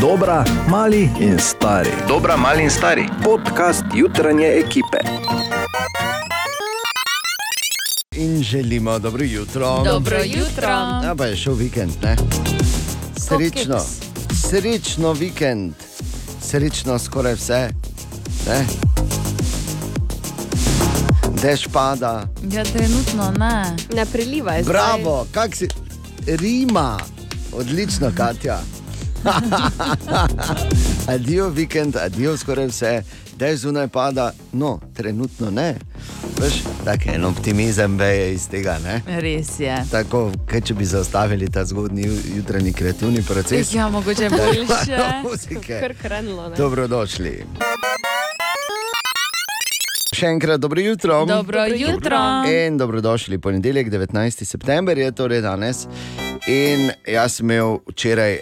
Dobra, mali in stari. Dobra, mali in stari. Podcast jutranje ekipe. In želimo dobro jutro. Dobro jutro. Ja, pa je šel vikend, ne? Srečno, srečno vikend, srečno skoraj vse. Ne? Dež pada, Ja, trenutno ne. Ne prelivaj. zdaj. bravo, kak si, Rima, odlično, Katja. adijo vikend, adijo skoraj vse, dež zunaj pada, no, trenutno ne. Veš, tak en optimizem veje iz tega, ne? Res je. Tako, kaj če bi zaustavili ta zgodni ju- jutranji kreativni proces. Ja, mogoče boljše. Muzike. Kar krenilo. ne. Dobrodošli. Še enkrat dobro jutro. Dobro jutro. In dobrodošli, ponedeljek, 19. september je torej danes. In jaz sem imel včeraj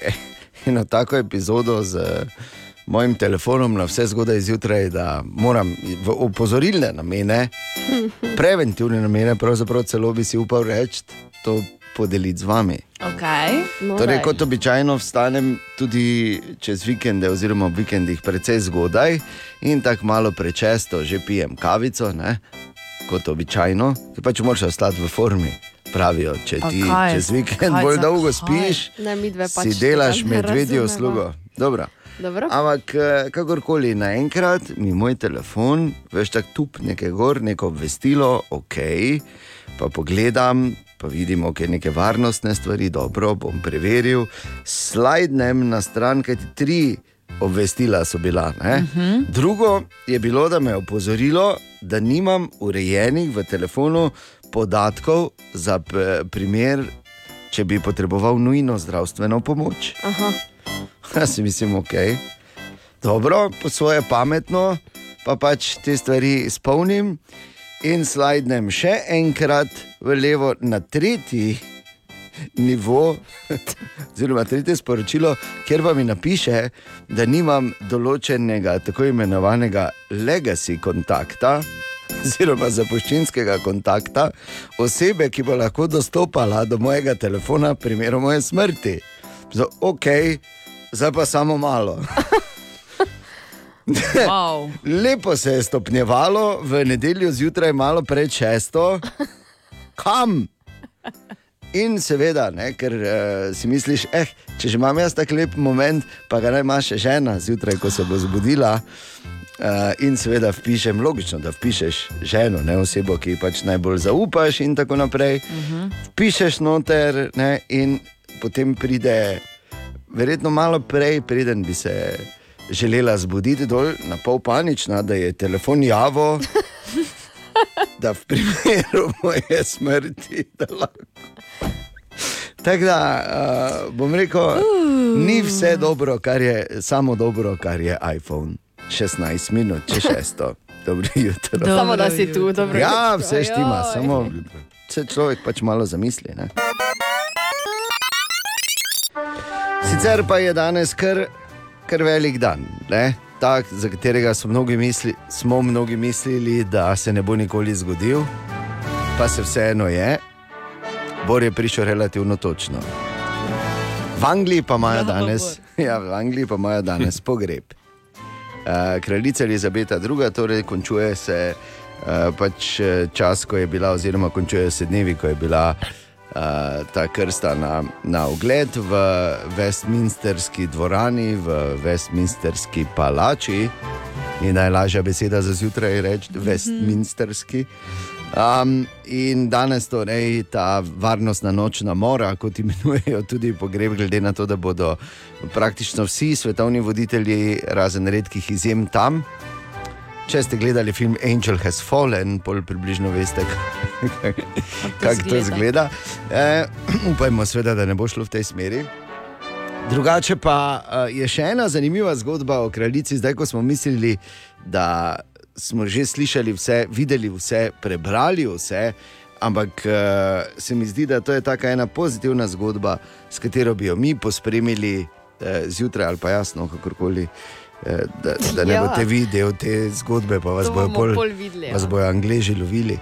eno tako epizodo z mojim telefonom na vse zgodaj zjutraj, da moram v opozorilne namene, preventivne namene, pravzaprav celo bi si upal reči, to podeliti z vami. Okay. No, Torej, kot običajno vstanem tudi čez vikende, oziroma ob vikendih, precej zgodaj in tako malo prečesto že pijem kavico, ne? kot običajno, ki pač moraš ostati v formi. Pravijo, če Pa ti kaj? čez vikend Kaj bolj dolgo kaj? spiš, Ne, midve pač si delaš medvedjo razumeva. uslugo. Dobro. Dobro. Ampak eh, kakorkoli, naenkrat mi moj telefon, veš, tako tup nekaj gor, neko obvestilo, ok, pa pogledam, pa vidim, ok, neke varnostne stvari, dobro, bom preveril. Slajdnem na stran, kaj ti tri obvestila so bila. Uh -huh. Drugo je bilo, da me je opozorilo, da nimam urejenih v telefonu podatkov za primer, če bi potreboval nujno zdravstveno pomoč. Aha. Jaz si mislim, ok. Dobro, po svoje pametno, pa pač te stvari izpolnim in slajdem še enkrat v levo na tretji nivo, oziroma tretje sporočilo, kjer pa mi napiše, da nimam določenega tako imenovanega legacy kontakta. Oziroma, zapuščinskega kontakta, osebe, ki bo lahko dostopala do mojega telefona, v primeru moje smrti. Zdaj, ok, zdaj pa samo malo. Wow. Lepo se je stopnjevalo, v nedeljo zjutraj, malo pred šesto, kam? In seveda, ne, ker uh, si misliš, eh, če že imam jaz tako lep moment, pa ga naj ima še žena zjutraj, ko se bo zbudila. Uh, in seveda vpišem, logično, da vpišeš ženo, ne osebo, ki ji pač najbolj zaupaš, in tako naprej. Uh -huh. Vpišeš noter, ne, in potem pride, verjetno malo prej, preden bi se želela zbuditi dol, na pol panična, da je telefon javo, da v primeru moje smrti, da lahko. Tako da uh, bom rekel, uh. ni vse dobro, kar je samo dobro, kar je iPhone. 16 minut, če šesto. Dobro jutro. Dobro Samo da si tu, jutro. dobro. Ja, jutro. vse štima, Joj. samo se človek pač malo zamisli. Ne? Sicer pa je danes kar, kar velik dan, ne? tak, za katerega so mnogi misli, smo mnogi mislili, da se ne bo nikoli zgodil, pa se vseeno je. Bor je prišel relativno točno. V Angliji pa imajo Bravo, danes, ja, v Angliji pa imajo danes pogreb. Uh, kraljica Elizabeta II. Torej končuje se uh, pač eh, čas, ko je bila, oziroma končujejo se dnevi, ko je bila ta krsta na, na ogled v Westminsterski dvorani, v Westminsterski palači. Ni najlažja beseda za zjutraj reči, Westminsterski. Um, in danes torej ta varnostna nočna mora, kot imenujejo tudi pogreb, glede na to, da bodo praktično vsi svetovni voditelji, razen redkih izjem, tam. Če ste gledali film Angel Has Fallen, pol približno veste, kako to izgleda. E, upajmo, seveda, da ne bo šlo v tej smeri. Drugače pa uh, je še ena zanimiva zgodba o kraljici, zdaj ko smo mislili, da smo že slišali vse, videli vse, prebrali vse, ampak uh, se mi zdi, da to je tako ena pozitivna zgodba, s katero bi jo mi pospremili uh, zjutraj ali pa jasno, kakorkoli. eh, Da, da ne Ja. boste vi del te zgodbe, pa vas To bojo pol, pol videli, ja. vas bojo angliži lovili.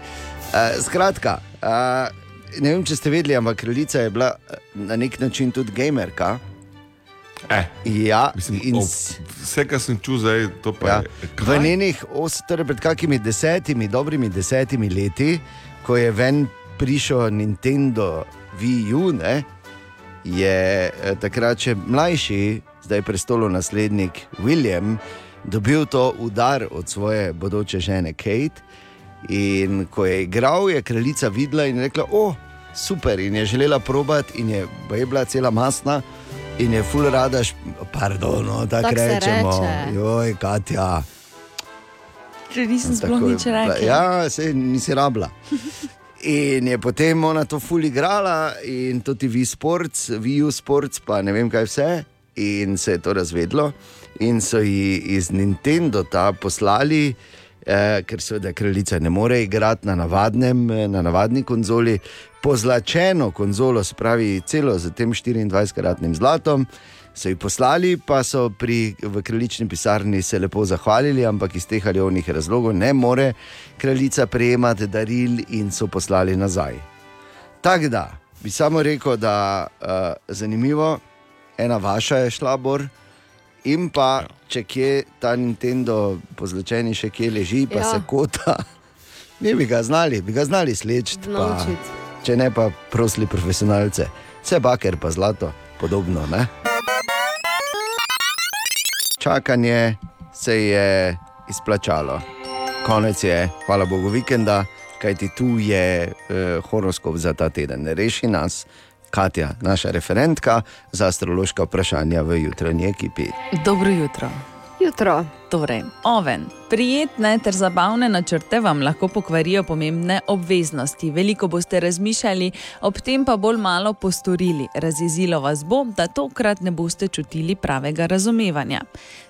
Uh, skratka, uh, ne vem, če ste vedeli, ampak kraljica je bila eh, na nek način tudi gamerka. Eh, Ja, mislim, in ob, vse, kar sem čutil zdaj, to pa Ja. je. V Kaj? njenih, os- torej pred kakimi desetimi, dobrimi desetimi leti, ko je ven prišel Nintendo Wii U, ne, je eh, takrat še mlajši, zdaj prestolo naslednik William, dobil to udar od svoje bodoče žene Kate. In ko je igral, je kraljica videla in rekla: O, super, in je želela probati, in je, je bila cela masna. In je ful rada, pardon, no, tako se rečemo. reče. Joj, Katja. Če nisem sploh Tako je nič rekel. Ja, se nisi rabila. In je potem ona to ful igrala, in tudi vi sports, VU sports, pa ne vem kaj vse. In se je to razvedlo, in so ji iz Nintendo ta poslali, eh, ker seveda kraljica ne more igrati na, navadnem, eh, na navadni konzoli, pozlačeno konzolo, se pravi celo z tem 24-kratnim zlatom. So jih poslali, pa so pri, v kraljični pisarni se lepo zahvalili, ampak iz teh ali onih razlogov ne more kraljica prejemati daril in so poslali nazaj. Tako da bi samo rekel, da je uh, zanimivo, ena vaša je šla bor. In pa, če kje ta Nintendo pozlačeni še kje leži, pa Ja. ja. se kota, mi bi ga znali, bi ga znali slečiti. Pa, Naučiti. Če ne pa prosili profesionalce, vse baker pa zlato, podobno. Ne? Čakanje se je izplačalo. Konec je, hvala Bogu, vikenda, kajti tu je eh, horoskop za ta teden. Reši nas, Katja, naša referentka za astrološka vprašanja v jutranji ekipi. Dobro jutro. Jutro. Torej, oven. Prijetne ter zabavne načrte vam lahko pokvarijo pomembne obveznosti. Veliko boste razmišljali, ob tem pa bolj malo postorili. Razjezilo vas bo, da tokrat ne boste čutili pravega razumevanja.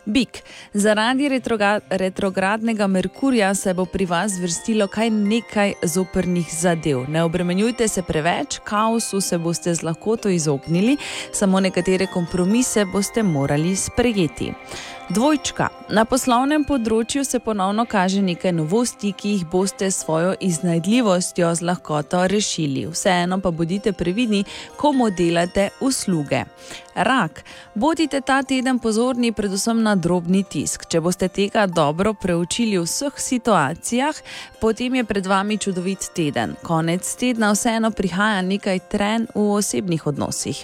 Bik. Zaradi retroga, retrogradnega Merkurja se bo pri vas vrstilo kaj nekaj zoprnih zadev. Ne obremenjujte se preveč, kaosu se boste z lahkoto izognili, samo nekatere kompromise boste morali sprejeti. Dvojčka. Na poslovnem področju se ponovno kaže nekaj novosti, ki jih boste s svojo iznajdljivostjo z lahkoto rešili. Vseeno pa bodite previdni, komu delate usluge. Rak. Bodite ta teden pozorni predvsem na drobni tisk. Če boste tega dobro preučili v vseh situacijah, potem je pred vami čudovit teden. Konec tedna vseeno prihaja nekaj tren v osebnih odnosih.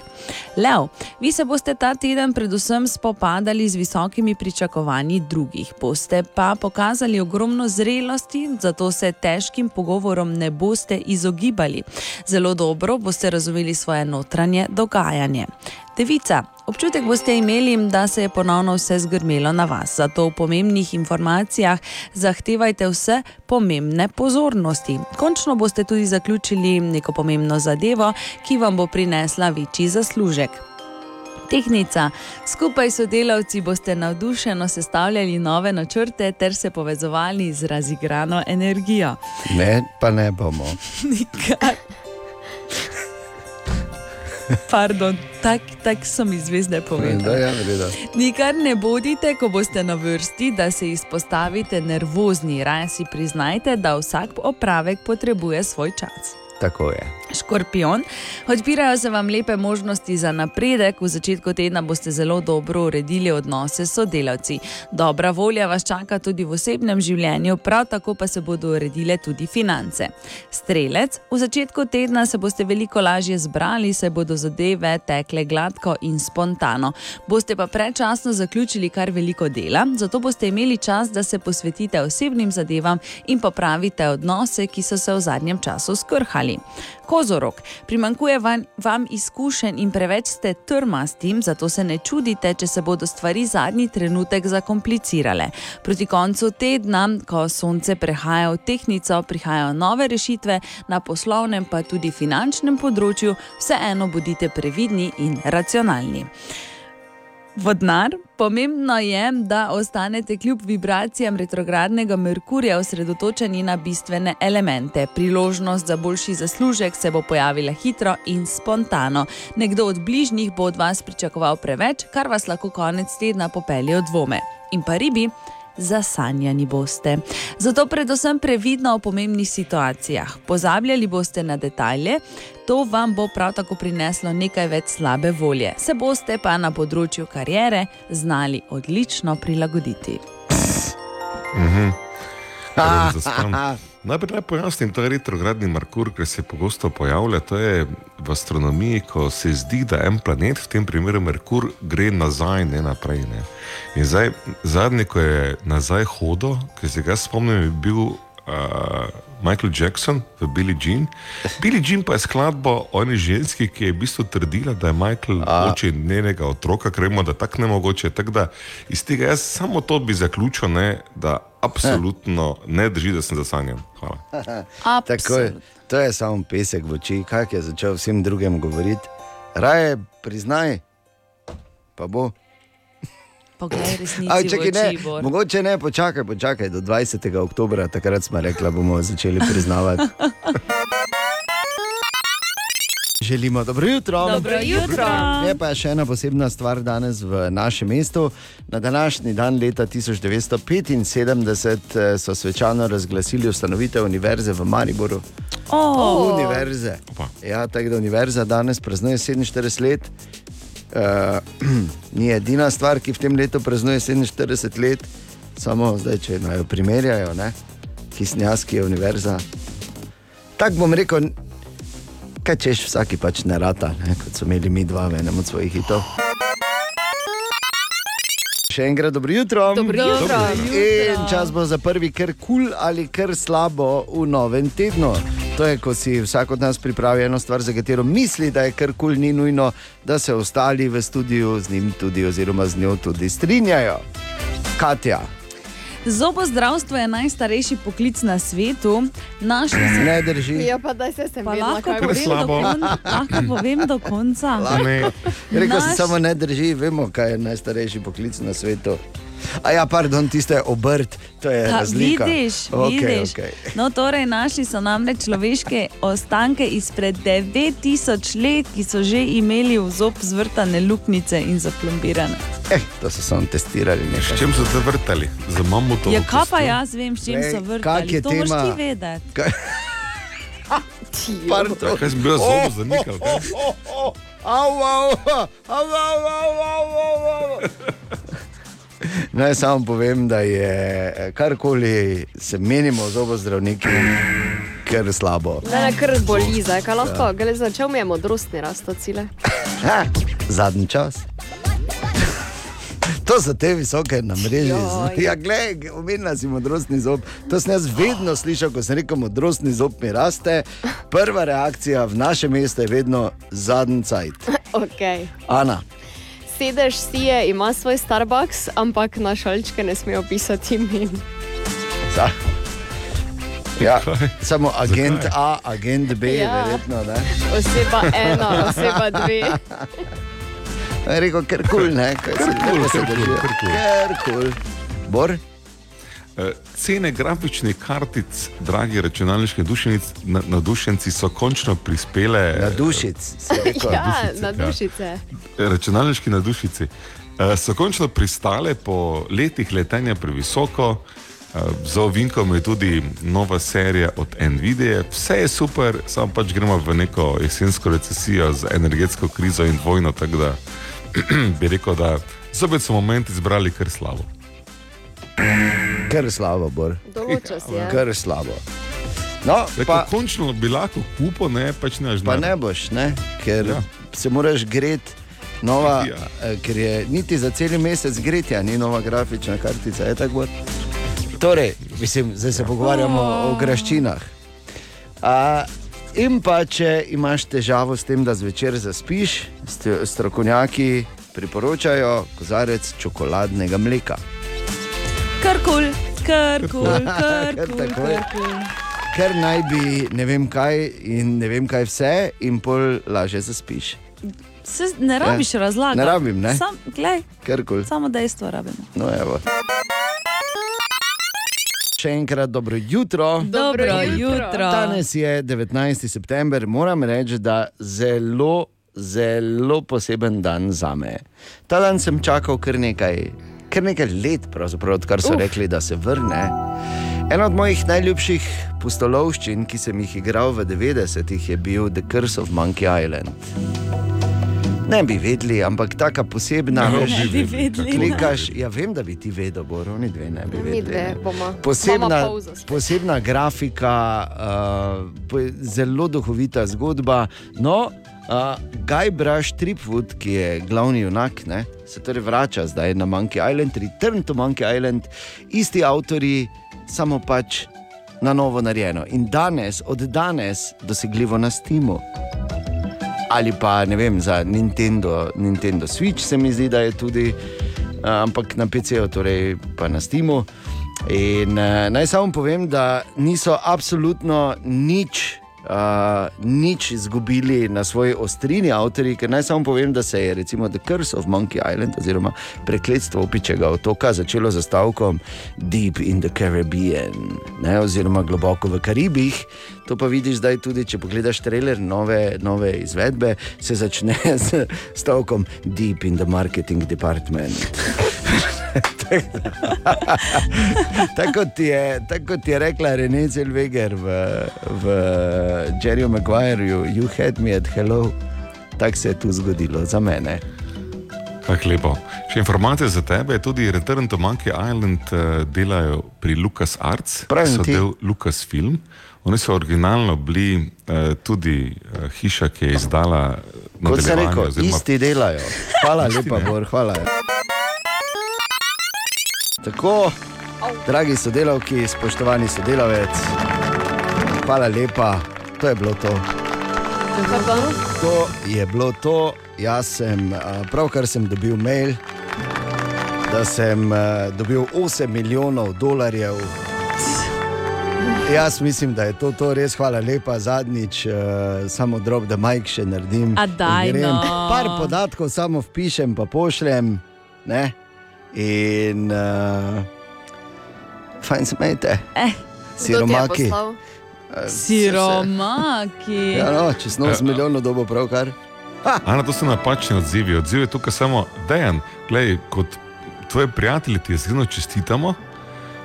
Lev. Vi se boste ta teden predvsem spopadali z visokimi pričakovanji drugih. Boste pa pokazali ogromno zrelosti, zato se težkim pogovorom ne boste izogibali. Zelo dobro boste razumeli svoje notranje dogajanje. Devica, občutek boste imeli, da se je ponovno vse zgrmelo na vas. Zato v pomembnih informacijah zahtevajte vse pomembne pozornosti. Končno boste tudi zaključili neko pomembno zadevo, ki vam bo prinesla večji zaslužek. Tehnica. Skupaj s sodelavci boste navdušeno sestavljali nove načrte ter se povezovali z razigrano energijo. Ne, pa ne bomo. Nikar. Pardon, tako tak so mi zvezde Da, povedali. ja, vreda. Nikar ne bodite, ko boste na vrsti, da se izpostavite nervozni. Raje si priznajte, da vsak opravek potrebuje svoj čas. Tako je. Škorpion, odpirajo se vam lepe možnosti za napredek, v začetku tedna boste zelo dobro uredili odnose s sodelavci. Dobra volja vas čaka tudi v osebnem življenju, prav tako pa se bodo uredile tudi finance. Strelec, v začetku tedna se boste veliko lažje zbrali, saj bodo zadeve tekle gladko in spontano. Boste pa predčasno zaključili kar veliko dela, zato boste imeli čas, da se posvetite osebnim zadevam in popravite odnose, ki so se v zadnjem času skrhali. Kozorok, primankuje vam, vam izkušenj in preveč ste trmasti, zato se ne čudite, če se bodo stvari zadnji trenutek zakomplicirale. Proti koncu tedna, ko sonce prehaja v tehnico, prihajajo nove rešitve, na poslovnem pa tudi finančnem področju, vseeno bodite previdni in racionalni. Vodnar, pomembno je, da ostanete kljub vibracijam retrogradnega Merkurja osredotočeni na bistvene elemente. Priložnost za boljši zaslužek se bo pojavila hitro in spontano. Nekdo od bližnjih bo od vas pričakoval preveč, kar vas lahko konec tedna popelje v dvome. In pa ribi. zasanjani boste. Zato predvsem previdno o pomembnih situacijah. Pozabljali boste na detalje, to vam bo prav tako prineslo nekaj več slabe volje. Se boste pa na področju karijere znali odlično prilagoditi. Torej, zaspan. Najprej naj pojasnim, to je retrogradni Merkur, ki se pogosto pojavlja. To je v astronomiji, ko se zdi, da en planet, v tem primeru Merkur, gre nazaj, ne naprej. Ne. In zdaj, zadnji, ko je nazaj hodil, ki se ga spomnim, je bil uh, Michael Jackson v Billie Jean. Billie Jean pa je skladba o eni ženski, ki je v bistvu trdila, da je Michael oče njenega otroka, ker vemo, da tako ne mogoče. Tako da iz tega jaz samo to bi zaključil, ne, da absolutno ne drži, da sem zasanjan. Hvala. Tako je, to je samo pesek v oči, kaj je začel vsem drugim govoriti. Raje priznaj, pa bo. Poglej, resnici Aj, v čakaj, ne, Bor. mogoče ne, počakaj, počakaj do 20. oktobra, takrat smo rekli, da bomo začeli priznavati. Želimo dobro jutro. Dobro jutro. Je pa še ena posebna stvar danes v našem mestu. Na današnji dan leta 1975 eh, so svečano razglasili ustanovitev univerze v Mariboru. Oh, Univerze. Ja, tako da univerza danes praznuje 47 let. Uh, ni edina stvar, ki v tem letu praznuje 47 let, samo zdaj, če naj jo primerjajo, ne? Kisnjaski je univerza. Tako bom rekel, kaj češ, vsaki pač ne rata, ne? kot so imeli mi dva v enem od svojih hitov. Še enkrat dobro jutro. Dobro jutro. In čas bo za prvi kar kul cool ali kar slabo v novem tednu. To je, ko si vsak od nas pripravi eno stvar, za katero misli, da je kar kul, cool, ni nujno, da se ostali v studiu z njim tudi, oziroma z njo tudi strinjajo. Katja, Zobozdravstvo je najstarejši poklic na svetu. Našli smo ne drži. Ja, pa da se sem Pa vedela, lahko povem, kon, lahko povem do konca. Ne, Rekel Naš- samo ne drži, vemo, kaj je najstarejši poklic na svetu. A ja, pardon, tiste je obrt, to je Ha, razlika. vidiš, Okej, vidiš. okej. No, torej, našli so namreč človeške ostanke izpred 9000 let, ki so že imeli v zob zvrtane luknjice in zaplombirane. Eh, to so samo testirali s nekaj. čem so te vrtali? Za mamutovo. Ja, kaj pa jaz vem, s čim Glej, so vrtali? To moraš tema? ti vedeti. Kaj- Pardon. Kaj sem bil zelo zanikal? kaj? Au, au, au, au, au, au, au, au. Naj samo povem, da je karkoli se menimo z obozdravniki, ker slabo. Ne, ne, kar boli, zdaj kaj lahko. Ja. Gledaj, začel mi je modrostni rastocile. Ha, zadnji čas. To so te visoke na mreži. Ja, gledaj, omenila si modrostni zob. To sem jaz vedno slišal, ko sem rekel, modrostni zob mi raste. Prva reakcija v našem mestu je vedno zadnji cajt. Okay. Ana. Sedež si je, ima svoj Starbucks, ampak na šalčke ne smejo pisati imen. Za. Ja, samo agent A, agent B, ja. Ja. verjetno. Ne? Oseba ena, oseba dve. Je Rekel, ker kul, ne, kaj se kul, se ker kul, držijo. ker kul. Ker kul. Bor? Eh, Cene grafičnih kartic, dragi računalniški navdušenci, na- navdušenci, so končno prispele. Na dušic. rekel. Ja, dušice, na ja. dušice. Računalniški navdušici eh, so končno pristale po letih letenja previsoko. Eh, Za ovinkom je tudi nova serija od Nvidia. Vse je super, samo pač gremo v neko jesensko recesijo z energetsko krizo in vojno. Tako da bi rekel, da zopet so momenti izbrali kar slabo. Ker slabo, Bor. Določa si je. Ker slabo. No, Pa, pa, končno bi lahko kupo, ne pač ne pa žne. ne boš, ne? ker ja. Ja. se moraš greti. Nova, Ja. ker je niti za cel mesec gretja, ni nova grafična kartica. je tako? Torej, mislim, zdaj se pogovarjamo o graščinah. A, in pa, če imaš težavo s tem, da zvečer zaspiš, st- strokovnjaki priporočajo kozarec čokoladnega mleka. Krkul, krkul, Kar krkul, tako je. krkul. Ker naj bi ne vem kaj in ne vem kaj vse, in pol lažje zaspiš. Se, ne rabiš razlagati. Ne rabim, ne? Sam, glej, samo dejstvo rabimo. No, evo. Še enkrat dobro jutro. Dobro jutro. Danes je 19. september, moram reči, da zelo, zelo poseben dan za me. Ta dan sem čakal kar nekaj kar nekaj let, pravzaprav, odkar so Uf. rekli, da se vrne. Ena od mojih najljubših pustolovščin, ki sem jih igral v 90-ih, je bil The Curse of Monkey Island. Ne bi vedeli, ampak taka posebna, Ne veš, Ne bi vedeli. klikaš. Ja, vem, da bi ti vedel, Boro, oni dve ne bi vedeli. dve bomo. Posebna, spet. posebna grafika, uh, zelo duhovita zgodba. No, uh, Guy Brush Tripwood, ki je glavni junak, ne, se torej vrača zdaj na Monkey Island, Return to Monkey Island, isti avtori, samo pač na novo narejeno. In danes, od danes, dosegljivo na Steamu. Ali pa ne vem, za Nintendo, Nintendo Switch se mi zdi, da je tudi, ampak na PC-ju, torej pa na Steamu. In uh, naj samo povem, da niso absolutno nič. Uh, nič izgubili na svoji ostrini avtorji, ker naj samo povem, da se je recimo The Curse of Monkey Island oziroma prekletstvo opičega otoka začelo z stavkom Deep in the Caribbean, ne, oziroma globoko v Karibih. To pa vidiš zdaj tudi, če pogledaš trailer nove, nove izvedbe, se začne z stavkom Deep in the Marketing Department. tako, kot je, tako kot je rekla Renee Zellweger v, v Jerryju Maguireu, you had me at hello. Tako se je tu zgodilo za mene. Tako lepo. Še informacija za tebe, tudi Return to Monkey Island uh, delajo pri Lucas Arts, Pravim so ti. del Lucas Film. Oni so originalno bili uh, tudi uh, hiša, ki je izdala Kot rekel, oziroma isti delajo. Hvala lepa? Bor, hvala. Tako, dragi sodelavki, spoštovani sodelavec, hvala lepa, to je bilo to. To je bilo to. Jaz sem a, pravkar sem dobil mail, da sem a, dobil 8 milijonov dolarjev. Jaz mislim, da je to, to res hvala lepa. Zadnjič, uh, samo drop, da majk še naredim. A daj, In grem, no. Par podatkov samo vpišem, pa pošljem. Ne? In uh, fajn smete, Eh, Kdo ti je siromaki. Eh, siromaki. Ja, no, čez 8 milijonov dobo pravkar. Ana, to so napačni odzivi. Odziv je tukaj samo dejan. Glej, kot tvoji prijatelji ti iskreno čestitamo,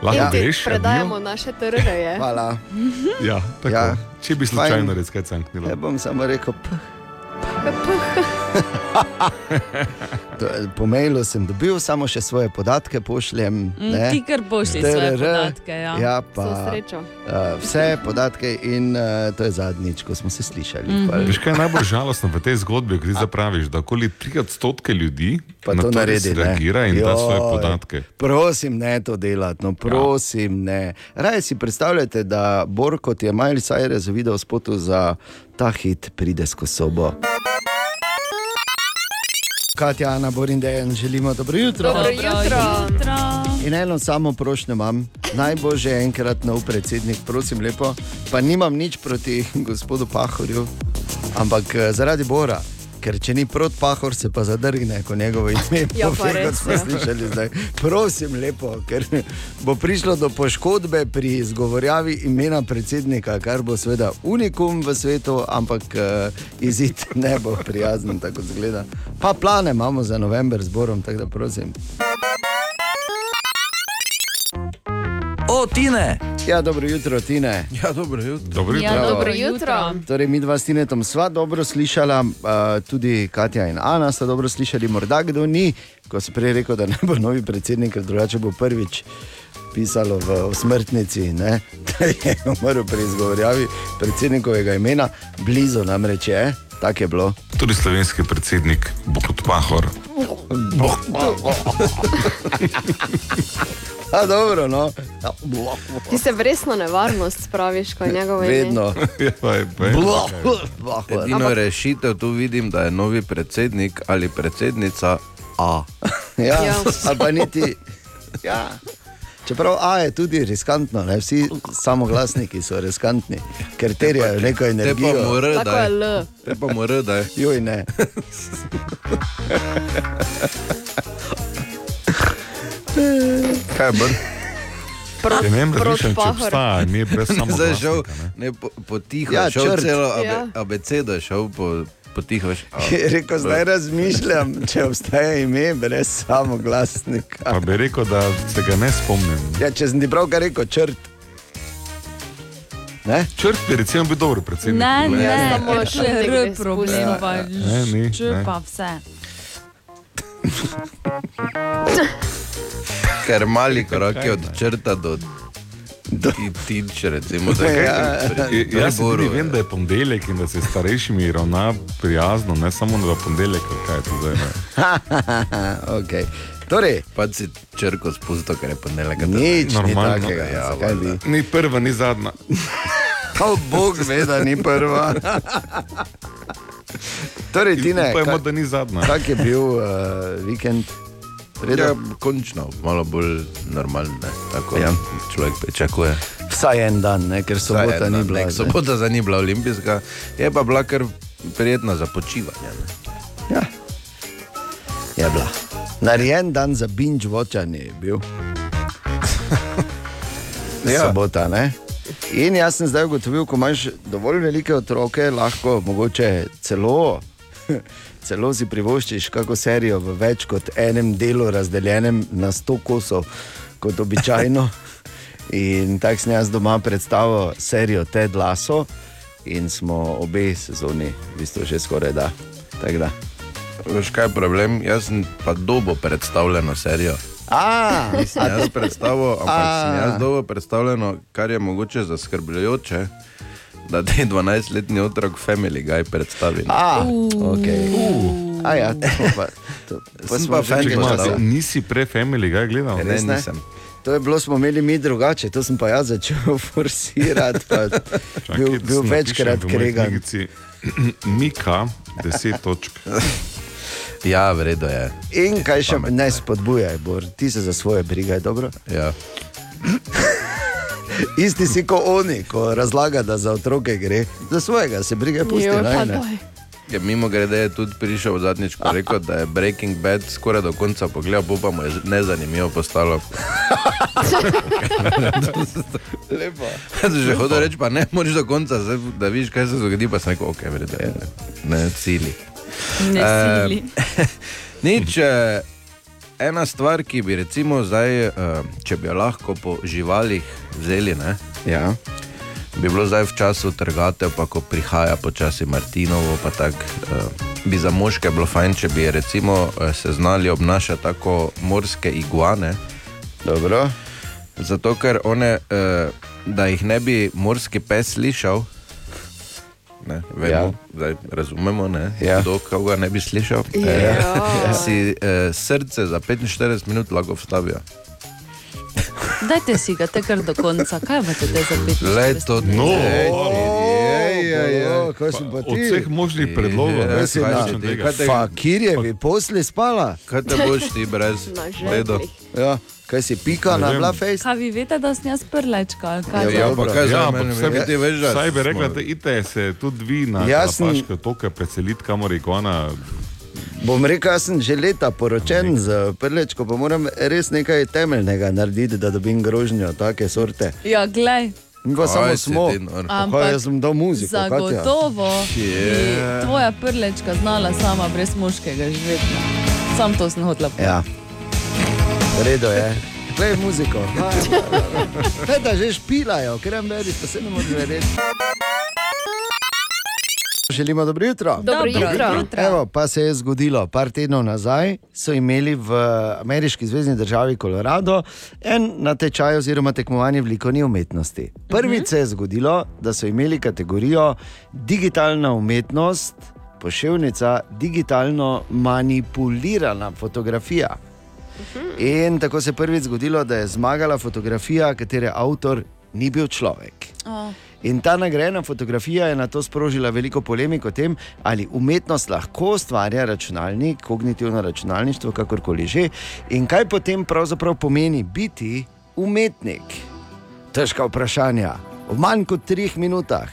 lahko Ja. Greš. predajamo naše trge. Hvala. Ja, tako. Ja. Če bi slučajno res kaj canknilo. Ne bom samo rekel. P. Je- Po mailu sem dobil, samo še svoje podatke pošljem. Mm, ne. Ti kar pošli svoje podatke. Ja. Ja, pa uh, vse podatke, in uh, to je zadnjič, ko smo se slišali. Mm -hmm. Veš, kaj je najbolj žalostno v tej zgodbi, ki ti zapraviš, da okoli 3 odstotke ljudi Pa na to to naredi. ne. reagira in da svoje podatke. Prosim, ne to delati, no prosim, ne. Raje si predstavljate, da Bor, kot je Miley Cyrus videl spotu za ta hit, pride skozi sobo. Katja, Ana, Borin, Dejan, želimo dobro jutro. Dobro jutro. jutro. In eno samo prošnjo imam, naj bo že enkrat nov predsednik, prosim lepo. Pa nimam nič proti gospodu Pahorju, ampak eh, zaradi Bora. Ker če ni prot Pahor, se pa zadrgne, ko njegovo ime Ja, pove, kot res, smo ja. slišali zdaj. Prosim lepo, ker bo prišlo do poškodbe pri izgovorjavi imena predsednika, kar bo seveda unikum v svetu, ampak uh, izid ne bo prijazen, tako zgleda. Pa plane imamo za november z Borom, tako da prosim. O, Tine! Ja, dobro jutro, Tine. Ja, dobro jutro. Dobro jutro. Ja, dobro jutro. Torej, mi dva s Tinetom sva dobro slišala, uh, tudi Katja in Ana sta dobro slišali, morda kdo ni, ko si prej rekel, da ne bo novi predsednik, ker drugače bo prvič pisalo v smrtnici, ne? da je umrl pri izgovorjavi predsednikovega imena, blizu namreč je, tako je bilo. Tudi slovenski predsednik Bog Pahor. A, dobro, no. Ti se v resno nevarnost spraviš, ko je njegovo ime. Vedno. Ja, pa je- pa je- Edino rešitev tu vidim, da je novi predsednik ali predsednica A. Ja, Ja. ali pa niti. Ja. Čeprav A je tudi riskantno, ne? vsi samoglasniki so riskantni, ker terjajo neko Te pa energijo. mora, Tako je da L. Te pa mora, da je. Joj, ne. Kaj Ja, ne vem, razmišljam, če obstaja ime brez Zdaj šel, ne. ne, po, po tiho, Ja, ja, šel črt. celo abe, Ja. abecedo, šel po, potihaš. Je rekel, zdaj razmišljam, če obstaja ime brez samoglasnika. Pa bi rekel, da se ga ne spomnim. Ja, če sem ti pravkar rekel, črt. Ne? Črt bi recimo bil dober predsednik. Ne, glej. ne, samo ne, še še nekaj R spustil. problem, pa Ne, ni, Č ne. pa vse. Ker mali korak je od črta do, do... tič, recimo. Ja. Ja, Jaz Boru, tudi vem, ja. da je ponedeljek in da se starejšimi ravna prijazno, ne samo da je ponedeljek, kaj je to zdaj. Ne. okay. Torej, Pa si črko spustil, ker je ponedeljek. nič ni Normalno. takega. Ja, zakaj bi? valjda. Ni prva, ni zadnja. Pa Bog ve, da ni prva. torej, ti ne. Upajmo, da ni zadnja. kak je bil uh, vikend? Ja, Redo? končno, malo bolj normalno, tako Ja. ja. človek pričakuje. Vsaj en dan, ne? ker sobota en ni dan, bila. nek. Sobota za ni bila olimpijska, je pa bila kar prijetna za počivanje. Ne. Ja. Je bila. Narejen dan za binge watchanje je bil. Ja. Sobota, ne? In jaz sem zdaj ugotovil, ko imaš dovolj velike otroke, lahko mogoče celo, celo si privoščiš kako serijo v več kot enem delu, razdeljenem na 100 kosov, kot običajno. In tako sem jaz doma predstavil serijo Ted Lasso in smo obe sezoni, v bistvu že skoraj da. Da. Veš kaj je problem? Jaz sem pa dobo predstavljeno serijo. A, Nisem jaz predstavil, ampak A. sem jaz dobo predstavljeno, kar je mogoče zaskrbljujoče, da ti 12-letni otrok Family Guy predstavi. ne. A, okay. A ja, to pa, to, Sem smo pa že fan tega, časa. da- Nisi pre Family Guy gledal? Ne, res ne? nisem. To je bilo, smo imeli mi drugače, to sem pa jaz začel forsirati. pa Čakaj, Bil, da bil večkrat napišem v moji kregan. knjigici. Mika, 10 točk. Ja, v redu je. In kaj še ne spodbujaj, Bor, ti se za svoje brigaj, dobro. Ja. Isti si kot oni, ko razlaga, da za otroke gre, za svojega se brigaj pusti. Jo, naj, daj. Ja, mimo grede je tudi prišel zadnjič, ko je rekel, da je Breaking Bad skoraj do konca pogledal, bo pa mu je nezanimivo postalo. Lepo. Sem že hodil reči, pa ne moreš do konca, zdaj, da vidiš, kaj se zgodi, pa sem rekel, ok, vrede, ne, ne cili. Ne sili. Nič, eh, ena stvar, ki bi recimo zdaj, eh, če bi jo lahko po živalih vzeli, ne, Ja. bi bilo zdaj v času trgatev, pa ko prihaja počasi Martinovo, pa tako eh, bi za moške bilo fajn, če bi recimo se znali obnašati tako morske iguane. Dobro. Zato, ker one, eh, da jih ne bi morski pes slišal, ne, vemo, Ja. ja. zdaj razumemo, ne, Ja. kdo koga ne bi slišal. Ja. Si eh, srce za 45 minut lahko vstavijo. Dajte si ga te kar do konca, kaj imate te za pet? Leto, No. Ej, ej, ej, ej. Kaj sem pa Od ti? vseh možnih predlogov, Ja, ne si na- Fakirjevi posli spala. Kaj te boš ti brez ledo? Ja. Kaj si pika na vem. blaface? Kaj vi veste, da sem jaz prlečka? Ja, Ja, pa kaj Ja, mene, vse bi ti veš, da Saj bi rekla, da ite se tudi vi na Jaz sem- Kalapaške otoke preseliti, kamor iguana. Bom rekel, jaz sem že leta poročen z prlečko, pa moram res nekaj temeljnega narediti, da dobim grožnjo take sorte. Ja, glej. Mi pa samo smo. Ampak Kaj, jaz sem dal muziko. Zagotovo Je. tvoja prlečka znala sama brez moškega živeti. Sam to sem hotela povedati. Ja. Redo je. Plej muziko. Kaj da že špilajo, veriš, pa se ne moreš verjeti. Želimo dobro jutro. Dobro jutro. Evo, pa se je zgodilo, par tednov nazaj so imeli v ameriški zvezdni državi Kolorado en natečaj oziroma tekmovanje v likovni umetnosti. Prvič se je zgodilo, da so imeli kategorijo digitalna umetnost, poševnica, digitalno manipulirana fotografija. In tako se je prvič zgodilo, da je zmagala fotografija, katere avtor ni bil človek. Oh. In ta nagrajena fotografija je na to sprožila veliko polemik o tem, ali umetnost lahko ustvarja računalnik, kognitivno računalništvo, kakorkoli že, in kaj potem pravzaprav pomeni biti umetnik. Težka vprašanja. V manj kot treh minutah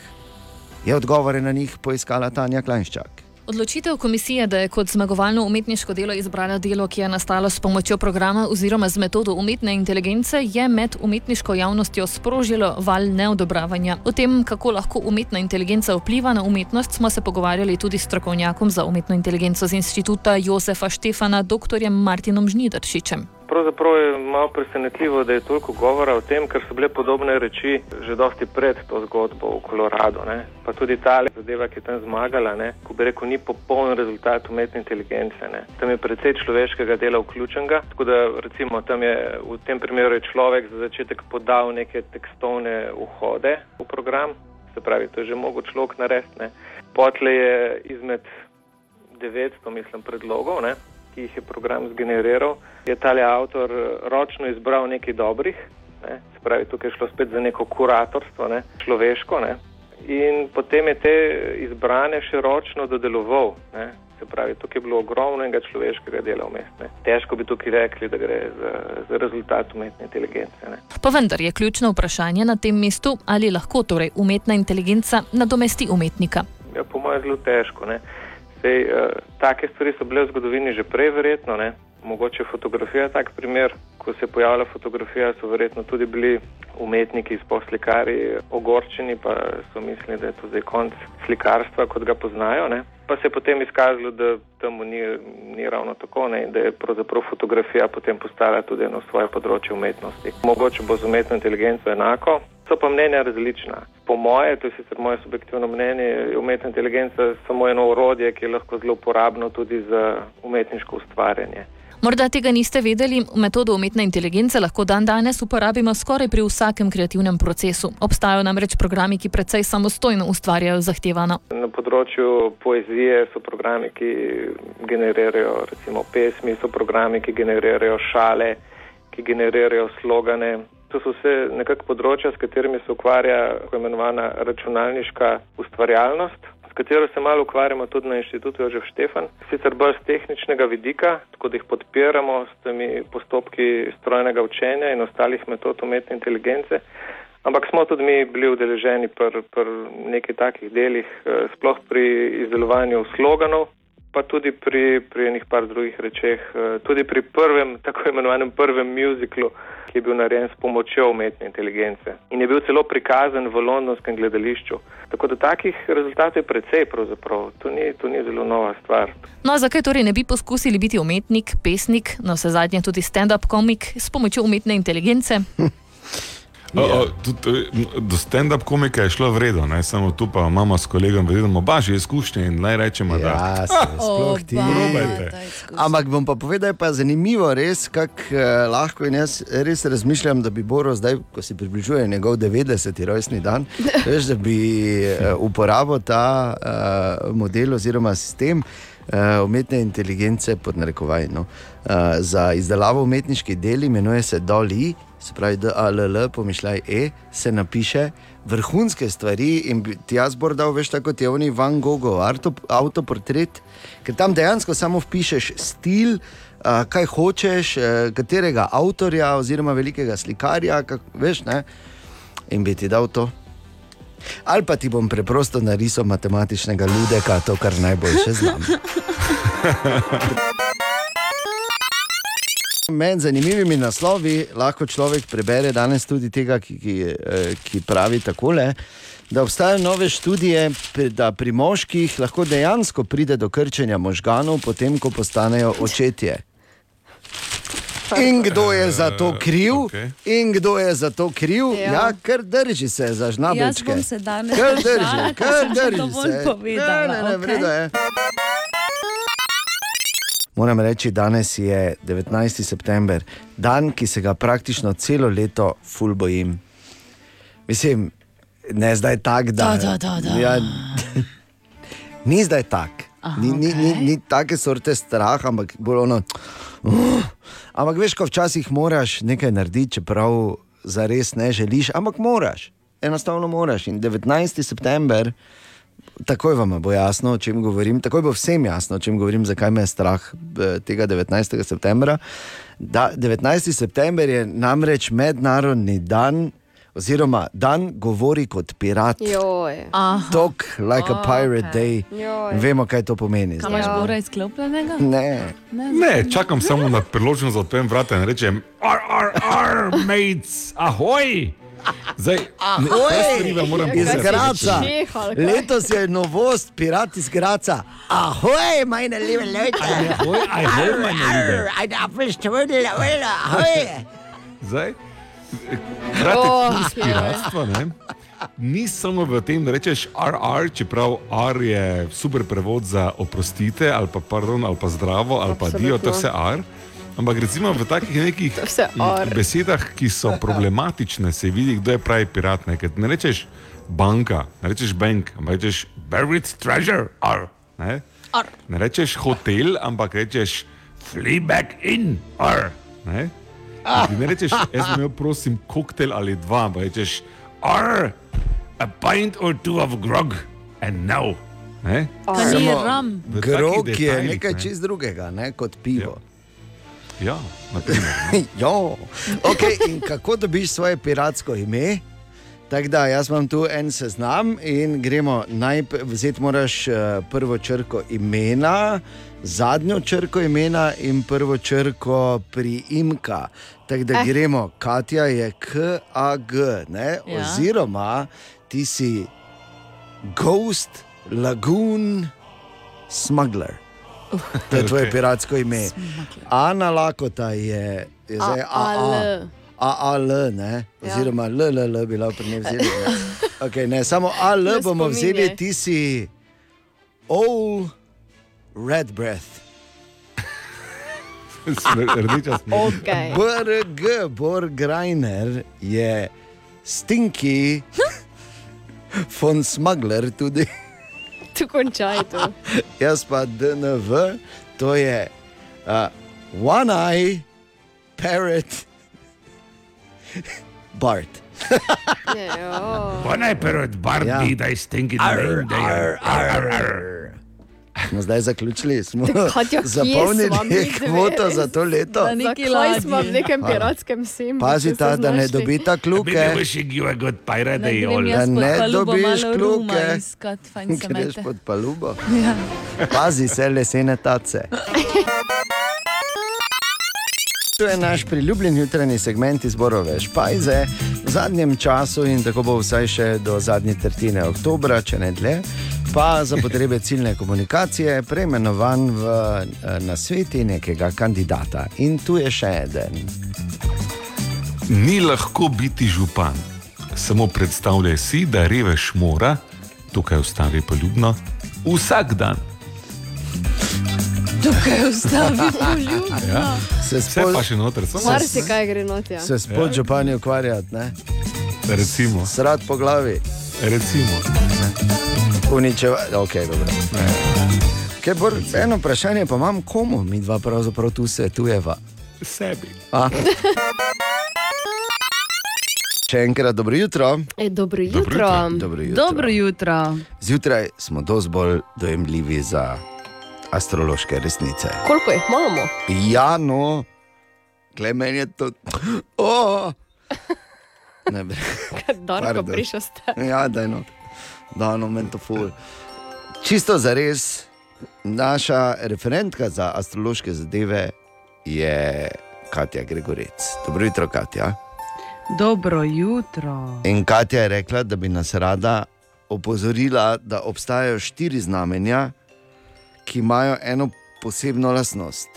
je odgovore na njih poiskala Tanja Klajnščak. Odločitev komisije, da je kot zmagovalno umetniško delo izbrala delo, ki je nastalo s pomočjo programa oziroma z metodo umetne inteligence, je med umetniško javnostjo sprožilo val neodobravanja. O tem, kako lahko umetna inteligenca vpliva na umetnost, smo se pogovarjali tudi s strokovnjakom za umetno inteligenco z inštituta Josefa Štefana, dr. Martinom Žnidršičem. Pravzaprav je malo presenetljivo, da je toliko govora o tem, ker so bile podobne reči že dosti pred to zgodbo v Koloradu. Ne? Pa tudi ta zadeva, ki je tam zmagala, ne? ko bi rekel, ni popoln rezultat umetne inteligence. Ne? Tam je precej človeškega dela vključenega, tako da recimo tam je v tem primeru je človek za začetek podal neke tekstovne vhode v program, se pravi, to je že mogo človek narediti. Potle je izmed 900, mislim, predlogov. Ne? ki jih je program zgeneriral, je ta avtor ročno izbral nekaj dobrih, ne, se pravi, tukaj je šlo spet za neko kuratorstvo, ne, človeško, ne, in potem je te izbrane še ročno dodeloval. Ne, se pravi, tukaj je bilo ogromno enega človeškega dela vmes. Težko bi tukaj rekli, da gre za, za rezultat umetne inteligence. Ne. Pa vendar je ključno vprašanje na tem mestu, ali lahko torej umetna inteligenca nadomesti umetnika. Ja, po mojem, zelo težko. Ne. Sej, uh, take stvari so bile v zgodovini že prej, verjetno, ne? Mogoče fotografija, tak primer, ko se je pojavila fotografija, so verjetno tudi bili umetniki, sposlikari ogorčeni, pa so mislili, da je to zdaj konc slikarstva, kot ga poznajo. Ne? Pa se je potem izkazalo, da temu ni, ni ravno tako ne? in da je pravzaprav fotografija potem postala tudi eno svoje področje umetnosti. Mogoče bo z umetno inteligenco enako, so pa mnenja različna. Po moje, to je sicer moje subjektivno mnenje, je umetna inteligenca samo eno urodje, ki je lahko zelo uporabno tudi za umetniško ustvarjanje. Morda tega niste vedeli, metodo umetne inteligence lahko dan danes uporabimo skoraj pri vsakem kreativnem procesu. Obstajajo namreč programi, ki precej samostojno ustvarjajo zahtevano. Na področju poezije so programi, ki generirajo recimo pesmi, so programi, ki generirajo šale, ki generirajo slogane. To so vse nekakšne področja, s katerimi se ukvarja tako imenovana računalniška ustvarjalnost katero se malo ukvarjamo tudi na inštitutu Jožef Štefan, sicer bolj z tehničnega vidika, tako da jih podpiramo s temi postopki strojnega učenja in ostalih metod umetne inteligence. Ampak smo tudi mi bili udeleženi pri pr nekaj takih delih, eh, sploh pri izdelovanju sloganov, pa tudi pri, pri enih par drugih rečeh, eh, tudi pri prvem, tako imenovanem prvem muziklu, ki je bil narejen s pomočjo umetne inteligence in je bil celo prikazan v londonskem gledališču. Tako da takih rezultatov je precej, pravzaprav. To ni, to ni zelo nova stvar. No, zakaj torej ne bi poskusili biti umetnik, pesnik, no vse zadnje tudi stand-up komik s pomočjo umetne inteligence? O, o, tudi, do stand-up komika je šlo vredno, samo tu pa imamo s kolegom, da imamo baži izkušnje in naj rečemo, da ja, se sploh ti probajte. Ampak bom pa povedal, da je zanimivo, res, kako eh, lahko in jaz res razmišljam, da bi Boro zdaj, ko se približuje njegov 90. rojstni dan, veš, da bi eh, uporabil ta eh, model oziroma sistem. Uh, umetne inteligence, pod narekovaj, no, uh, za izdelavo umetniških del, imenuje se Dolly, se pravi, da ALL, pomišljaj, E, se napiše vrhunske stvari in ti jaz bom dal, veš, tako ti je oni Van Gogh, avtoportret, ker tam dejansko samo pišeš stil, kaj hočeš, katerega avtorja oziroma velikega slikarja, kak, veš, ne, in bi ti dal to. Ali pa ti bom preprosto narisal matematičnega ludeka, to kar najboljše znam. Med zanimivimi naslovi lahko človek prebere danes tudi tega, ki, ki, eh, ki pravi takole. Da obstajajo nove študije, da pri moških lahko dejansko pride do krčenja možganov, potem ko postanejo očetje. In kdo je za to kriv? Okay. In kdo je za to kriv? Ja, ja ker drži se za Jaz žnabelčke. bom se danes Kar drži, vprašala, ker kar sem že drži dovolj se. povedala, Ne, ne, ne, okej. v redu je. Moram reči, danes je 19. september, dan, ki se ga praktično celo leto ful bojim. Mislim, ne zdaj tak, da. Da, da, da. Ja, ni zdaj tak. Aha, Ni, ni, ni, okej. ni take sorte strah, ampak bolj ono. Uh, ampak veš, ko včasih moraš nekaj narediti, čeprav za res ne želiš, ampak moraš. Enostavno moraš. In 19. september, takoj vam bo jasno, o čem govorim, takoj bo vsem jasno, o čem govorim, zakaj me je strah eh, tega 19. septembra. Da, 19. september je namreč mednarodni dan oziroma dan govori kot pirat. Talk like a pirate day. Joj. Vemo, kaj to pomeni. Kaj zdaj. imaš bora izklopljenega? Ne, Ne, čakam samo na priložnost, da odprem vrata in rečem, ar, ar, ar, mates, ahoj! Zdaj, ne, te stvari vam moram iz povedati. Graca. Čeha, ali kaj? Letos je novost, pirat iz Graca. Ahoj, majne leve leute. Ahoj, ahoj, meine Liebe. Ein Apfelstrudel, ahoj. Zdaj, Oh, kratek oh, piratstva, ne? Ni samo v tem, da rečeš RR, čeprav R je super prevod za oprostite, ali pa, pardon, ali pa zdravo, ali pa dio, to je vse R. Ampak recimo v takih nekih besedah, ki so problematične, se vidi, kdo je pravi pirat. Ne, ne rečeš banka, ne rečeš bank, ampak rečeš buried treasure, R. Ne, R. ne rečeš hotel, ampak rečeš fleabag in R. Ne? Ti ne rečeš, jaz bi imel prosim koktel ali dva, ampak rečeš R, a pint or two of grog and no. Ne? Samo- Grog je nekaj ne. čist drugega, ne, kot pivo. Ja, na primer. jo. Okay, in kako dobiš svoje piratsko ime? Tako da, jaz imam tu en seznam in gremo najprej. Vzeti moraš uh, prvo črko imena, zadnjo črko imena in prvo črko priimka. Tako da Eh. gremo, Katja je KAG, ne? Ja. oziroma ti si Ghost Lagoon Smuggler. To je tvoje Okej. piratsko ime. Ana Lakota je, je zdaj AAL. AAL, ne? oziroma LLL bi lahko pri njej vzeli. Ne? Okay, ne, samo AL Ne bomo vzeli, ti si All Red Breath. Rdeča smo. Okay. BRG, Borgrajner je Stinky von Smuggler, tudi Tu končaj to. jaz pa DNV, to je uh, One Eye Parrot Bart. Ne, jo. One I parrot Barbie, Ja. ja. I stinking name there. Ar, ar, ar. Smo zdaj zaključili, smo Katja, zapolnili kvoto za to leto. Na neki Zakaj smo v nekem piratskem semu? Pazite, da ne dobita Maybe kljuke, wishing you a good pirate all. jaz Da pod ne palubo dobiš se greš pod palubo. Ja. Pazi se, lesene tace. To je naš priljubljen jutranji segment izborove špajze zadnjem času in tako bo vsaj še do zadnje tretjine oktobra, če ne dlje. Pa za potrebe ciljne komunikacije preimenovan v eh, nasveti nekega kandidata. In tu je še eden. Ni lahko biti župan. Samo predstavljaj si, da reveš mora, tukaj ustavi poljubno, vsak dan. Tukaj ustavi poljub. Ja. Se Vse spol, pa še noter, samo Mar si kaj gre not, ja. se spod župani ukvarjati, ne? recimo. Srat po glavi, recimo. uničevati. Okay, dobro. Kaj bolj, eno vprašanje pa imam, komu mi dva pravzaprav tu svetujeva. Sebi. Še enkrat dobro jutro. E, dobro Dobro jutro. Dobro jutro. Dobro jutro. Zjutraj smo dosti bolj dojemljivi za astrološke resnice. Koliko jih imamo? Ja, no, klemen je to. Oh! Ne, bre. Darko Pardon. prišel ste. ja, da je no, da no, meni to ful. Čisto za res, naša referentka za astrološke zadeve je Katja Gregorec. Dobro jutro, Katja. Dobro jutro. In Katja je rekla, da bi nas rada opozorila, da obstajajo štiri znamenja, ki imajo eno posebno lastnost.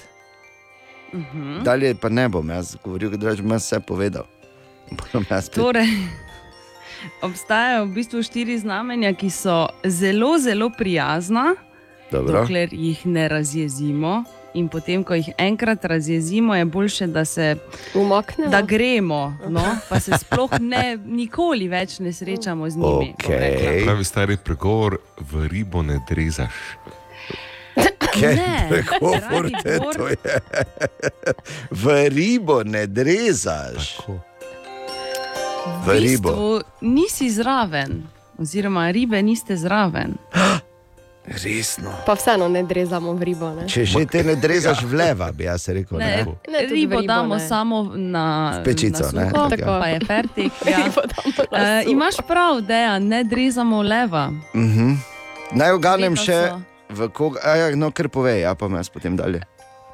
Uh -huh. Dalje pa ne bom jaz govoril, da bom jaz vse povedal. Jaz Torej, obstajajo v bistvu štiri znamenja, ki so zelo, zelo prijazna, Dobro. dokler jih ne razjezimo. In potem, ko jih enkrat razjezimo, je boljše, da, se, Umaknemo. da gremo, no? pa se sploh ne, nikoli več ne srečamo z njimi. Okay. Pravi stari pregovor, v ribo ne drezaš. Ne, Bor. to je. V ribo ne drezaš. Tako. V ribo. bistvu nisi zraven, oziroma ribe niste zraven. Resno. Pa vseeno ne drezamo v ribo. Ne? Če že te ne drezaš v leva, bi jaz rekel. Ne, Ne? Ne, v ribo ribo damo ne. samo na, V pečico, na ne? suho, Tako. pa je fertik. Ja. Ribo damo na Uh, suho. imaš prav, da ne drezamo leva. Mhm. Naj oganem še, so. V koga. Ja, no, kar povej, ja, pa me jaz potem dalje.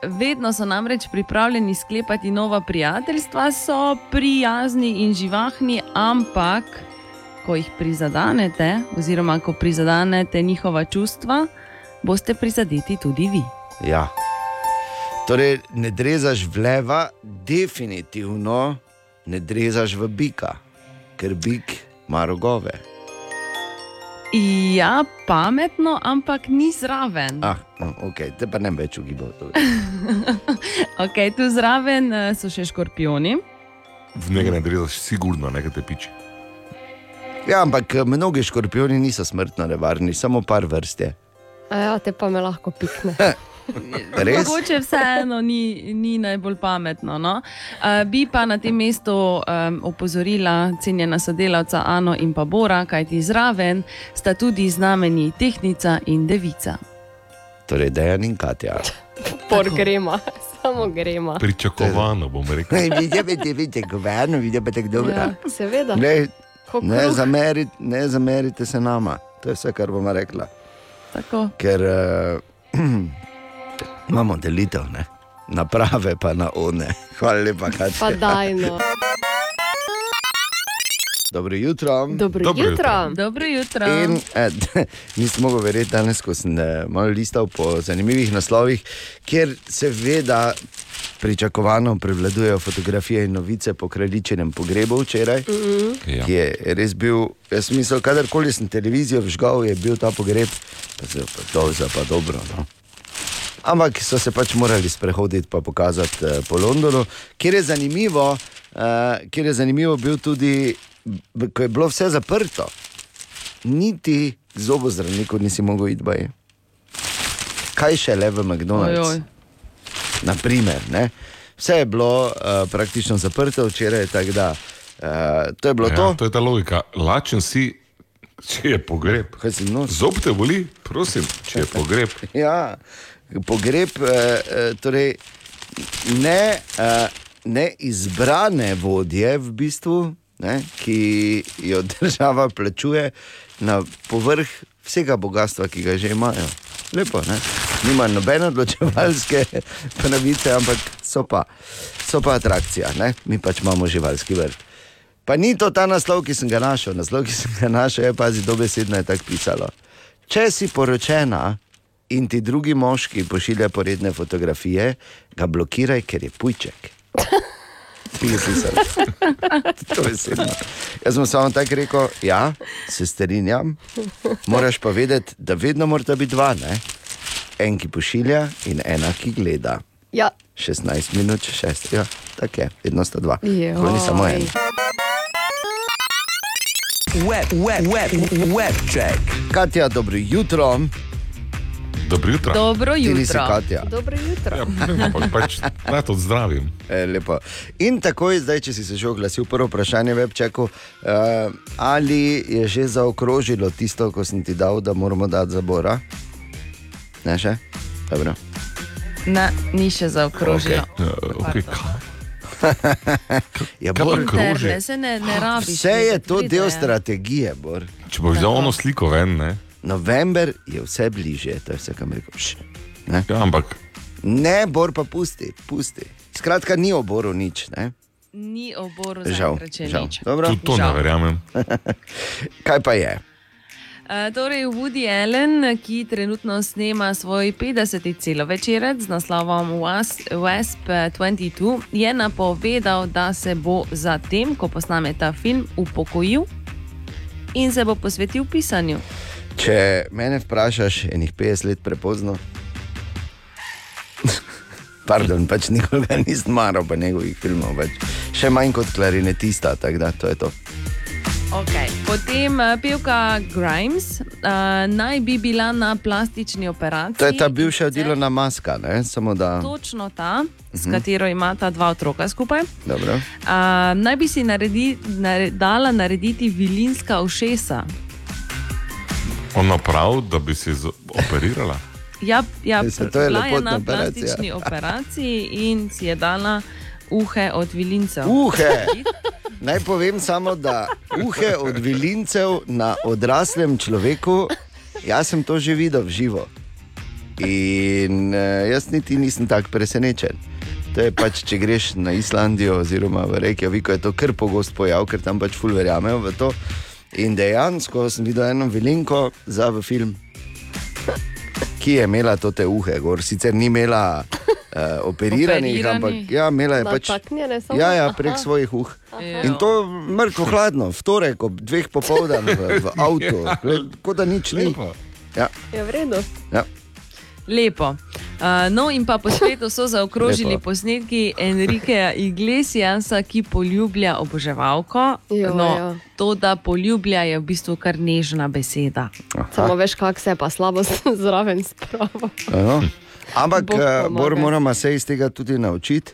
Vedno so namreč pripravljeni sklepati nova prijateljstva, so prijazni in živahni, ampak ko jih prizadenete, oziroma ko prizadenete njihova čustva, boste prizadeti tudi vi. Ja. Torej, ne drezaš v leva, definitivno ne drezaš v bika, ker bik ima rogove. Ja, pametno, ampak ni zraven. Ah, no, ok, te pa ne več ugibal. Okay, tu zraven eh, so še škorpioni. V njega ne drezaš, sigurno, nekaj te piči. Ja, ampak eh, mnogi škorpioni niso smrtno nevarni, samo par vrst je. A ja, te pa me lahko pikne. Res? Mogoče vseeno ni, ni najbolj pametno. No? Uh, bi pa na tem mestu um, opozorila cenjena sodelavca Ano in pa Bora, kajti zraven sta tudi znameni tehnica in devica. Torej, Dejan in Katja. Por grema, samo grema. Pričakovano bom rekel. Ne, vidite, vidite, vidite, governo, vidite pa tako dobro. Ja, seveda. Ne, ne, kruh. zamerite, ne zamerite se nama, to je vse, kar bomo rekla. Tako. Ker uh, imamo delitev, ne? na prave, pa na one. Hvala lepa, Pa Katja. daj no. Dobro jutro. Dobro, Dobro jutro. Dobro jutro. In eh, nisem mogel verjeti danes, ko sem eh, malo listal po zanimivih naslovih, kjer seveda pričakovano prevladujejo fotografije in novice po kraljičinem pogrebu včeraj. Ja. ki je res bil, jaz mislim, kadarkoli sem televizijo vžgal, je bil ta pogreb, pa se pa to za pa dobro. No. Ampak so se pač morali sprehoditi in pokazati uh, po Londonu, kjer je zanimivo, uh, kjer je zanimivo bil tudi, ko je bilo vse zaprto, niti k zobozdravniku nisi mogel iti. Baj. Kaj še le v McDonald's? Ojoj. Naprimer, ne? Vse je bilo uh, praktično zaprto včeraj, tako da uh, to je bilo Ja, to. to je ta logika. Lačen si, če je pogreb. Zob te boli, prosim, če je pogreb. Ja, pogreb, eh, eh, torej ne, eh, ne izbrane vodje, v bistvu, ne, ki jo država plačuje na povrh vsega bogatstva, ki ga že imajo. Lepo, ne? Nima nobene odločevalske pravice, ampak so pa, so pa atrakcija, ne? mi pač imamo živalski vrt. Pa ni to ta naslov, ki sem ga našel. Naslov, ki sem ga našel, je pazi, dobesedno je tako pisalo. Če si poročena in ti drugi moški pošilja poredne fotografije, ga blokiraj, ker je pujček. To je sedno. Jaz sem samo tako rekel, ja, se strinjam, moraš pa vedeti, da vedno mora biti dva, ne? en ki pošilja in ena ki gleda. Ja, 16 minut, 6, ja, tako je, vedno sta dva. Ni samo en. Web, web, web, web check. Katja, dobro jutro, Dobro jutro. Dobro ti nisi jutro. Katja. dobro jutro. Ja, ne ampak pač naj to zdravim. E, lepo. In takoj, zdaj, če si se že oglasil, prvo vprašanje v Webčeku, uh, ali je že zaokrožilo tisto, ko sem ti dal, da moramo dati zabora? Ne še? Dobro. Ne, ni še zaokrožilo. Okay. Uh? Ja, Bor, pa kroži? Se ne, ne rabiš. vse je to del ja. strategije, Bor. Če boš vzel ono sliko ven, ne? November je vse bližje, to je vse, kar mi rečeš. Ne? Ja, ampak ne, Bor pa pusti, pusti. Skratka, ni oboru nič. Ne? Ni oboru Žal, zaenkrat žal. nič. Dobro. tudi to ne Žal. verjamem. Kaj pa je? Uh, torej, Woody Allen, ki trenutno snema svoj 50. celovečerec z naslovom Was- Wasp 22, je napovedal, da se bo zatem, ko posname ta film, upokojil in se bo posvetil pisanju. Če mene vprašaš, je njih 50 let prepozno. Pardon, pač nikoli ga nisem maral, pa njegovih filmov več. Še manj kot klarinetista, tako da to je to. Okay. Potem uh, pevka Grimes uh, naj bi bila na plastični operaciji. To je ta bivša delovna maska, ne? samo da. Točno ta, s katero imata dva otroka skupaj. Dobro. Uh, naj bi si naredi, nare, dala narediti vilinska ušesa. Ona prav, da bi se operirala. Ja, ja Se, to je lepotna na operacija. plastični operaciji in si je dala uhe od vilincev. Uhe. Naj povem samo, da uhe od vilincev na odraslem človeku, jaz sem to že videl v živo. In uh, jaz niti nisem tako presenečen. To je pač, če greš na Islandijo oziroma v Reykjaviku, je to kar pogost pojav, ker tam pač ful verjamejo v to. In dejansko sem videl eno vilinko za v film, ki je imela to te uhe, gor sicer ni imela uh, operiranih, Operirani. ampak ja, imela je pač. Ja, ja, Aha. prek svojih uh. Ja. In to mrtvo hladno, v torek ob dveh popoldan v, v avtu, kot da nič ni. Lepo. Ja, Je v redu. ja. Lepo. Uh, no, in pa po svetu so zaokrožili Lepo. posnetki Enrikeja Iglesiasa, ki poljublja oboževalko. Jo, no, jo. to, da poljublja, je v bistvu kar nežna beseda. Samo veš, kako se je pa slabo zraven spravo. Ano. Ampak, eh. Bor, moramo se iz tega tudi naučiti.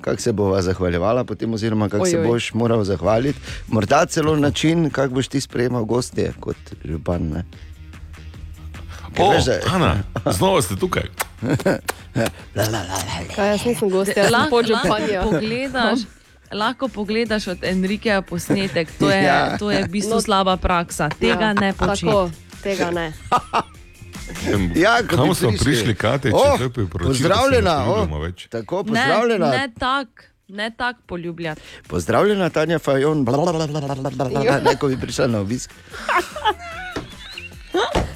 Kako se bova zahvaljevala, potem, oziroma kako se boš moral zahvaliti. Morda celo način, kako boš ti sprejemal gostje kot župan. Ne? Ker O, veš, da- Ana, znova ste tukaj. Kaj, jaz nisem gost, jaz sem Lahko, pod lahko, županjo. pogledaš, lahko pogledaš od Enrikeja posnetek, to je, Ja. to je v bistvu No. slaba praksa. Tega Ja, ne počne. Tako, tega ne. Ja, ko Kam smo prišli. prišli, Kate, če O, to je priporočilo? Pozdravljena, da se ne o, poljubljamo več. tako Ne, pozdravljena. ne tak, ne tak poljubljati. Pozdravljena, Tanja Fajon, neko bi prišla na obisk.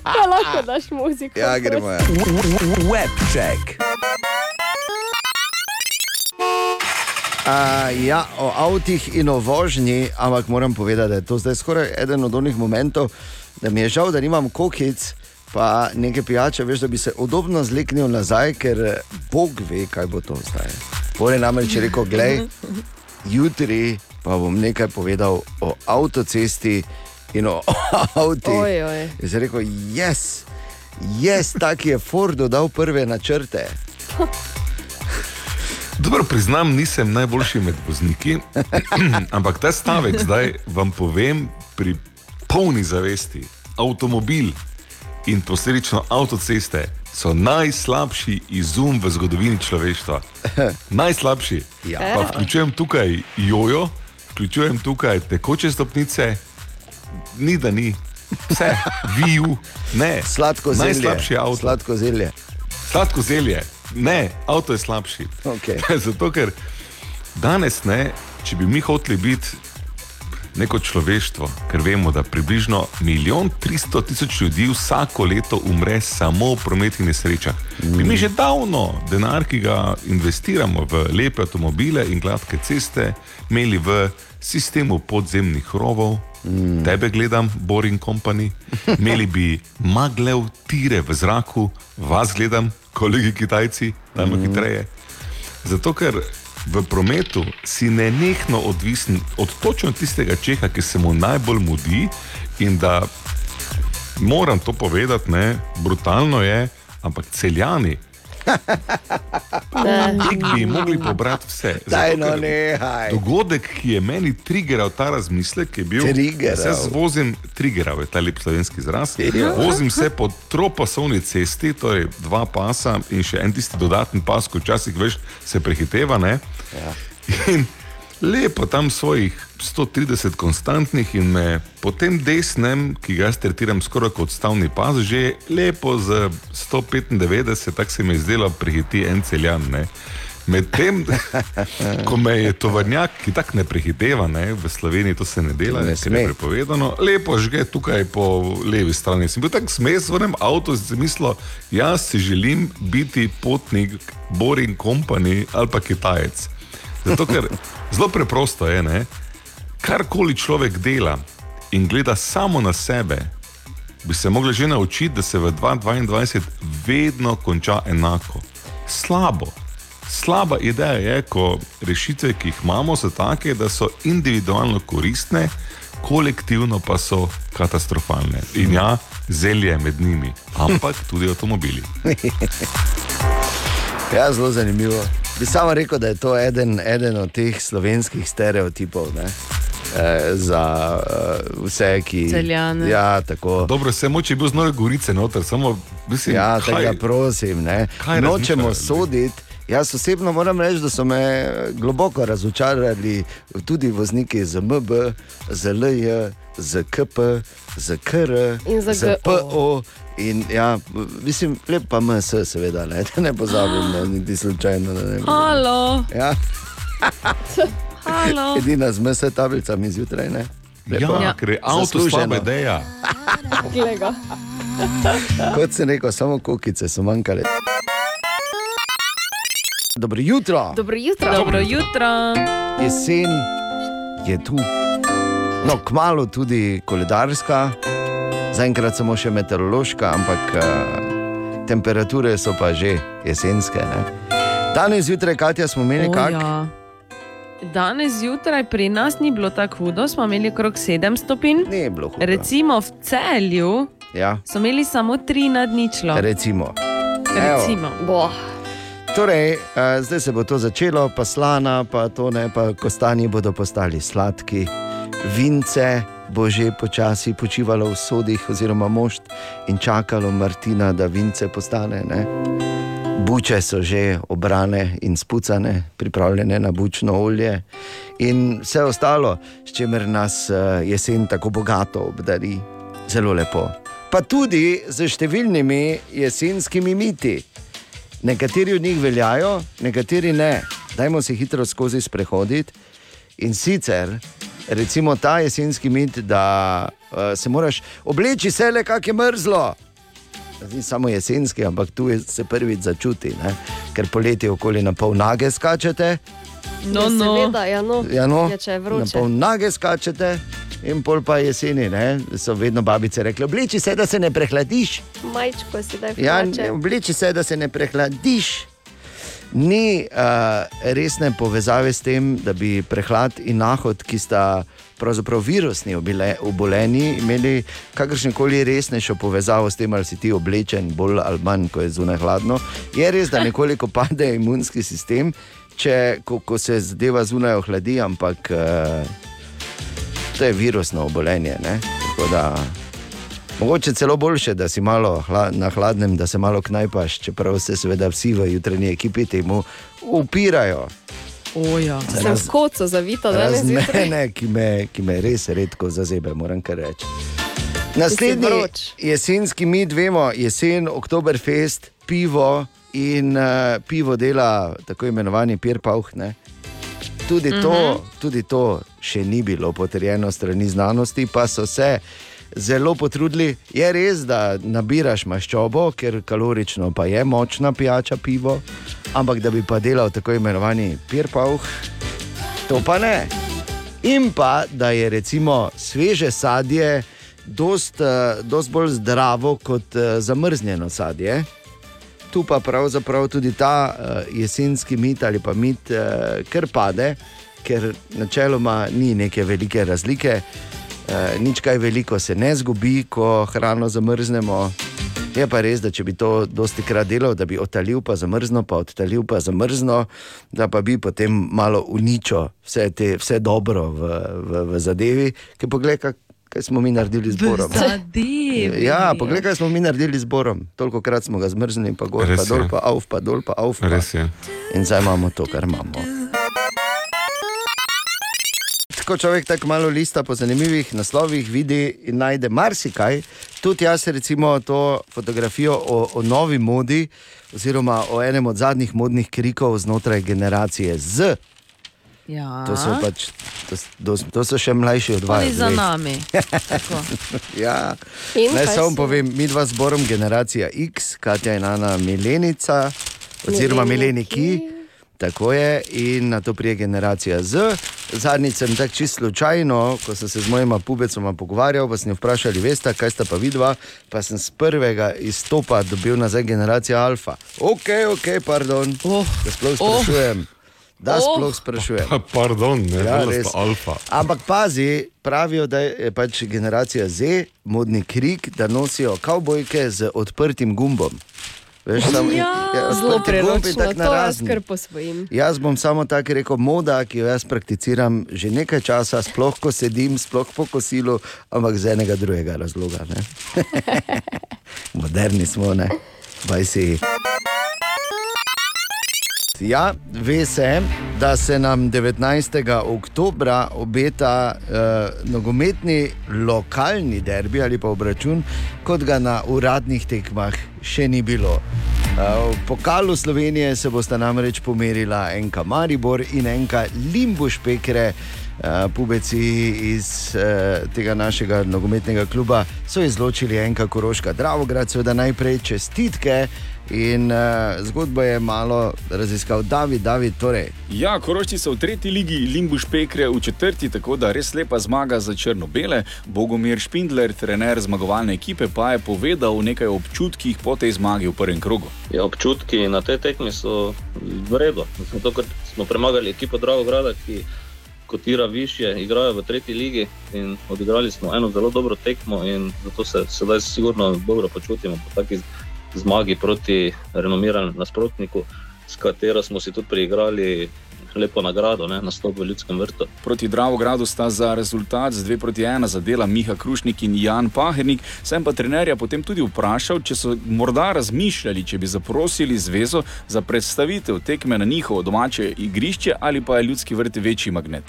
Pa lahko daš muziko. Ja, gremo. Ja. Webček. A, ja, o avtih in o vožnji, ampak moram povedati, da je to zdaj skoraj eden od onih momentov, da mi je žal, da nimam kokic, pa nekaj pijače, veš, da bi se udobno zleknil nazaj, ker eh, Bog ve, kaj bo to zdaj. Pol je namreč rekel, gledaj, jutri pa bom nekaj povedal o avtocesti in o oj. Jaz sem rekel, jaz, jaz, tak je Ford dodal prve načrte. Dobro, priznam, nisem najboljši med vozniki, ampak ta stavek zdaj vam povem pri polni zavesti. Avtomobil in posledično avtoceste so najslabši izum v zgodovini človeštva. Najslabši. Ja. Pa vključujem tukaj jojo, vključujem tukaj tekoče stopnice, ni da ni. Vse, viju, ne. Sladko zelje. Najslabši avto. Sladko zelje. Sladko zelje. Ne, avto je slabši. Okej. Zato, ker danes, ne, če bi mi hoteli biti neko človeštvo, ker vemo, da približno milijon 300 tisoč ljudi vsako leto umre samo v prometnih nesrečah. Mm. Bi mi že davno denar, ki ga investiramo v lepe avtomobile in gladke ceste, imeli v sistemu podzemnih rovov. Mm. Tebe gledam, Boring Company, imeli bi maglev tire v zraku, vas gledam, kolegi Kitajci, dajmo mm. hitreje. Zato, ker v prometu si nenehno odvisen od točno tistega čeha, ki se mu najbolj mudi. In da moram to povedati, ne, brutalno je, ampak celjani. Ti bi mogli pobrati vse. Zato, no. Dogodek, ki je meni trigeral ta razmislek, je bil, da se vozim, trigeral je ta lep slovenski izraz. Vozim se po tropasovni cesti, torej dva pasa in še en tisti dodatni pas, ko včasih veš, se prehiteva. Ne? Ja. In lepo tam svojih 130 konstantnih in me po tem desnem, ki ga jaz tretiram skoraj kot stavni pas, že lepo z 195, tako se mi je zdelo, prehiti en celjan. Ne? Medtem, ko me je tovornjak, ki tako ne prehiteva, ne, v Sloveniji to se ne dela, Ne je prepovedano, lepo žge tukaj po levi strani. Sem bil tako smes v enem avtu in sem mislil, jaz si želim biti potnik Boring Company ali pa Kitajec. Zato, ker zelo preprosto je, ne, karkoli človek dela in gleda samo na sebe, bi se mogli že naučiti, da se v 2022 vedno konča enako. Slabo. Slaba ideja je, ko rešitve, ki jih imamo, so take, da so individualno koristne, kolektivno pa so katastrofalne. In ja, zelje je med njimi, ampak tudi avtomobili. Ja, zelo zanimivo. Bi samo rekel, da je to eden, eden od teh slovenskih stereotipov. Ne? eh, za eh, vse, ki. Celjane. Ja, tako. Dobro, se moče bil znova gorice noter, samo mislim, Ja, kaj- tega prosim. Ne. kaj Nočemo soditi. Jaz osebno moram reči, da so me globoko razočarali tudi vozniki z MB, z LJ, z KP, z KR, In z. PO. In, ja, mislim, lep pa MS, seveda, ne, da ne pozabim, ne, niti slučajno. da Ne, Halo, ja, halo. edina z MS tablicami zjutraj. Ne. Ja, Ja. ker je avto slaba ideja. Kot sem rekel, samo kukice so manjkale. Dobro jutro. Dobro jutro. Dobro jutro. jesen je tu. No, kmalo tudi koledarska, zaenkrat samo še meteorološka, ampak uh, temperature so pa že jesenske. Ne? Danes zjutraj, Katja, smo imeli O, kak? ja. Danes zjutraj pri nas ni bilo tako hudo, smo imeli okrog 7 stopinj. Ne je bilo hudo. Recimo v celju Ja, so imeli samo 3 nad ničlo. recimo. Recimo. Torej, uh, zdaj se bo to začelo, pa slana, pa to ne, pa kostanji bodo postali sladki, vince bo že počasi počivalo v sodih, oziroma mošt in čakalo Martina, da vince postane. Ne? Buče so že obrane in spucane, pripravljene na bučno olje in vse ostalo, s čimer nas uh, jesen tako bogato obdari, zelo lepo. Pa tudi z številnimi jesenskimi miti. Nekateri od njih veljajo, nekateri ne. Dajmo se hitro skozi sprehoditi. In sicer, recimo ta jesenski mit, da uh, se moraš obleči vse le, kak je mrzlo. Ni samo jesenski, ampak tu je se prvič začuti, ne? ker poleti okoli na pol nage skačete. No, Ja, no. Seveda, ja, no. Ja, no, Ja, je na vroče. pol nage skačete. In pol pa jeseni, ne? so vedno babice rekle: Obleči se, da se ne prehladiš. Majčko si da Ja, hlače. ne, obleči se, da se ne prehladiš. Ni uh, resne povezave s tem, da bi prehlad in nahod, ki sta pravzaprav virusni obile, oboleni, imeli kakršne koli resnejšo povezavo s tem, ali si ti oblečen bolj ali manj, ko je zunaj hladno. Je res, da nekoliko pade imunski sistem, če, ko, ko se zadeva zunaj ohladi, ampak uh, to je virusno obolenje. Ne? Tako da Mogoče celo boljše, da si malo na hladnem, da se malo knajpaš, čeprav se seveda vsi v jutranji ekipi temu upirajo. O, ja. Sem v kocu zavita danes Razen zjutraj. mene, ki me, ki me res redko zazebe, moram kar reči. Naslednji jesenski mit, vemo, jesen, Oktoberfest, pivo in uh, pivo dela tako imenovani Pirpauh. Ne? Tudi, to, uh -huh. tudi to še ni bilo potrjeno strani znanosti, pa so se zelo potrudili. Je res, da nabiraš maščobo, ker kalorično pa je močna pijača pivo, ampak da bi pa delal tako imenovani Pirpauh, to pa ne. In pa, da je recimo sveže sadje dost, uh, dost bolj zdravo kot uh, zamrznjeno sadje. Tu pa pravzaprav tudi ta uh, jesenski mit ali pa mit kar pade, ker načeloma ni neke velike razlike. Uh, nič kaj veliko se ne zgubi, ko hrano zamrznemo. Je pa res, da če bi to dosti krat delal, da bi odtalil pa zamrzno, pa odtalil pa zamrzno, da pa bi potem malo uničil vse, te, vse dobro v, v, v zadevi. Ker poglej, kaj, kaj smo mi naredili z Borom. Zadevi. Ja, poglej, kaj smo mi naredili z Borom. Toliko krat smo ga zmrznili, pa gor, Res pa dol, pa auf, pa dol, pa je. In zdaj imamo to, kar imamo. Ko človek tako malo lista po zanimivih naslovih, vidi in najde marsikaj. Tudi jaz, recimo, to fotografijo o, o novi modi, oziroma o enem od zadnjih modnih krikov znotraj generacije Z. Ja. To so, pač, to, to, to so še mlajši od vas. Oni za nami. Ja. In Naj samo povem, mi dva zborom generacija X, Katja in Ana Milenica, oziroma Mileniki. Mileniki. Tako je, in na to prije generacija Z. Zadnjič sem tako čisto slučajno, ko sem se z mojima pubecoma pogovarjal, pa sem jih vprašal, veste, kaj sta pa vidva, pa sem z prvega izstopa dobil nazaj generacija Alfa. Ok, ok, pardon, Oh. da sploh Oh. sprašujem. Da Oh. sploh sprašujem. Pa, pardon, ne, Ja, ja, res. alfa. Ampak pazi, pravijo, da je pač generacija Z, modni krik, da nosijo kavbojke z odprtim gumbom. Veš, samo, Ja, zelo gumbi, priročno, tako to jaz kar posvojim. Jaz bom samo tako rekel, moda, ki jo jaz prakticiram že nekaj časa, sploh ko sedim, sploh po kosilu, ampak z enega drugega razloga. ne. Moderni smo, ne, bajsi. Ja, ve se, da se nam 19. oktober obeta uh, nogometni lokalni derbi ali pa obračun, kot ga na uradnih tekmah še ni bilo. Uh, v pokalu Slovenije se bosta namreč pomerila enka Maribor in enka Limbuš Pekre. Uh, pubeci iz uh, tega našega nogometnega kluba so izločili enka Koroška Dravograd, seveda najprej čestitke. In uh, zgodbo je malo raziskal David, David torej. Ja, Korošči so v tretji ligi, Limbuš Pekre v četrti, tako da res lepa zmaga za Črno-Bele. Bogomir Špindler, trener zmagovalne ekipe, pa je povedal nekaj o občutkih po tej zmagi v prvem krogu. Ja, občutki na tej tekmi so v redu. Zato, ker smo premagali ekipo Dravograda, ki kotira više, igrajo v tretji ligi in odigrali smo eno zelo dobro tekmo in zato se sedaj sigurno dobro počutimo po taki zmagi proti renomiranem nasprotniku, s katero smo si tudi priigrali lepo nagrado, ne, nastop v ljudskem vrtu. Proti Dravogradu sta za rezultat z 2 proti 1 zadela Miha Krušnik in Jan Pahernik. Sem pa trenerja potem tudi vprašal, če so morda razmišljali, če bi zaprosili zvezo za predstavitev tekme na njihovo domače igrišče ali pa je ljudski vrt večji magnet.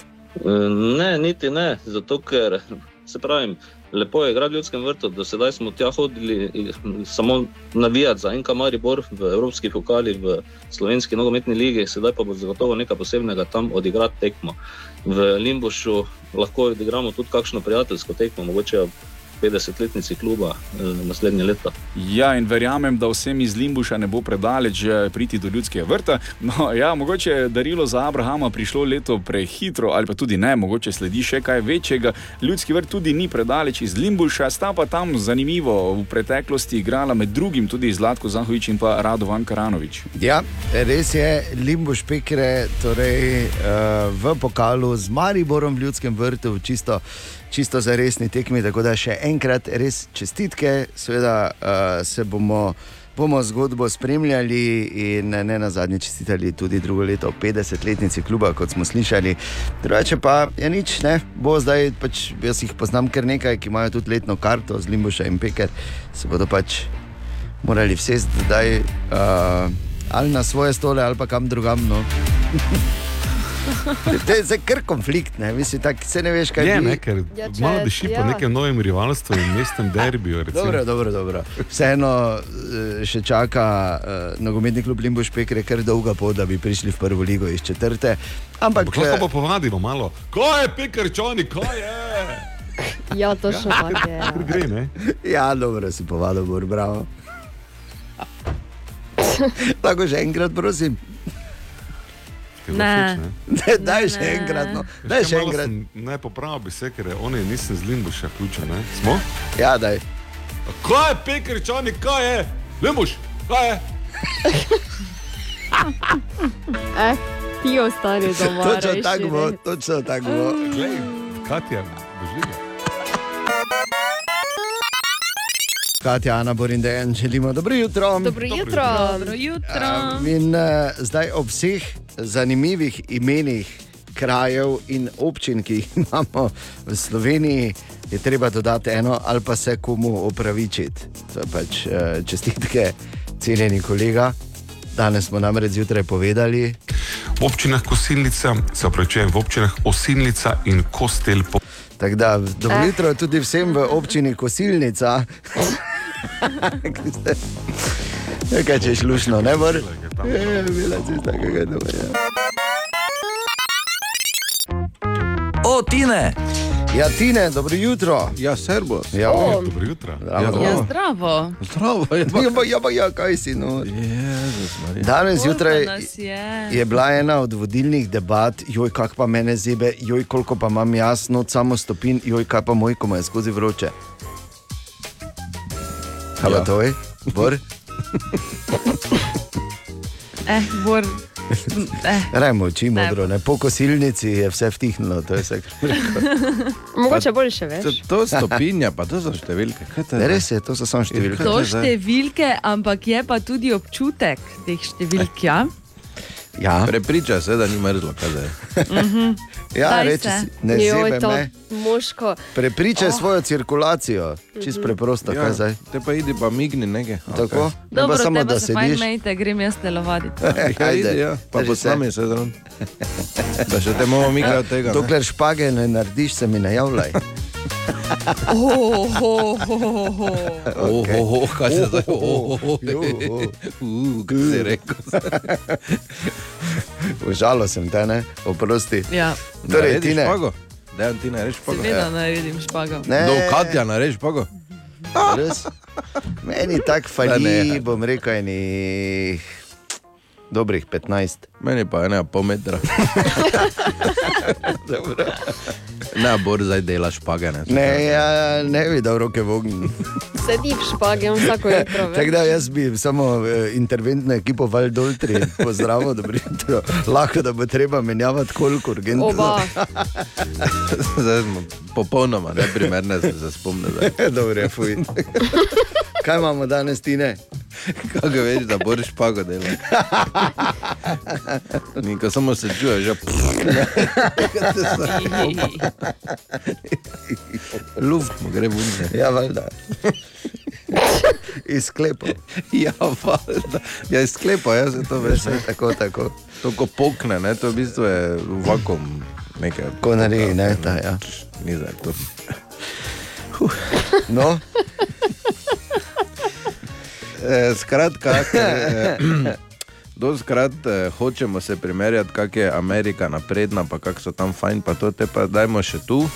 Ne, niti ne, zato ker se pravim, lepo je igrati v ljudskem vrtu. Do sedaj smo tja hodili samo navijati za NK Maribor v Evropski pokali, v Slovenski nogometni ligi, sedaj pa bo zagotovo nekaj posebnega tam odigrati tekmo. V Limbušu lahko odigramo tudi kakšno prijateljsko tekmo, mogoče 50-letnici kluba eh, naslednje leto. Ja, in verjamem, da vsem iz Limbuša ne bo predaleč priti do ljudskega vrta. No, ja, mogoče je darilo za Abrahama prišlo leto prehitro, ali pa tudi ne, mogoče sledi še kaj večjega. Ljudski vrt tudi ni predaleč iz Limbuša, sta pa tam zanimivo v preteklosti igrala med drugim tudi Zlatko Zahovič in pa Radovan Karanovič. Ja, res je, Limbuš Pekre, torej uh, v pokalu z Mariborom v ljudskem vrtu, čisto, čisto za resni tekmi. Tako da še enkrat res čestitke, seveda uh, se bomo. Bomo zgodbo spremljali in ne na zadnje čestitali tudi drugo leto, 50-letnici kluba, kot smo slišali. Drugače pa je nič, ne, bo zdaj pač, jaz jih poznam kar nekaj, ki imajo tudi letno karto z Limbuša in Peker, se bodo pač morali vsesti zdaj uh, ali na svoje stole ali pa kam drugam. No. To je zdaj kar konflikt, ne, Mislim, tak, se ne veš, kaj Je, bi- ne, ker Ja, če- malo diši po ja. nekem novem rivalstvu in mestnem derbiju. recimo. Dobro, dobro, dobro. Vseeno eh, še čaka uh, nogometni klub Limbuš Pekre, ker dolga pot, da bi prišli v prvo ligo iz četrte. Ampak, Ampak lahko eh, pa povadimo malo. Kaj je pekarčoni, kaj je? Ja, tako je. ja. Kar gre, ne? Ja, dobro si povadil, bravo. Lahko še enkrat, prosim. Ne. daj še ne. enkrat. No. Daj kaj, še enkrat. sem- Ne popravil bi se, ker oni nisem z Limbuša ključa, ne? Smo? Ja, daj. Kaj je pekarčoni, kaj je? Limbuš, kaj je? Eh, ti ostani doma. Točno tako bo, točno tako bo. Glej, Katja, doživljaj. Katja, Ana Borindejan, želimo dobro jutro. Dobro jutro. Dobro jutro. Um, in uh, zdaj ob vseh zanimivih imenih krajev in občin, ki jih imamo v Sloveniji, je treba dodati eno ali pa se komu opravičiti. To je pač uh, čestitke, cenjeni kolega. Danes smo namreč zjutraj povedali, V občinah Kosilnica, se opravičujem, v občinah Osilnica in Kostel. Po... tako da dobro jutro tudi vsem v občini Kosilnica. Ste- Ja, Kaj češ lušno, ne bo? Je, bila si takega doma. Ja. O, Tine! Ja, Tine, dobro jutro. Ja, servus. Ja, O. Dobro jutro. Bravo. Ja, Ja, dobro. zdravo. Zdravo, je Ja, pa, ja, pa, ja, kaj si. No. Jezus. Danes zjutraj je? je bila ena od vodilnih debat, joj, kak pa mene zebe, joj, koliko pa imam jaz, no, samo stopin, joj, kaj pa moj, ko me je skozi vroče. Kaj pa Ja. to je? Bor? Eh, Bor, Eh. Rajmo oči modro, ne po kosilnici je vse vtihnilo, to je vse. Mogoče boljše, veš. To, to stopinja, pa to so številke. Res je, to so samo številke. To številke, ampak je pa tudi občutek teh številk. Ja? Ja. Prepriča se, da ni mrzlo, kaj zdaj. Ja, reči si, ne zebe me. moško. Prepričaj Oh. svojo cirkulacijo, čist preprosto, kaj zdaj. Te pa idi pa migni nekaj. Tako? Ne Dobro, pa samo, da se fajn mejte, grem jaz telovaditi. Ja, idi, ja. Pa Drži bo se. zraven. Da še te bomo migati od tega. ne. Dokler špage ne narediš, se mi ne javljaj. Oh, oh, oh, oh. Oh, oh, oh, kaj se zdaj? Oh, oh, oh. Jo, oh. Uh, kaj si rekel? Užalo sem te, ne, oprosti. Ja, Torej, ti ne. špago? Dejan, ti narediš špago? seveda naredim špago. Ne, Do Katja narediš špago? res. Meni tako fali, ne. bom rekel, enih dobrih 15. Meni pa ena pol metra. Ne, bor zdaj dela špage. Ne, Ne, ja, ne bi dal roke v ogenj. Sedi v špagi vsako jutro. Tako da jaz bi samo eh, interventno ekipo Valdoltri pozdravil, da bi jutro lahko, da bo treba menjavati koliko urgentno. Oba. Zdaj smo popolnoma neprimerne za spomne. Dobro, je fuj. Kaj imamo danes, ti ne? Kako veš, da boš špago delal? Niko samo se čuje, že luft mu gre vunne. Ja, valjda. Iz sklepov. Ja, valjda. Ja, iz sklepa, ja, se to veš. Ne? Tako, tako. To, ko pokne, ne, to v bistvu je vakum. Nekaj, Ko naredi, ne, ta, ja. Ni zdaj to. No, Eh, Skratka, ker, eh, doskrat eh, hočemo se primerjati, kako je Amerika napredna, pa kako so tam fajn, pa to te pa dajmo še tu.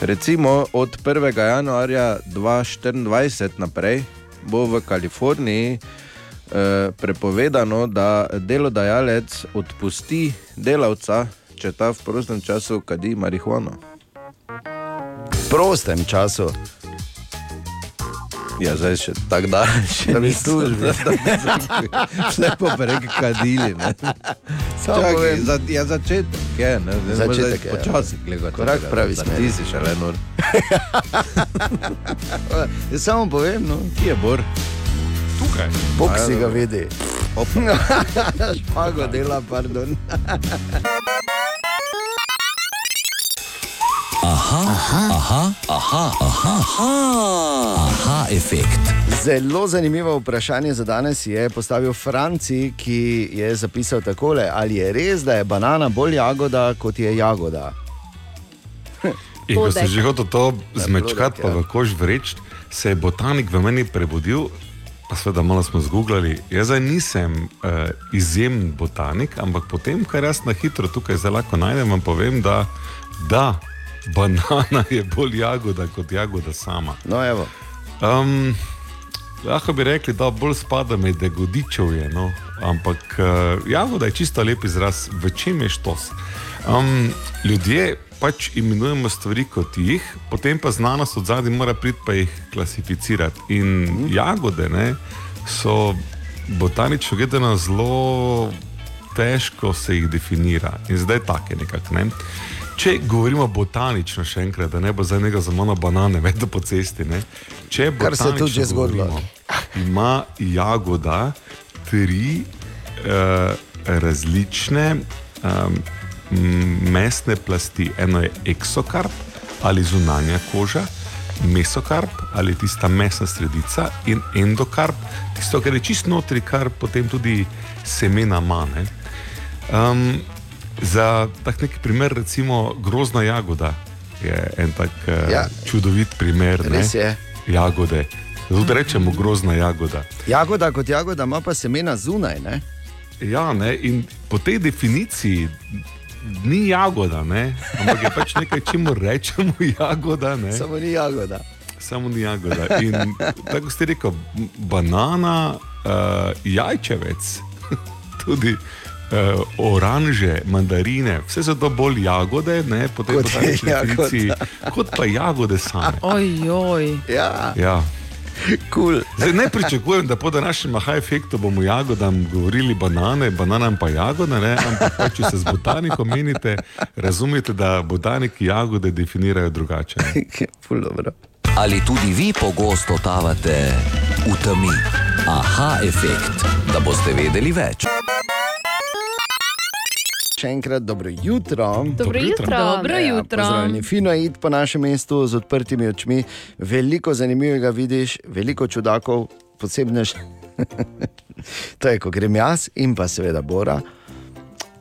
Recimo od 1. januarja 2024 naprej bo v Kaliforniji eh, prepovedano, da delodajalec odpusti delavca, če ta v prostem času kadi marihuano. v prostem času. Ja, zdaj še tako da, še Da bi ni službi. Lepo prek kadili. ne. Samo Čakaj, povem. za, ja, začetek je, ne, smo Začetek je, ja. Počasi. Korak pravi smeri. Ti si še le nor. Jaz samo povem, no. Kje je Bor? Tukaj. Bog si ga vidi. Špago dela, pardon. Aha, aha, aha, aha, aha, aha, efekt. Zelo zanimivo vprašanje za danes je postavil Franci, ki je zapisal takole: Ali je res, da je banana bolj jagoda kot je jagoda? In ko sem že hotel to zmečkati, pa v kož vreč, se je botanik v meni prebudil. Pa seveda malo smo zgooglali. Jaz zdaj nisem uh, izjemen botanik, ampak potem, kar jaz na hitro tukaj zelo lahko najdem, vam povem, da, da banana je bolj jagoda kot jagoda sama. No, evo. Um, lahko bi rekli, da bolj spada med degodičev, je, no? ampak uh, jagoda je čisto lep izraz, v čem je štos. Um, ljudje pač imenujemo stvari kot jih, potem pa znanost od zadaj mora priti pa jih klasificirati. In jagode ne, so botanično gledano zelo težko se jih definira. In zdaj take nekako. Ne. Če govorimo botanično, še enkrat, da ne bo za njega za mano banane, vedno po cesti. Ne. Če Kar se je tudi že zgodilo. Ima jagoda tri uh, različne um, mesne plasti. Eno je eksokarp ali zunanja koža, mesokarp ali tista mesna sredica in endokarp, tisto, kar je čist notri, kar potem tudi semena mane. Um, za tak neki primer, recimo grozna jagoda je en tak uh, Ja. čudovit primer. ne, Res je. Jagode. Zato rečemo grozna jagoda. Jagoda kot jagoda ima pa semena zunaj. Ne? Ja, ne, in po tej definiciji ni jagoda, ne, ampak je pač nekaj, čemu rečemo jagoda. Ne. Samo ni jagoda. Samo ni jagoda. In tako ste rekel, banana, uh, jajčevec, tudi uh, oranže, mandarine, vse so to bolj jagode, ne, po tej Kot botanični jagoda. kot pa jagode same. Ojoj. Ja. Ja. Cool. Zdaj, ne pričakujem, da po današnjem aha efektu bomo jagodam govorili banane, bananam pa jagode, ne? ampak pa, če se z botanikom menite, razumete, da botaniki jagode definirajo drugače. ne. Ali tudi vi pogosto totavate v temi? Aha, efekt, da boste vedeli več. Še enkrat dobro jutro. Dobro jutro. Dobro Ja, jutro. pozdravljeni. Fino je iti po našem mestu z odprtimi očmi. Veliko zanimivega vidiš, veliko čudakov, posebnež. to je, ko grem jaz in pa seveda Bora.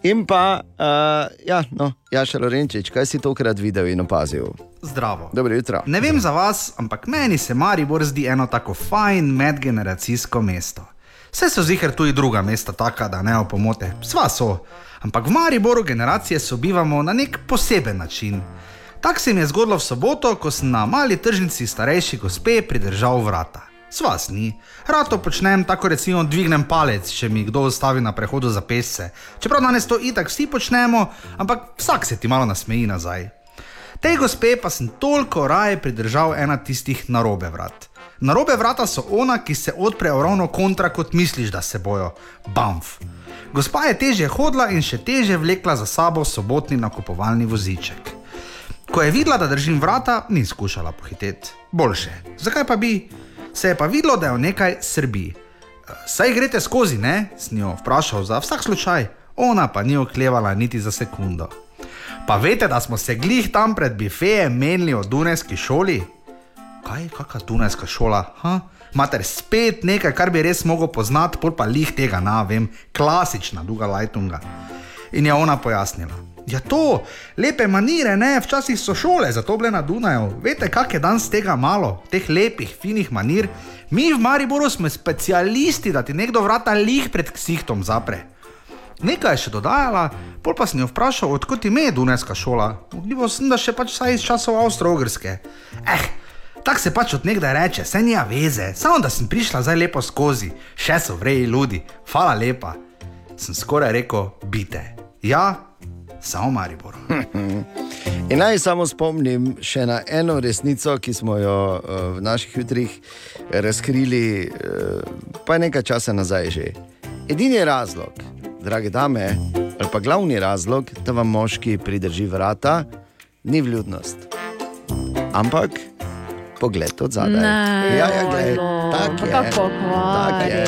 In pa, uh, ja, no, Jaša Lorenčič, kaj si tokrat videl in opazil? Zdravo. Dobro jutro. Ne vem za vas, ampak meni se Maribor zdi eno tako fajn medgeneracijsko mesto. Vse so zihar tudi druga mesta, taka, da ne opomote, sva so. Ampak v Mariboru generacije sobivamo na nek poseben način. Tak se mi je zgodilo v soboto, ko sem na mali tržnici starejši gospe pridržal vrata. Svas ni. Rado počnem tako recimo dvignem palec, če mi kdo ustavi na prehodu za pesce. Čeprav danes to itak vsi počnemo, ampak vsak se ti malo nasmeji nazaj. Tej gospe pa sem toliko raje pridržal ena tistih narobe vrat. Narobe vrata so ona, ki se odprejo ravno kontra, kot misliš, da se bojo. Bamf. Gospa je teže hodila in še teže vlekla za sabo sobotni nakupovalni voziček. Ko je videla, da držim vrata, ni skušala pohiteti. Boljše. Zakaj pa bi? Se je pa videlo, da jo nekaj srbi. Saj greste skozi, ne? Sem jo vprašal za vsak slučaj. Ona pa ni oklevala niti za sekundo. Pa veste, da smo se glih tam pred bifejem menili o Dunajski šoli? Kaj, kakšna Dunajska šola? Ha? Mater spet nekaj, kar bi res mogel poznati, pol pa lih tega, na vem, klasična Duga Lightunga. In je ona pojasnila. Ja, to, lepe manire, ne, včasih so šole, zato bile na Dunaju. Veste, kak je danes tega malo, teh lepih, finih manir. Mi v Mariboru smo specialisti, da ti nekdo vrata lih pred ksihtom zapre. Nekaj je še dodajala, pol pa sem jo vprašal, odkot ime je Dunajska šola. Obljubil sem, da še pač vsaj iz časov Avstro-Ogrske. Eh, tako se pač od nekdaj reče, saj nija veze, samo da sem prišla zdaj lepo skozi, še so vreji ljudi, hvala lepa. Sem skoraj rekel, bite. Ja, samo Maribor. In naj samo spomnim še na eno resnico, ki smo jo uh, v naših jutrih razkrili, uh, pa nekaj časa nazaj že. Edini razlog, drage dame, ali pa glavni razlog, da vam moški pridrži vrata, ni vljudnost. Ampak pogled od zadaj. Ne, ja, ja, glej, ojlo, tak je. kako Tak je.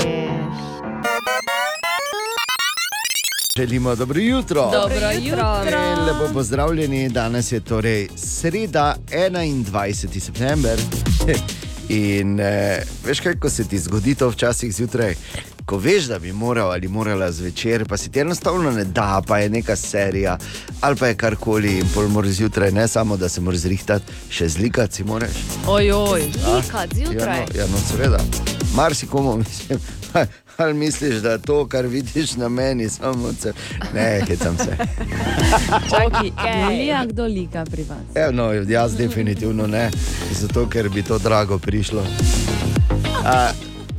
Želimo dobro jutro. Dobro jutro. In lepo pozdravljeni. Danes je torej sreda, 21. september. In eh, veš kaj, ko se ti zgodi to včasih zjutraj, ko veš, da bi moral ali morala zvečer, pa si ti enostavno ne da, pa je neka serija ali pa je karkoli in pol moraš zjutraj, ne samo da se moraš zrihtati, še zlikati si moraš. Ojoj, Zlikat zjutraj. Ja, no, ja, no seveda. Marsikomu mislim. Ali misliš, da to, kar vidiš na meni, samo se. Ne, hecam se. Čakaj, Julija, kdo lika pri vas? Evo, no, jaz definitivno ne, zato ker bi to drago prišlo. A,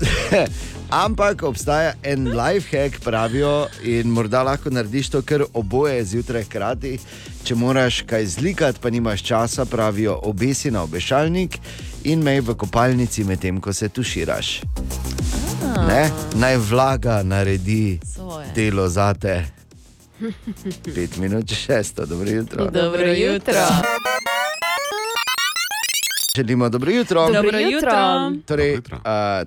ampak obstaja en life hack, pravijo, in morda lahko narediš to, kar oboje zjutraj hkrati. Če moraš kaj zlikati, pa nimaš časa, pravijo, obesi na obešalnik in mej v kopalnici, medtem ko se tuširaš. Ne? Naj vlaga naredi Svoje. delo za te. Pet minut, šesto, dobro jutro. Dobro jutro. Želimo dobro jutro. Dobro jutro. Torej, uh,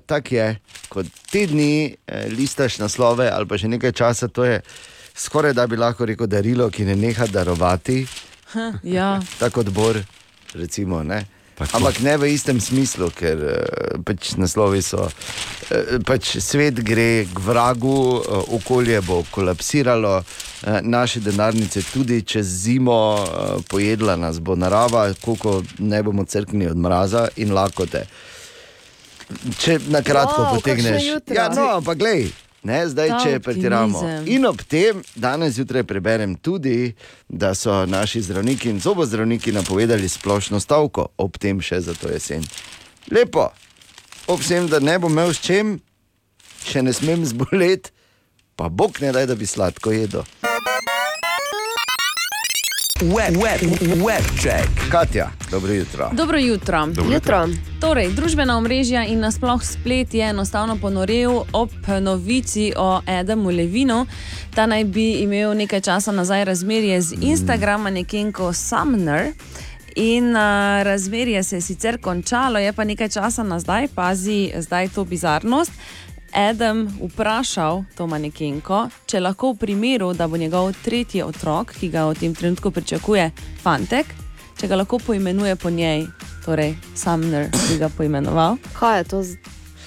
Tako je, kot te dni eh, listaš naslove ali pa že nekaj časa, to je skoraj da bi lahko rekel darilo, ki ne neha darovati, Ha, Ja, tako kot Bor, recimo. Ne? Ampak ne v istem smislu, ker uh, pač naslovi so. Uh, pač svet gre k vragu, uh, okolje bo kolapsiralo, naše denarnice tudi čez zimo pojedla nas bo narava, koliko ne bomo crkni od mraza in lakote. Če na kratko Wow, potegneš. Ja, no, ampak glej. Ne, zdaj, Ta če pretiramo. In ob tem, danes zjutraj preberem tudi, da so naši zdravniki in zobozdravniki napovedali splošno stavko, ob tem še za to jesen. Lepo, ob vsem, da ne bom imel s čem, še ne smem zboleti, pa bog ne daj, da bi sladko jedel. Web, web, web check. Katja, dobro jutro. Dobro jutro. Dobro jutro. Torej, družbena omrežja in nasploh splet je enostavno ponorel ob novici o Adamu Levinu. Ta naj bi imel nekaj časa nazaj razmerje z Instagrama nekenko Sumner. In uh, razmerje se je sicer končalo, je pa nekaj časa nazaj, pazi zdaj to bizarnost. Adam vprašal to manekenko, če lahko v primeru, da bo njegov tretji otrok, ki ga v tem trenutku pričakuje, fantek, če ga lahko poimenuje po njej, torej Sumner bi ga poimenoval. Kaj je to? Z...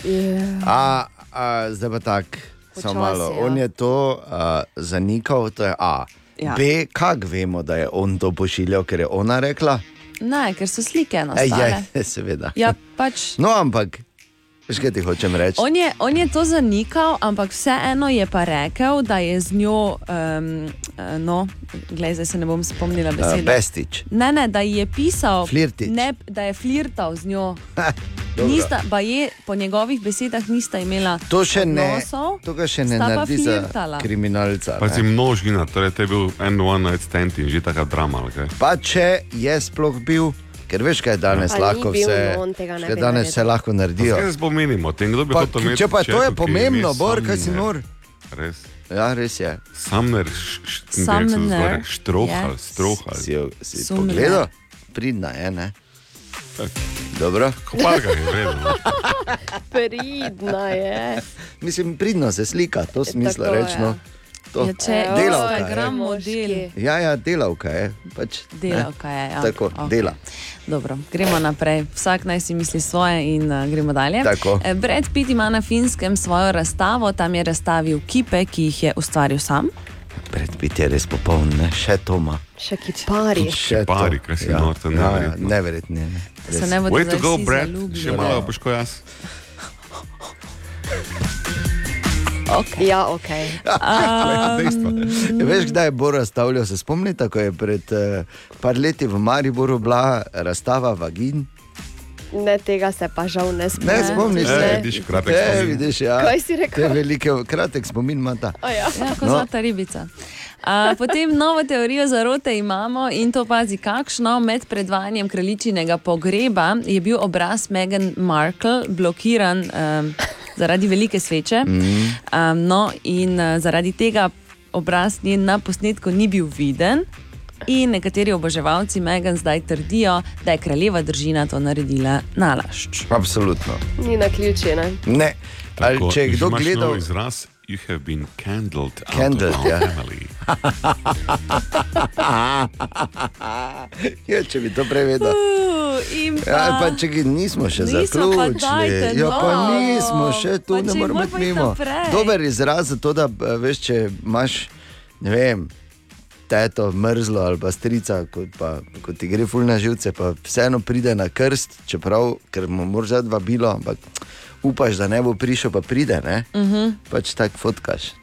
Yeah. A, a, zdaj pa tako, samo malo. ja. On je to a, zanikal, to je A. Ja. B, kako vemo, da je on to pošiljal, ker je ona rekla? Ne, ker so slike Ej, nastale. je, seveda. Ja, pač. No, ampak, veš, kaj ti hočem reči? On je, on je to zanikal, ampak vseeno je pa rekel, da je z njo, um, no, gledaj, zdaj se ne bom spomnila Uh, besede. Bestič. Ne, ne, da je pisal, Flirtič. ne, da je flirtal z njo. dobro. Nista, pa je, po njegovih besedah nista imela To še ne, odnosov, to ga še ne pa naredi za kriminalca. Pazi, ne. množina, torej te je bil en one night stand in že taka drama. kaj? Pa če je sploh bil, ker veš, kaj danes Pa lahko bil, vse, no, on tega ne kaj danes vse lahko naredijo. Kaj se spomenimo o tem, kdo bi Pa, hotel imeti če pa to je pomembno, Bor, kaj si nor. Res. Ja, res je. Sumner, š- š- kako se to Sumner, zgore? Štrohal, yes. strohal. Si, si Sumner. pogledal? Pridna je, ne? Dobro. Kopalka je vredno. Pridna je. Mislim, pridno se slika, to smisla reči. ja. To. Ja, če Evo, Delavka je. Instagram model, Ja, ja, delavka je. Pač, ne. delavka je. Ja. Tako, Okej. dela. Dobro, gremo naprej. Vsak naj si misli svoje in uh, gremo dalje. Tako. Eh, Brad Pitt ima na finskem svojo razstavo, tam je razstavil kipe, ki jih je ustvaril sam. Predpit je res popoln, ne? še Toma. Še kipari. Še to. Kipari, kaj si ja. to je ja, ja, neverjetno. neverjetno. je, Ne. Se ne Way to zdaj go, vsi Brad, zaljubili. še malo boš kot jaz. Okay. Ja, ok. Ja, Veš, kdaj je Bor razstavljal? Se spomnite, ko je pred uh, par leti v Mariboru bila razstava vagin? Ne, tega se pa žal ne spomnim. Ne, spomniš se. E, vidiš, kratek E, spomin. vidiš, ja. Kaj si rekel? Te velike, kratek spomin ima ta. A Ja. Ja, kot No. zlata ribica. A, potem novo teorijo zarote imamo in to pazi, kakšno med predvajanjem kraljičinega pogreba je bil obraz Meghan Markle blokiran um, zaradi velike sveče. Um, no, in uh, zaradi tega obraz njen na posnetku ni bil viden. In nekateri oboževalci Megan zdaj trdijo, da je kraljeva družina to naredila nalašč. Absolutno. Ni na ključi, ne? Ne. Ali Tako, če je kdo gledal, izraz, you have been candled, Candled, out of our ja. family. ja, če bi to prevedel. In Ja, pa če ga nismo še Nismo, pa zaključili, dajte, ja, pa no. nismo še tu, Pa ne če moremo mora iti pa iti mimo. naprej. Dober izraz za to, da eh, veš, če imaš, ne vem, teto mrzlo ali pa strica, kot, pa, kot ti gre fulna živce, pa vseeno pride na krst, čeprav, ker mu moraš dati vabilo, ampak upaš, da ne bo prišel, pa pride, ne? Uh -huh. Pač tako fotkaš.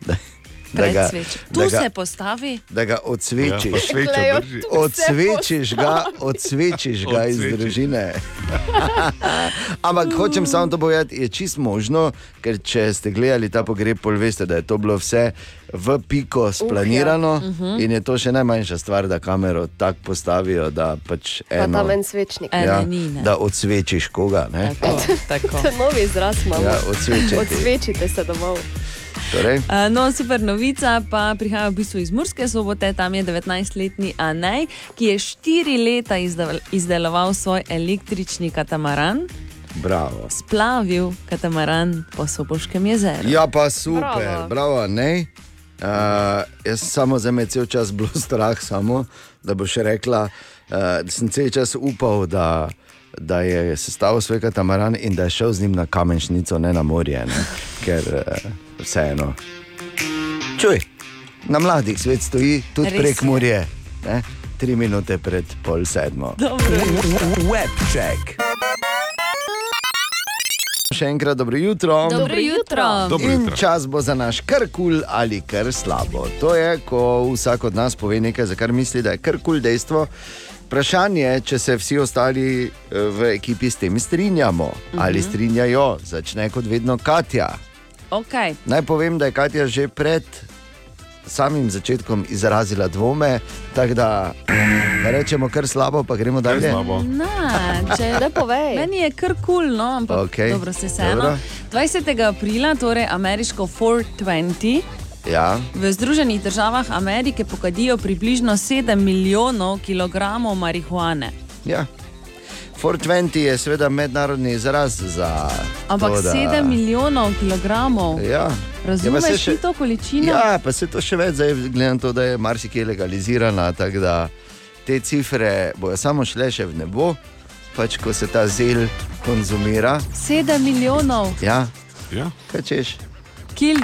Da, ga, da Tu ga, se postavi. da ga odsvečiš. Ja, se Odsvečiš ga, odsvečiš ga iz Odsvečiš. družine. Ampak hočem samo to povedati, je čist možno, ker če ste gledali ta pogreb, pol veste, da je to bilo vse v piko splanirano uh, ja. in je to še najmanjša stvar, da kamero tako postavijo, da pač Pa eno, tam en svečnik. Ene ja, ni, ne. da odsvečiš koga. Ne? Tako, tako. To je novi izraz, imamo. Ja, odsvečiti. Odsvečite se domov. Torej, Uh, no, super novica pa prihaja v bistvu iz Murske sobote. Tam je 19-letni Anej, ki je štiri leta izdeloval svoj električni katamaran, bravo. splavil katamaran po Soboškem jezeru. Ja, pa super, Bravo. bravo, ne. Uh, jaz samo za me cel čas bilo strah, samo, da boš rekla, uh, da sem cel čas upal, da, da je sestavil svoj katamaran in da je šel z njim na kamenšnico, ne na morje, ne? ker uh, vseeno. Čuj, na mladih svet stoji tudi Res prek je. morje, ne? tri minute pred pol sedmo. Web check. Še enkrat dobro jutro. Dobro jutro. Dobro In jutro. čas bo za naš kar kul ali kar slabo. To je, ko vsak od nas pove nekaj, za kar misli, da je kar kul dejstvo. Vprašanje je, če se vsi ostali eh, v ekipi s tem strinjamo ali strinjajo. Začne kot vedno Katja. Okay. Naj povem, da je Katja že pred samim začetkom izrazila dvome, tako da rečemo kar slabo, pa gremo dalje. Ne, če Da povej. Meni je kar kul, cool, no, ampak Okej, dobro se vseeno. dobro. 20. aprila, torej ameriško 420, Ja. v Združenih državah Amerike pokadijo približno 7 milijonov kilogramov marihuane. Ja. 420 je seveda mednarodni izraz za. Ampak to, da... 7 milijonov kilogramov. Ja. Ja, Razumeš pa se ti to količino? Ja, pa se to še več, zdaj glede na to, da je marsikaj legalizirana, tako da te cifre bojo samo šle še v nebo, pač ko se ta zel konzumira. 7 milijonov Ja, Ja, kaj češ, kil.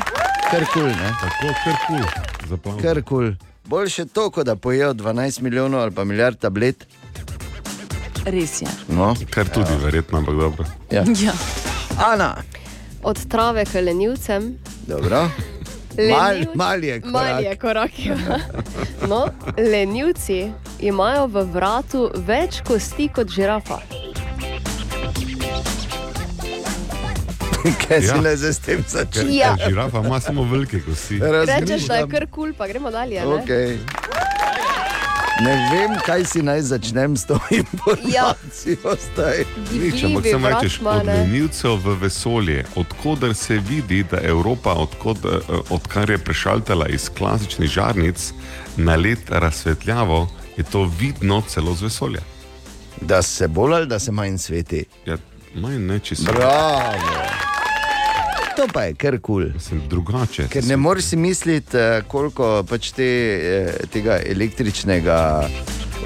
kar kul, ne? tako, kar kul. Zaplavno. Kar kul. Boljše to, kot da pojejo 12 milijonov ali pa milijard tablet. Res je. No. Kar tudi verjetno, ampak dobro. Ja. Ja. Ana, Od trave k lenivcem. dobro. Mal, Lenivci- mal je korak. Mal je korak. ja. No, lenivci imajo v vratu več kosti kot žirafa. Kaj si Ja. ne zdaj s tem začel? Ja. žirafa ima samo velike kosti. Rečeš, da je kar kul, pa gremo dalje. ne? Okay. Ne vem, kaj si naj začnem s to informacijo. zdaj. Nič, ampak vrat rečeš, od lenivcev v vesolje, odkudar se vidi, da Evropa, odkod, eh, odkar je prešaltala iz klasičnih žarnic na let razsvetljavo, je to vidno celo z vesolja. Da se bolj ali da se manj sveti. Ja, manj ne, če se Bravo. To pa je kar kul. Cool. drugače. Ker ne moreš si misliti, eh, koliko pač te, eh, tega električnega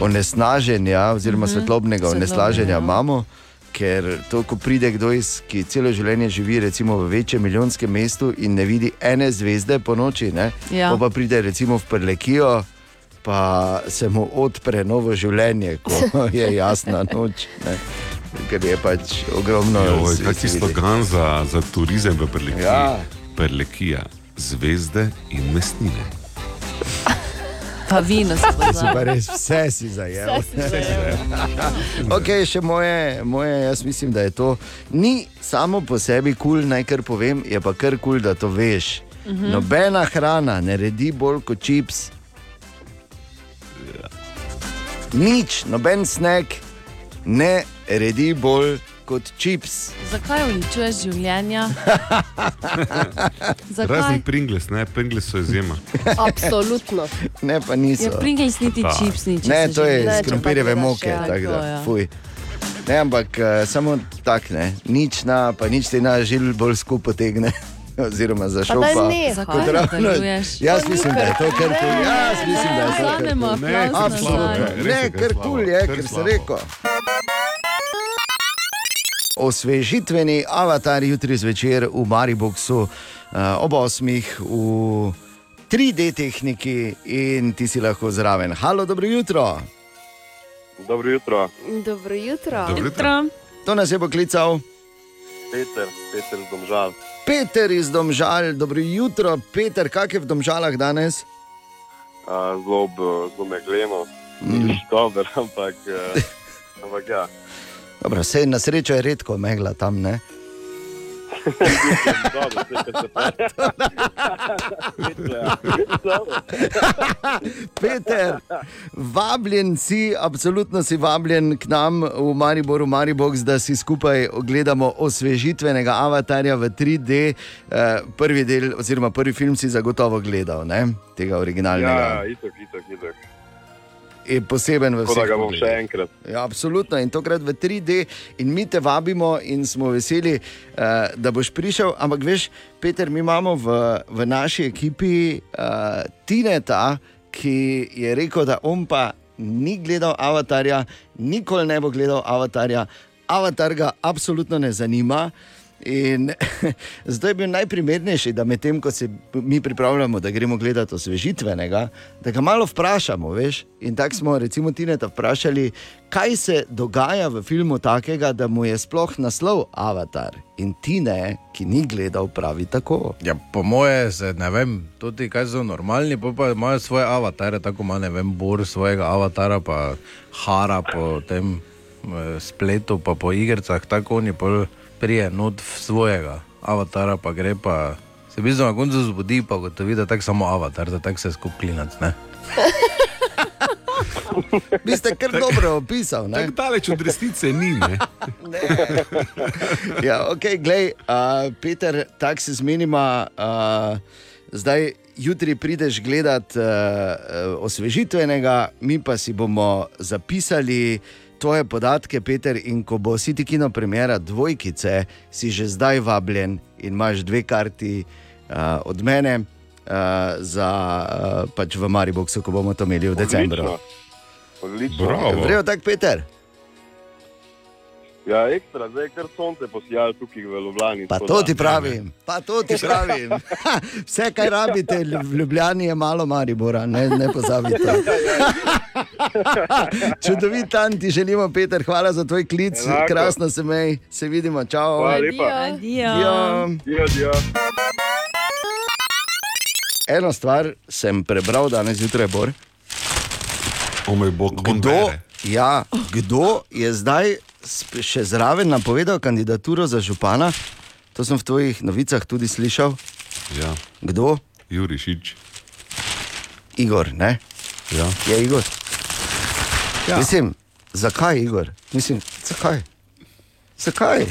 onesnaženja, oziroma Mhm. svetlobnega Svetlobnega, onesnaženja ja. imamo. Ker to, ko pride kdo, iz, ki celo življenje živi recimo, v večjem milijonskem mestu in ne vidi ene zvezde po noči, ne, Ja. ko pa pride recimo v Prlekijo, pa se mu odpre novo življenje, ko je jasna noč. Ne. Ker je pač ogromno Joj, Kakšen vidi. slogan za, za turizem v Prlekiji? Ja. Prlekija, zvezde in mesnine. Pa vino se Si pa res vse si zajel. Vse si zajel. okay, še moje, moje, jaz mislim, da je to. Ni samo po sebi kul, cool, naj kar povem, je pa kar kul, cool, da to veš. Uh Mhm. -huh. Nobena hrana ne redi bolj kot čips. Nič, noben snek ne redi bolj kot čips. Zakaj uničuješ življenja? Zakaj? Razni Pringles, ne, Pringles so izjema. Absolutno. Ne, pa niso. Je Pringles niti Da. čips, nič. Ne, to je Ne, iz krompirjeve moke, ja. tako da, ja. fuj. Ne, ampak uh, samo tako ne, nič na, pa nič ti na žil bolj skupaj potegne. Oziroma za šopa. Kot ravno-? Jaz mislim, da je to kar kul. Jaz mislim, da je to kar kul. Ne, Absolutno. Ne, je kar kul je, ker se reko. Osvežitveni avatar jutri zvečer v Mariboku uh, ob 8. v 3D tehniki in ti si lahko zraven. Halo, dobro jutro. Dobro jutro, Dobro jutro. Dobro jutro. To nas je poklical Peter, Peter z Domžal. Peter iz Domžal. Dobro jutro, Peter, kak je v Domžalah danes? A, Zelo, zelo megleno, ni dober, ampak, eh, ampak ja. Dobro, vse na srečo je redko megla tam, ne? Ja. Peter, vabljen si, absolutno si vabljen k nam v Mariboru, Mariboks, da si skupaj ogledamo osvežitvenega avatarja v 3D. Eh, prvi del, oziroma prvi film si zagotovo gledal, ne? tega Ja, originalnega. itok, itok, itok. Je poseben v Tako da vseh. ga bom še enkrat. Ja, absolutno in tokrat v 3D, in mi te vabimo, in smo veseli, uh, da boš prišel. Ampak veš, Peter, mi imamo v, v naši ekipi uh, Tineta, ki je rekel, da on pa ni gledal avatarja, nikoli ne bo gledal avatarja, avatar ga absolutno ne zanima. In zdaj bi bil najprimernejši, da medtem ko se mi pripravljamo, da gremo gledati osvežitvenega, da ga malo vprašamo. Veš? In tako smo, recimo, Tineta vprašali, kaj se dogaja v filmu takega, da mu je sploh naslov Avatar. In Tine, ki ni gledal, pravi tako. Ja, po moje, se, ne vem, tudi kaj so normalni, pa, pa imajo svoje avatare, tako ima ne vem, Bor svojega avatara, pa Hara po tem eh, spletu, pa po igrah, tako oni pol prije not svojega avatara, pa gre pa Se v bistvu na koncu zbudi, pa ugotovi, da je tako samo avatar, da tako se skupaj klinac. Ne? Vi ste kar dobro opisali. Tako daleč od resnice ni. Ne? Ja, ok, glej, uh, Peter, tako se zmenima. Uh, zdaj, jutri prideš gledat uh, uh, osvežitvenega, mi pa si bomo zapisali tvoje podatke, Peter. In ko bo City Kino premjera dvojkice, si že zdaj vabljen in imaš dve karti uh, od mene. Uh, za uh, pač v Mariboku, ko bomo to imeli v decembru. Odlično. Vrejo tako, Peter? Ja, ekstra, zdaj je kar sonce posijalo tukaj v Ljubljani. Pa to da- ti pravim, pa to ti pravim. Vse, kar rabite v Ljubljani, je malo Maribora, ne, ne pozabite. Čudovit dan ti želimo, Peter, hvala za tvoj klic, Enako. krasno se mej, se vidimo, čau. Hvala lepa. Adijo. Adijo, adijo. Eno stvar sem prebral danes zjutraj, Bor. O moj bog, Kdo, ja, kdo je zdaj še zraven napovedal kandidaturo za župana? To sem v tvojih novicah tudi slišal. Ja. Kdo? Jurišič. Igor, ne? Ja. Je Igor. Ja. Mislim, zakaj Igor? Mislim, zakaj? Zakaj?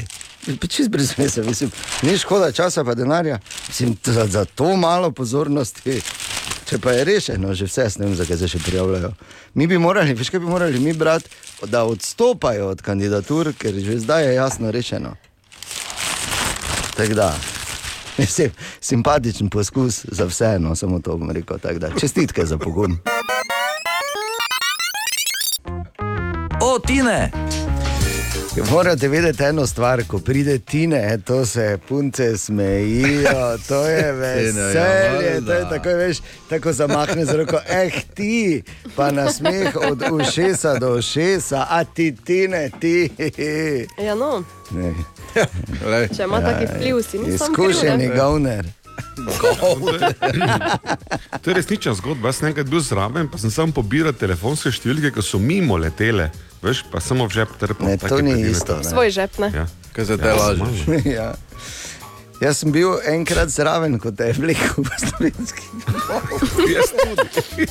Čez brez veze, mislim, ni škoda časa, pa denarja. Mislim, za, za to malo pozornosti. Če pa je rešeno, že vse, ne vem, zakaj se še prijavljajo. Mi bi morali, veš, kaj bi morali mi brati, da odstopajo od kandidatur, ker že zdaj je jasno rešeno. Tako da, mislim, simpatičen poskus za vse, no, samo to bom rekel. da. Čestitke za pogum. O, Tine! Morate vedeti eno stvar, ko pride Tine, to se punce smejijo, to je veselje, to je tako, veš, tako zamahne z roko, eh ti, pa na smeh od ušesa do ušesa, a ti Tine, ti. Ja, no, Ne. če ima taki vpliv, si nisem Izkušeni govner. To je resnična zgodba. Jaz sem enkrat bil zraven, pa sem samo pobiral telefonske številke, ki so mimo letele. Veš, pa samo v žep trpel. Ne, to ni isto, ne. Svoj žep, ne? Ja. Kaj za te Ja, lažeš? ja. Jaz sem bil enkrat zraven, ko te je vlekel v slovenski. Jaz tudi.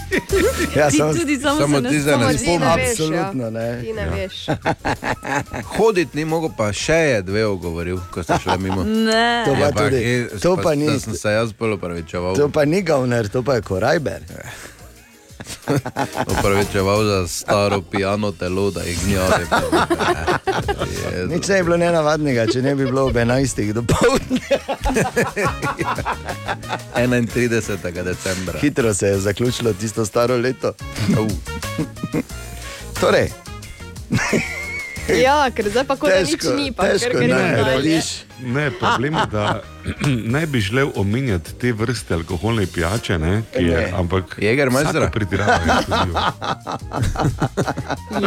Ja, Ti tudi samo samo se ne ti zdaj ne spomniš. spomniš. Absolutno ne. Ti ne Ja. veš. Hoditi ni mogel, pa še je dve ogovoril, ko ste šli mimo. Ne. To pa Ja, tudi- kje- to pa ni- Da sem se jaz bolj opravičeval. To pa ni govner, to pa je korajber. Opravičeval za staro pijano telo, da jih gnjavi. Nič ne bi bilo nenavadnega, če ne bi bilo ob 11. do povdne. 31. decembra. Hitro se je zaključilo tisto staro leto. torej, Ja, ker zdaj pa kot da nič Težko, ni, pa težko, gremo ne, vidiš. Ne, problem je, da ne bi želel omenjati te vrste alkoholne pijače, ne, ki je, Ne. ampak Jägermeistera? vsako pretirava je škodljivo.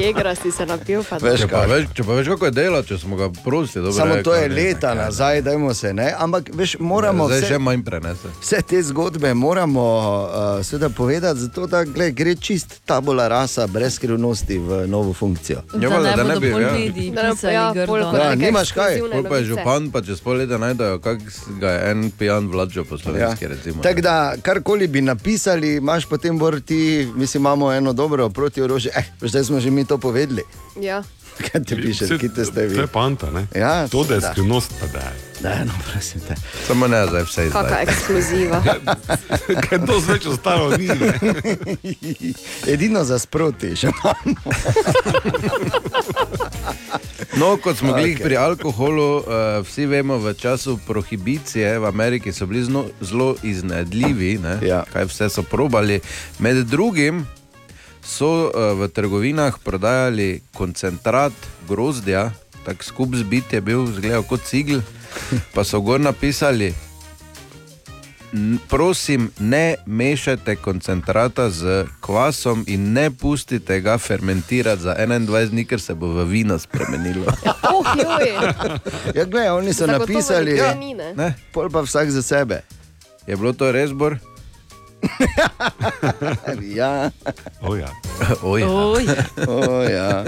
Jegra si se napil, pa Veš Če pa, kaj? veš, če pa veš, kako je delo, če smo ga prosili, dobro. samo to je rekel, ne, leta ne, nazaj, dajmo se ne. Ampak veš, moramo Zdaj še vse, manj prenese. vse te zgodbe moramo uh, seveda povedati, zato da gled, gre čist tabula rasa brez skrivnosti v novo funkcijo. Ja, Da valjda, ne da ne bi, pol ja. mediji bo- pisali ja, grdo. pol Ja, nimaš kaj. Pol pa je župan, pa čez pol leta najdejo, kako ga je en pijan vlačil po slovenski. Ja. recimo, Tako da, karkoli bi napisali, imaš potem bor ti, mislim, imamo eno dobro proti orožje. Eh, zdaj smo že mi to povedali. Ja. Kaj ti piše, kite ste vi? To je panta, ne? Ja, to, da je skrivnost, pa da je. Da, no, prosim te. Samo ne zdaj vse Kakšna izdaja. ekskluziva. Kaj to več ostalo ni? Ne? Edino za sproti še imamo. No, kot smo bili Okej. pri alkoholu, uh, vsi vemo, v času prohibicije v Ameriki so bili zelo iznedljivi, ne, Ja. kaj vse so probali. Med drugim so uh, v trgovinah prodajali koncentrat grozdja, tako skup zbit je bil, zgledal kot cigl, pa so gor napisali. "N- Prosim, ne mešajte koncentrata z kvasom in ne pustite ga fermentirati za 21 dni, ker se bo v vino spremenilo. Oh, joj. Ja, gledaj, oni so Zagotovo napisali, ja. Ne? pol pa vsak za sebe. Je bilo to res, Bor? Ja, O, ja. Oj, Oj, o, ja.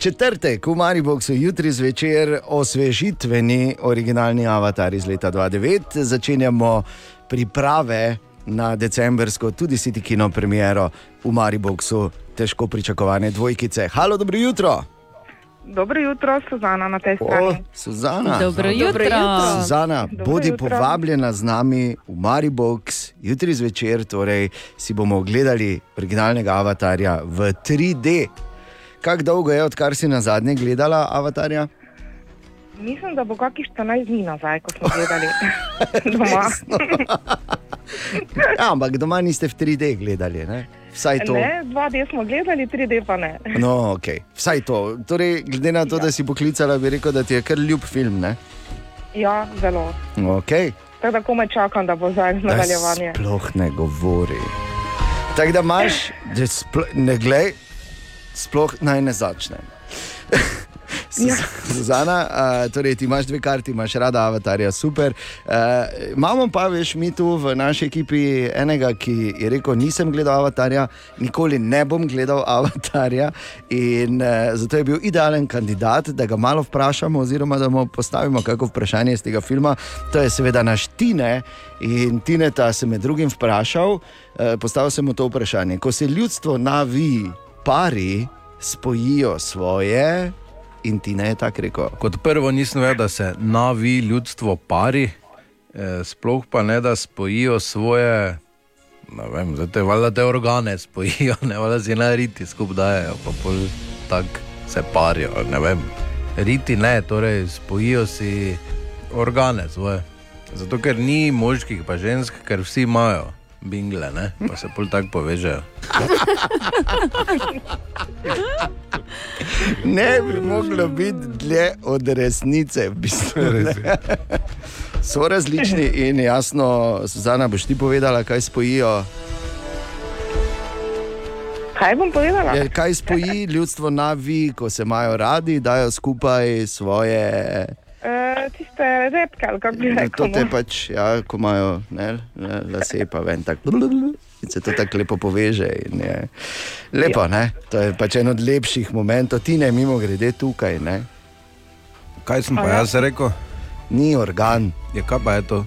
četrtek v Mariboku, jutri zvečer osvežitveni originalni avatar iz leta 2009. Začenjamo priprave na decembrsko, tudi City Kino premiero v Mariboku, težko pričakovane dvojkice. Halo, dobro jutro. Dobro jutro, Suzana na tej strani. O, Suzana. Dobro jutro. Suzana, Dobro bodi jutro. povabljena z nami v Mariboku, jutri zvečer, torej si bomo ogledali originalnega avatarja v 3D. Kako dolgo je, odkar si na zadnje gledala avatarja? Mislim, da bo kakih 14 dni nazaj, ko smo gledali doma. Ja, ampak doma niste v 3D gledali, ne? Vsaj to. Ne, 2D smo gledali, 3D pa ne. No, ok, vsaj to. Torej, glede na to, da si poklicala, bi rekel, da ti je kar ljub film. Ne? Ja, zelo. Okay. Tako da komaj čakam, da bo zdaj nadaljevanje. Sploh ne govori. Tako da imaš, da sploh ne glej, sploh naj ne začnem. Ja. Zuzana, uh, torej ti imaš dve karti, imaš rada avatarja, super. Uh, imamo pa, veš, mi tu v naši ekipi enega, ki je rekel: nisem gledal avatarja, nikoli ne bom gledal avatarja. In uh, zato je bil idealen kandidat, da ga malo vprašamo, oziroma da mu postavimo kako vprašanje iz tega filma. To je seveda naš Tine. In Tineta sem med drugim vprašal, uh, postavil sem mu to vprašanje. Ko se ljudstvo navi, pari spojijo svoje. In ti ne je tako rekel. Kot prvo nisem vedel, da se novi ljudstvo pari, eh, sploh pa ne da spojijo svoje. Vem, zdaj te valjda te organe spojijo, ne valjda si na riti skupaj dajo, pa pol tako se parijo. Riti ne, torej spojijo si organe svoje. Zato ker ni moških, pa žensk, ker vsi imajo bingle, ne? pa se pol tako povežejo. Ne bi moglo biti dlje od resnice, v bistvu. Res ne. So različni in jasno, Suzana, boš ti povedala, kaj spojijo. Kaj bom povedala? Je, kaj spoji ljudstvo navi, ko se imajo radi, dajo skupaj svoje. E, tiste repke, ali kako bi To rekel. te no. pač, ja, ko imajo ne, lase, pa ven tako. In se to tako lepo poveže. in Je. Lepo, ja. ne? To je pač en od lepših momentov, ti ne mimo grede tukaj. Ne? Kaj sem pa jaz rekel? Ni organ. Je kaj pa je to?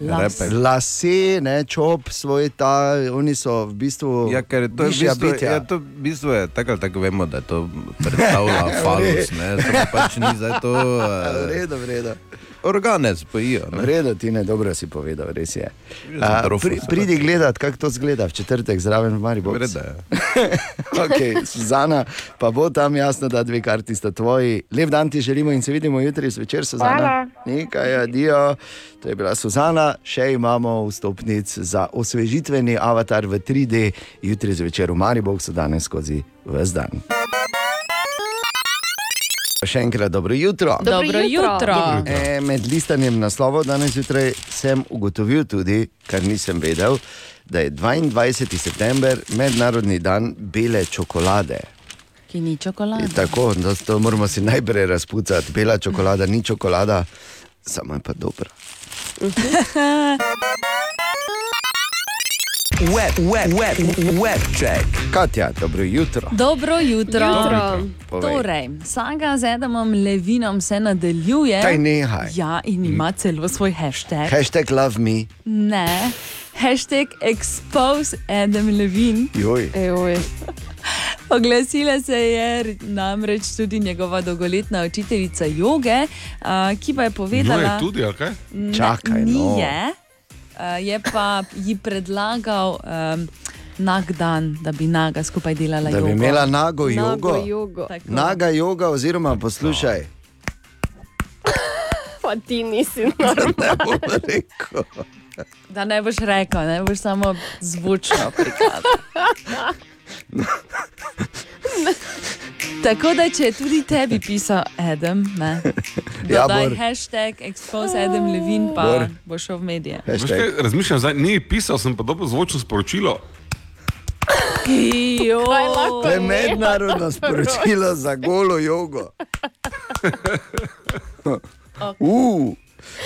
Las. Lase, ne, čop, svoj ta, oni so v bistvu. Ja, ker to je v bistvu, bitja. ja, to v bistvu je tako ali tako vemo, da to predstavlja falus, ne, to pač ni za to. Uh, redu, v redu. Organe spojijo. V redu, ti ne dobro si povedal, res je. A, pri, pridi gledat, kako to zgleda v četrtek zraven v Mariboku. V redu je. okay, Suzana, pa bo tam jasno, da dve karti sta tvoji. Lep dan ti želimo in se vidimo jutri zvečer, Suzana. Hvala. Nekaj, adijo. To je bila Suzana, še imamo vstopnic za osvežitveni avatar v 3D, jutri zvečer v Mariboku, so danes skozi vse dan. Še enkrat dobro jutro. Dobro jutro. E, med listanjem naslovov danes zjutraj sem ugotovil tudi, kar nisem vedel, da je 22. september mednarodni dan bele čokolade. Ki ni čokolada. Tako, to, to moramo si najprej razpucati. Bela čokolada ni čokolada, samo je pa dobra. Web, web, web, web check. Katja, dobro jutro. Dobro jutro. Jutro. Povej. Torej, saga z Adamom Levinom se nadaljuje. Daj nehaj. Ja, in ima celo svoj hashtag. Hashtag love me. Ne, hashtag expose Adam Levin. Joj. Ejoj. Oglasila se je namreč tudi njegova dolgoletna učiteljica joge, a, ki pa je povedala, No, je tudi, ali kaj? Ne, Čakaj, ni no. je, je pa ji predlagal um, nag dan, da bi naga skupaj delala Da bi jogo. imela nago jogo. Nago jogo. Tako. Naga joga, oziroma poslušaj. Pa ti nisi normalen. Da ne boš rekel, ne boš samo zvočno prikazal. Tako da, če je tudi tebi pisal Adam, ne, Ja, dodaj Bor. hashtag expose Adam Levin, pa Bor. bo šel v medije. Veš kaj, razmišljam, zdaj, ni pisal, sem pa dobro zvočno sporočilo. Lahko To je mednarodno sporočilo za golo jogo. Uh,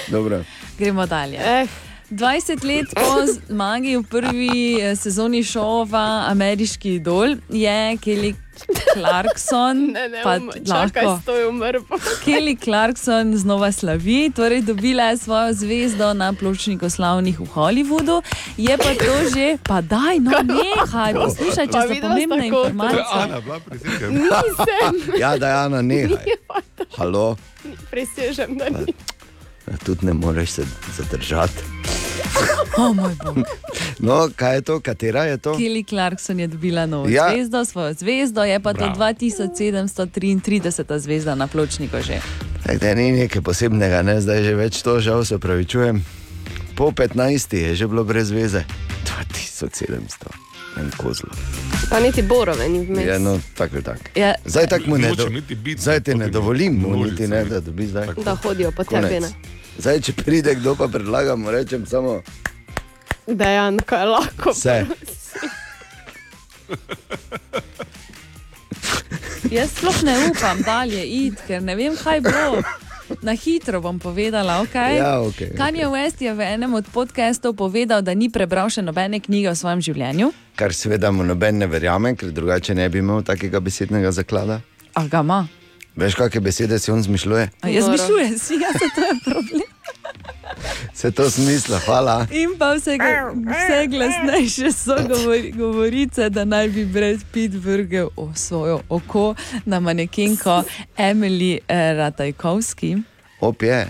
dobro. Gremo dalje. Eh, 20 let po zmagi v prvi eh, sezoni šova Ameriški idol je Kelly Clarkson, Ne, ne, pa um, čakaj, lahko. stoj umrl. Kelly Clarkson znova slavi, torej dobila je svojo zvezdo na pločniku slavnih v Hollywoodu. Je pa to že, pa daj, no nehaj, poslušaj, če so pomembne informacije. Ana, bila presenečena. Nisem. Ja, da je Ana, nehaj. Halo, Presežem, da ni. tudi ne moreš se zadržati. Oh, moj bog. No, kaj je to, katera je to? Kelly Clarkson je dobila novo Ja. zvezdo, svojo zvezdo, je pa Bravo. to 2733. zvezda na pločniku že. Ejte, ni nekaj posebnega, ne? zdaj že več to, žal se pravi, čujem. Po 15 je že bilo brez veze. 2700, en kozlo. Pa niti borove ni vmes. Ja, no, tako je tako. Ja. Zdaj tako mu ne, do... Zdaj te ne dovolim, mu niti ne, da dobi zdaj. Da hodijo po tebi. Zdaj, če pride kdo, pa predlagamo, rečem samo Dejansko je lahko. vse. Jaz sploh ne upam dalje iti, ker ne vem, kaj bo. Na hitro bom povedala, okay? Ja, okej, Kanye West je v enem od podcastov povedal, da ni prebral še nobene knjige o svojem življenju. Kar seveda mu noben ne verjame, ker drugače ne bi imel takega besednega zaklada. A ga ima? Veš, kakšne besede si on zmišljuje? A jaz zmišljujem si, jaz to je problem. Se to smisla, hvala. In pa vse, vse glasnejše so govori, govorice, da naj bi Brad Pitt vrgel o svojo oko na manekenko Emily eh, Ratajkovski. Op je.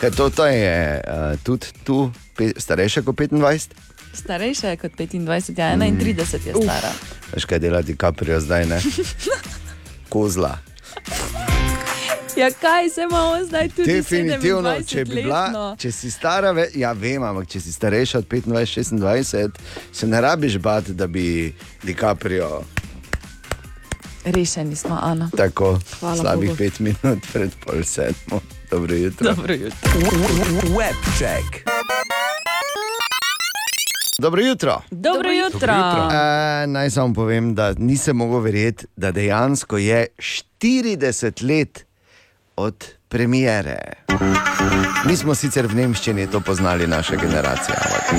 Kaj to, to je uh, tudi tu, pe, starejša kot 25? Starejša je kot 25, ja, 31 je stara. Veš, kaj dela DiCaprio zdaj, ne? Kozla. Ja, kaj se imamo zdaj tudi Definitivno, 27 če bi bila, letno? če si stara, ve, ja, vem, ampak če si starejša od 25, 26, se ne rabiš bati, da bi DiCaprio Rešeni smo, Ana. tako Hvala slabih Bogu. pet minut pred pol sedmo. Dobro jutro. Dobro jutro. Webcheck. Dobro jutro. Dobro jutro. E, naj samo povem, da nisem mogel verjeti, da dejansko je 40 let od premiere. Mi smo sicer v Nemščini to poznali, naša generacija, ampak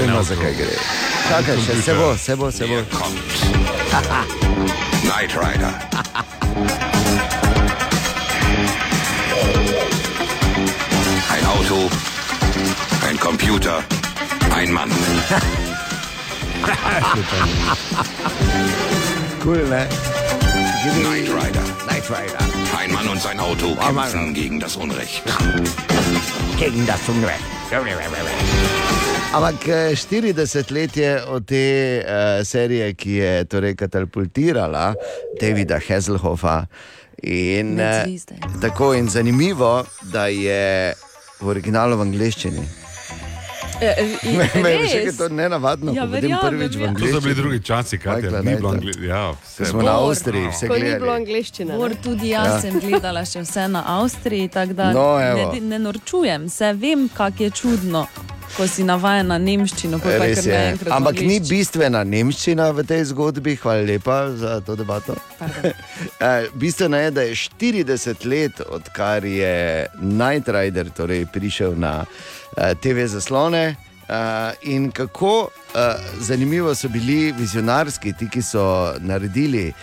vemo, zakaj gre. Čakaj, še se bo, se bo, se bo. Knight Rider. Ein Auto, ein Computer, ein Mann. cool, ne? Knight Rider. Knight Rider. Ein Mann und sein Auto kämpfen gegen das Unrecht. Gegen das Unrecht. Ampak eh, 40 let je od te uh, serije, ki je torej katapultirala Davida Hazelhoffa. In, eh, zvezde. tako in zanimivo, da je v originalu v angleščini. Me, me je še kaj to nenavadno, Ja, ko vidim verjamem, prvič v ja. To so bili drugi časi, kaj Kaj, ni bilo. Ja, vse Smo na Avstriji, vse ni bilo. Bor, ne. tudi jaz Ja. ja. sem gledala še vse na Avstriji, tako da No, ne, ne norčujem se, vem, kako je čudno, ko si navajen na nemščino. kar je. v Ampak ni bistvena nemščina v tej zgodbi, hvala lepa za to debato. Eh, Bistveno je, da je 40 let, odkar je Night Rider torej, prišel na TV zaslone. Uh, in kako uh, zanimivo so bili vizionarski, ti, ki so naredili uh,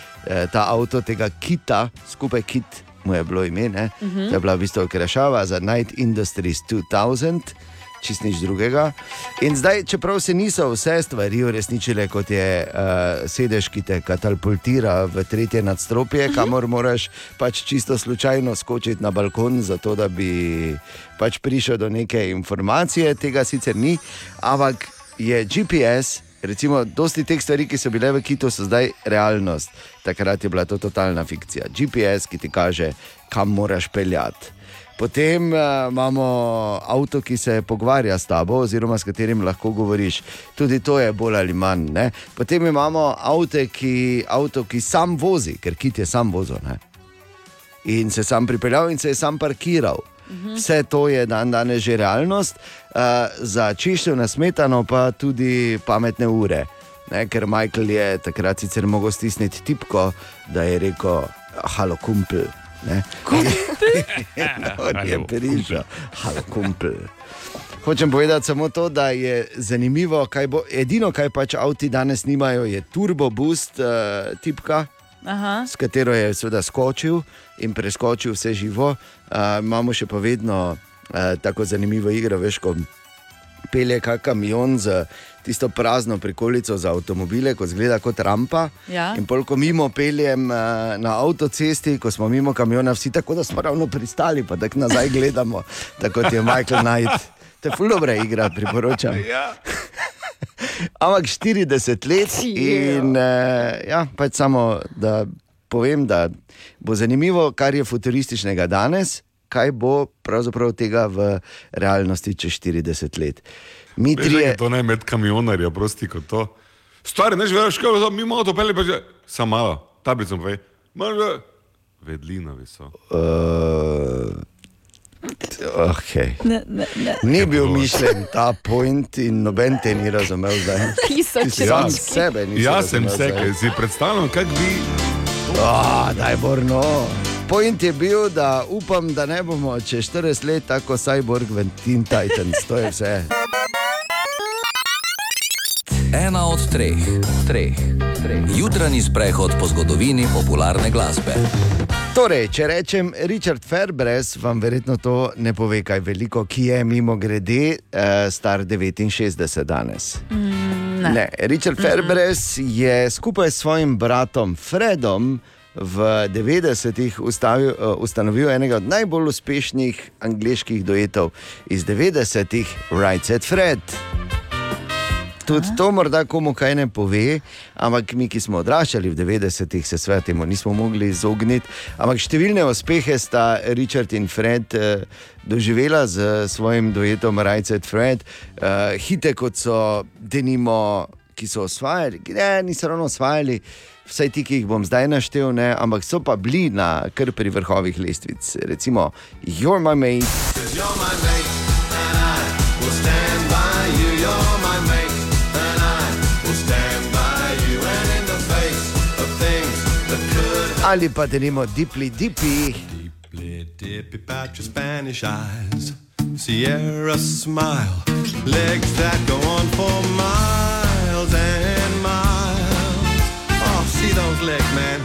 ta avto, tega kita, skupaj kit, mu je bilo ime. Uh Mhm. -huh. To je bila v bistvu krešava za Night Industries 2000 čist nič drugega. In zdaj, čeprav se niso vse stvari uresničile, kot je uh, sedež, ki te katapultira v tretje nadstropje, kamor moraš pač čisto slučajno skočiti na balkon, zato da bi pač prišel do neke informacije, tega sicer ni, ampak je GPS. Recimo, dosti teh stvari, ki so bile v Kitu, so zdaj realnost. Takrat je bila to totalna fikcija. GPS, ki ti kaže, kam moraš peljati. Potem uh, imamo avto, ki se pogovarja s tabo, oziroma s katerim lahko govoriš. Tudi to je bolj ali manj. Ne? Potem imamo avto ki, avto, ki sam vozi, ker kit je sam vozil. Ne? In se sam pripeljal in se je sam parkiral. Vse to je dan danes že realnost, uh, za čiščev na smetano pa tudi pametne ure. Ne, ker Michael je takrat sicer mogel stisniti tipko, da je rekel: Halo, kumpel. Ne. On je prišel, halo, kumpel. Hočem povedati samo to, da je zanimivo, kaj bo. Edino, kaj pač avti danes nimajo, je turbo boost uh, tipka. Aha. s katero je seveda skočil in preskočil vse živo. Uh, imamo še pa vedno uh, tako zanimivo igro, veš, ko pelje kak kamion z tisto prazno prikolico za avtomobile, ko zgleda kot rampa. Ja. In pol, ko mimo peljem uh, na avtocesti, ko smo mimo kamiona, vsi tako da smo ravno pristali, pa tako nazaj gledamo, tako kot je Michael Knight. To je fulobra igra, priporočam. Ja. Ampak 40 let in uh, ja, pač samo da povem, da bo zanimivo, kar je futurističnega danes, kaj bo pravzaprav tega v realnosti čez 40 let. Mi Veš, trije, da to ne med kamionarja, prosti kot to. Stari, ne želiš, kaj bo, mi imamo to pele, pa že, samo malo, tablico povej. Malo, vedlinovi so. uh, okay. Ne, ne, ne. Ni bil mišljen ta point in noben te ni razumel zdaj. Tisoč Ti sam ročki. sebe Jaz sem se, kaj si predstavljam, kako bi. Ah, daj, Borno. Point je bil, da upam, da ne bomo čez 40 let tako Cyborg v Teen Titans. To je vse. Ena od treh, treh, treh. Jutranji sprehod po zgodovini popularne glasbe. Torej, če rečem Richard Fairbrez, vam verjetno to ne pove kaj veliko, ki je mimo grede uh, star 69 danes. Mm, Ne. ne. Richard Fairbrez je skupaj s svojim bratom Fredom v 90-ih ustavil, uh, ustanovil enega od najbolj uspešnih angliških duetov iz 90-ih, Right Set Fred. Tudi to morda komu kaj ne pove, ampak mi, ki smo odraščali v 90-ih, se svet temu nismo mogli izogniti. Ampak številne uspehe sta Richard in Fred eh, doživela z svojim duetom Rajcet Fred. Eh, hite kot so denimo, ki so osvajali, ne, niso ravno osvajali. Vsaj ti, ki jih bom zdaj naštel, ne, ampak so pa bili na kar pri vrhovih lestvic. Recimo, You're My Mate, ali pa denimo Deeply Deeply. dippy patch of Spanish eyes, Sierra smile, legs that go on for miles and miles. Oh, see those legs, man.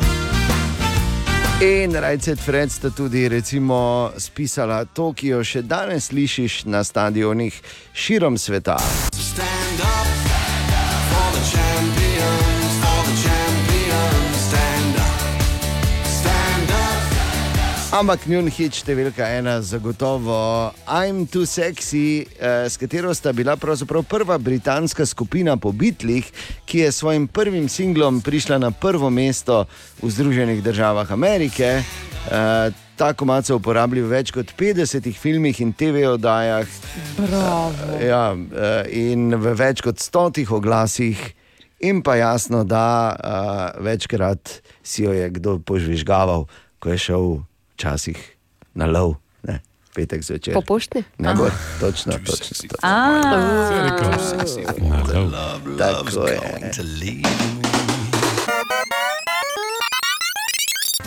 In Rajcet Fred sta tudi recimo spisala to, ki jo še danes slišiš na stadionih širom sveta. Stand up Ampak njun hit številka ena zagotovo I'm Too Sexy, eh, s katero sta bila pravzaprav prva britanska skupina po Beatlih, ki je s svojim prvim singlom prišla na prvo mesto v Združenih državah Amerike. Eh, Ta komat so uporabili v več kot 50 filmih in TV oddajah. Bravo. Ja, eh, in v več kot stotih oglasih, in pa jasno, da uh, večkrat si jo je kdo požvižgaval, ko je šel včasih na lov, ne, petek zvečer. Po pošti? Ne bo, točno, točno. točno. Ah. Tako je.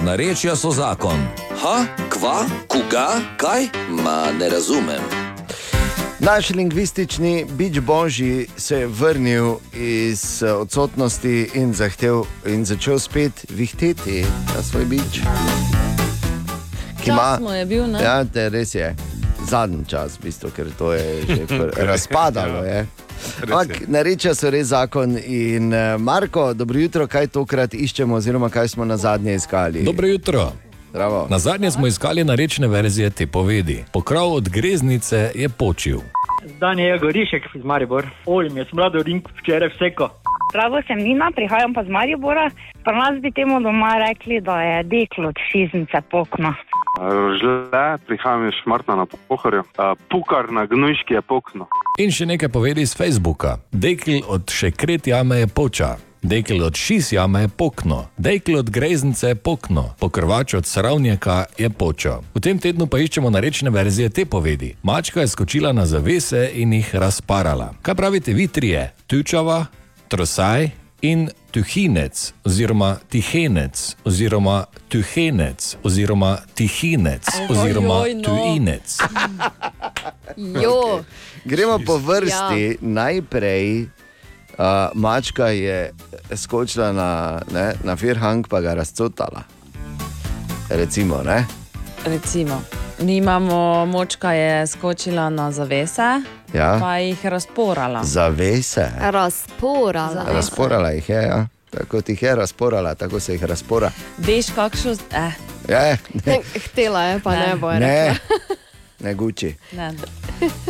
Narečja so zakon. Ha, kva, koga, kaj? Ma ne razumem. Naš lingvistični bič božji se je vrnil iz eh, odsotnosti in, zahtev, in začel spet vihteti na svoj bič. Ki mu je bil, ne? Ja, te, res je. Zadnji čas, v bistvu, ker to je že razpadalo. Je. Ampak nareča so res zakon. In eh, Marko, dobro jutro, kaj tokrat iščemo, oziroma kaj smo na zadnje iskali? Dobro jutro. Bravo. Na zadnje smo iskali narečne verzije te povedi. Pokrov od greznice je počil. Dan je Gorišek iz Maribor. Oj, mi je smrado ring včeraj vseko. Pravo sem Nina, prihajam pa z Maribora. Pri nas bi temu doma rekli, da je deklo od šiznice pokno. Žle, prihajam iz Šmartna na pohorju. Pukar na gnojški je pokno. In še nekaj povedi z Facebooka. Dekl od šekret jame je poča. Dekl od šis jame je pokno, dekl od greznice je pokno, pokrvač od sravnjaka je počo. V tem tednu pa iščemo narečne verzije te povedi. Mačka je skočila na zavese in jih razparala. Kaj pravite vi trije? Tučava, trosaj in tuhinec, oziroma tihenec, oziroma tuhenec, oziroma tihinec, oziroma Ojoj, no. tujinec. Jo. Gremo po vrsti. Ja. Najprej uh, mačka je skočila na, ne, na Firhang, pa ga razcotala. Recimo, ne? Recimo, mi imamo močka, je skočila na zavese, Ja. pa jih razporala. Zavese. Razporala. Razporala jih je, ja. tako jih je razporala, tako se jih razpora. Veš, kakšno. Eh, Je, ne, Htela je, pa ne, ne bo je ne, rekla. ne guči. ne.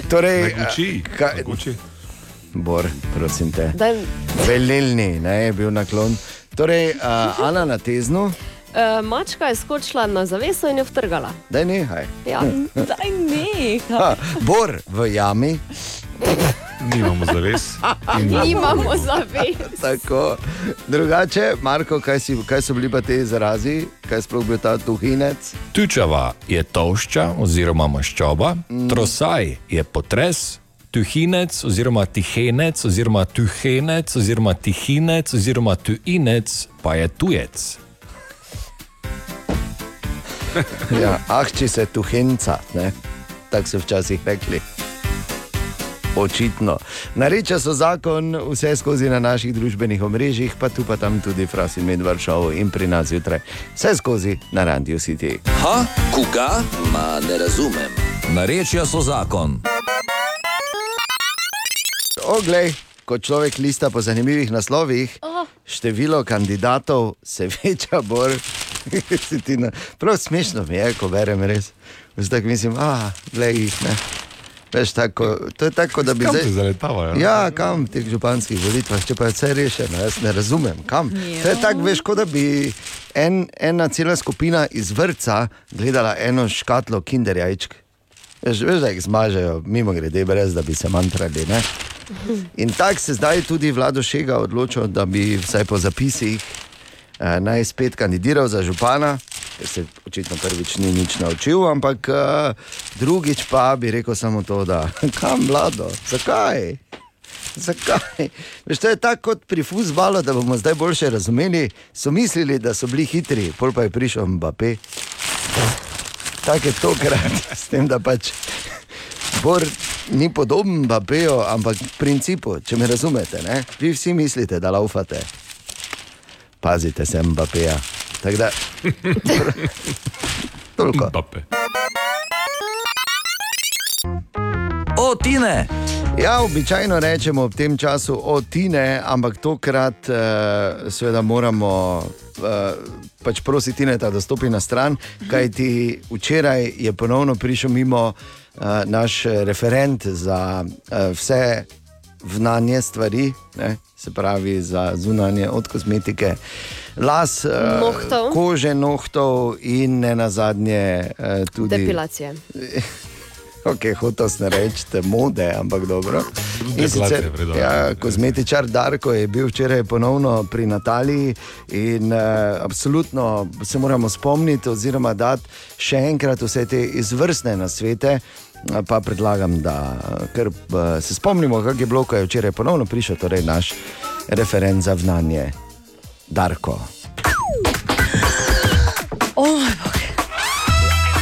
Torej, Ne guči, kaj, guči. Bor, prosim te. Velilni ne, je bil naklon. Torej, uh, Ana na teznu, uh, mačka je skočila na zaveso in jo vtrgala. da je nehaj. Ja. Daj nehaj. Ha, Bor v jami. Nimamo zaves. Nimamo zavez. Tako. Drugače, Marko, kaj, si, kaj so bili pa te izrazi, kaj je sploh bil ta tuhinec? Tučava je tolšča oziroma maščoba, trosaj je potres, tuhinec oziroma tihenec oziroma tuhenec oziroma tihinec oziroma tujinec pa je tujec. Ja, ahči se tuhenca, ne? tako so včasih rekli. Očitno. Nareča so zakon vse skozi na naših družbenih omrežjih, pa tu pa tam tudi Fras in Medvard šov in pri nas zjutraj. Vse skozi na Radio City. Ha, koga? Ma ne razumem. Narečja so zakon. Oglej, ko človek lista po zanimivih naslovih, Oh. število kandidatov se veča bolj. Ti na- Prav smešno mi je, ko berem res. Zdaj mislim, ah, glej jih ne. Veš, tako, to je tako, da bi Kam zdaj. se zaletavajo? Ja, kam v teh županskih volitvah, če pa je vse rešeno, jaz ne razumem, kam. To je tako, veš, kot da bi en, ena cela skupina iz vrca gledala eno škatlo kinder jajčk. Veš, veš, da jih zmažejo, mimo grede, brez da bi se mantrali. Ne? In tako se zdaj tudi vlado Šega odločil, da bi vsaj po zapisih eh, naj spet kandidiral za župana, ker se očitno prvič ni nič naučil, ampak eh, drugič pa bi rekel samo to, da kam vlado, zakaj? Zakaj? Veš, to je tako kot pri futbalu, da bomo zdaj boljše razumeli. So mislili, da so bili hitri, pol pa je prišel Mbappé. Tako je tokrat, s tem, da pač Bor ni podoben Mbappéju, ampak v principu, če me razumete, ne? vi vsi mislite, da laufate. Pazite se Mbappéja. Tako da. Toliko. Mbappé. O, Tine! Ja, običajno rečemo ob tem času otine, ampak tokrat uh, seveda moramo uh, pač prositi Tineta, da stopi na stran, kajti včeraj je ponovno prišel mimo uh, naš referent za uh, vse vnanje stvari, ne, se pravi za zunanje od kozmetike. Las, uh, Nohtov. kože, nohtov in ne nazadnje uh, tudi Depilacije. Ok, hotel sem reči, mode, ampak dobro. In sicer, ja. kozmetičar Darko je bil včeraj ponovno pri Nataliji in uh, absolutno se moramo spomniti, oziroma dati še enkrat vse te izvrstne nasvete. Pa predlagam, da kar, eh, se spomnimo, kako je bilo, ko je včeraj ponovno prišel torej naš referent za vnanje, Darko. Oh,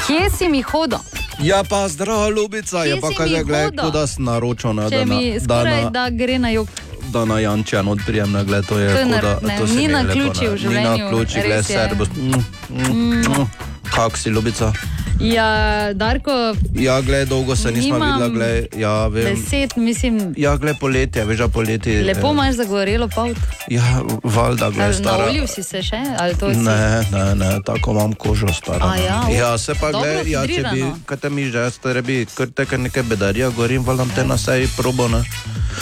Kje si mi hodil? Ja, pa zdravo, ljubica, Kje je pa si kaj mi gled, hodil? kot da sem naročil, da, na, mi da, skoraj na, da gre na jug. da na Jančan odprijem na gled, to je To je kot nar- da ne, to ni na ključi v življenju, Ni na ključi, gled, res je. servus. Mm, mm, mm. Kak si, ljubica? Ja, Darko, Ja, gled, dolgo se nismo videla, gled, ja, vem. deset, mislim, Ja, gled, poletje, veš, poletje. lepo eh, imaš zagorelo pavt. Ja, valjda, gled, stara. Naolil si se še, ali to si? Ne, ne, ne, tako imam kožo staro. A ja, ja se pa gled, ja, če bi, kaj te mi že, stare bi, kar te kar nekaj bedarija, govorim, valjda te na seji probo, ne.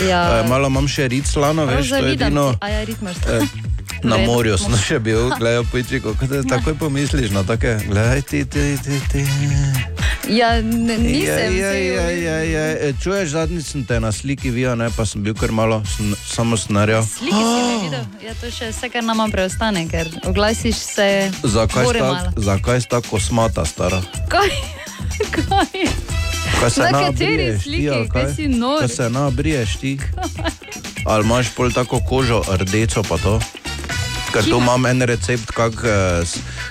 Ja. Eh, malo imam še rit slano, veš, to je edino. A ja, ritmaš. Eh, Na V redu. morju sem še bil, gledaj, pojčiko, kaj te takoj pomisliš na take, gledaj ti, ti, ti, ti. Ja, ne, nisem. Ja, ja, ja, ja, ja. Čuješ, zadnjič sem te na sliki videl, ne, pa sem bil kar malo, sem, samo snarjal. Slike si me videl, ja, to še vse, kar nama preostane, ker oglasiš se. Zakaj sta, malo. zakaj sta kosmata stara? Kaj? Kaj? Kaj se Na kateri sliki? ali Kaj si nor? Kaj se na briješ ti? Ali imaš pol tako kožo rdečo pa to? Ker tu imam en recept, kako uh,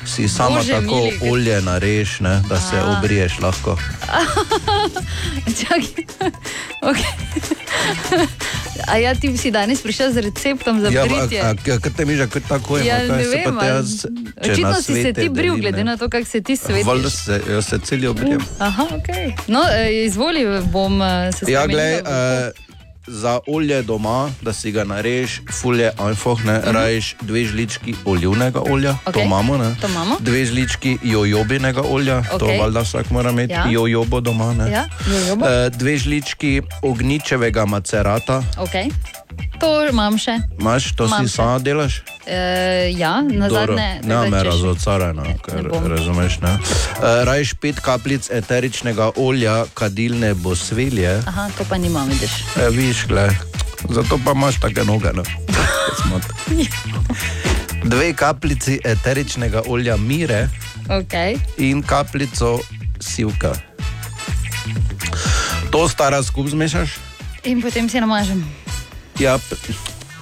si sama Bože tako mili, kaj- olje nareš, ne, da se A. obriješ lahko. Čakaj. Okay. A ja, ti si danes prišel z receptom za Ja, britje. a- a- Ker te mi že kot tako Ja, ima, ne kaj se vem, jaz, če Očitno si se ti bril, delim, glede na to, kako se ti Valjda svetiš. se, jaz se celijo brijem. Aha, okay. No, eh, izvoli, bom eh, se Ja, spremenila glej, v- uh, za olje doma, da si ga nareš, fulje einfach, ne, Mhm. rajš dve žlički olivnega olja, to Okej, imamo, ne. to imamo. Dve žlički jojobinega olja, to Okej. valjda vsak mora imeti, Ja. jojobo doma, ne. Ja, jojobo. Eh, dve žlički ognjičevega macerata, Okay. To imam še. imaš, to Imam si še. sama delaš? E, ja, na Dobro, zadnje. Ne, me razocarano, ker bom. razumeš. Ne? Uh, Rajš pet kapljic eteričnega olja, kadilne bosvelje. Aha, to pa nimam, vidiš. E, viš, gled, zato pa imaš take noge. No? Dve kapljici eteričnega olja mire Okay. in kapljico sivka. To stara skup zmešaš? In potem si namažem. Ja,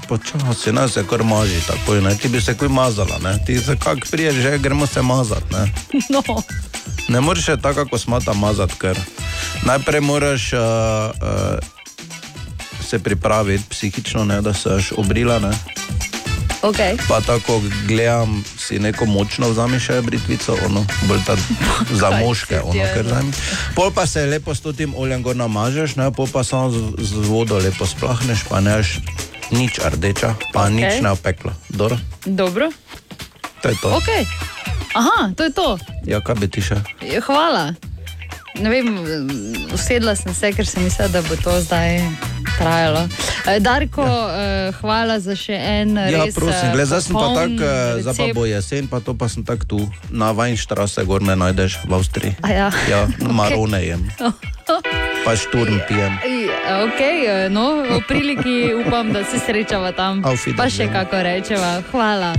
počasi, ne se kar maži, tako je, ne? ti bi se kaj mazala, ne? ti se kak priješ, že gremo se mazati. Ne? No. Ne moreš tako, kot smata mazati, ker najprej moraš uh, uh, se pripraviti psihično, ne, da se boš obrila. Ne. Okay. Pa tako gledam, si neko močno vzameš še britvico, ono, bolj ta za moške, ono, ker ono? znam. Pol pa se lepo s tem oljem gor namažeš, ne, pol pa samo z, z vodo lepo splahneš, pa neš nič rdeča, pa okay. nič ne opeklo. Dobro, Dobro. to je to. Okay. Aha, to je to. Ja, kaj bi ti še? Je, Hvala. Ne vem, usedla sem se, ker sem mislila, da bo to zdaj trajalo. Eh, Darko, eh, hvala za še en Ja, res. prosim, eh, gled, zdaj sem pa tako, eh, zdaj pa recept. bo jesen, pa to pa sem tako tu, na Weinstraße, gor me najdeš v Avstriji. A ja. Ja, marone jem, pa šturm pijem. Ok, eh, no, v priliki upam, da se srečava tam. Pa še kako rečeva. Hvala.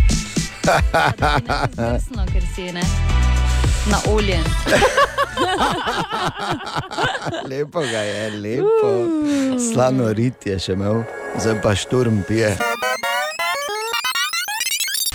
Jasno, ker si ne. Na olje. Lepo ga je, lepo. Slano rit je še imel, zdaj pa šturm pije.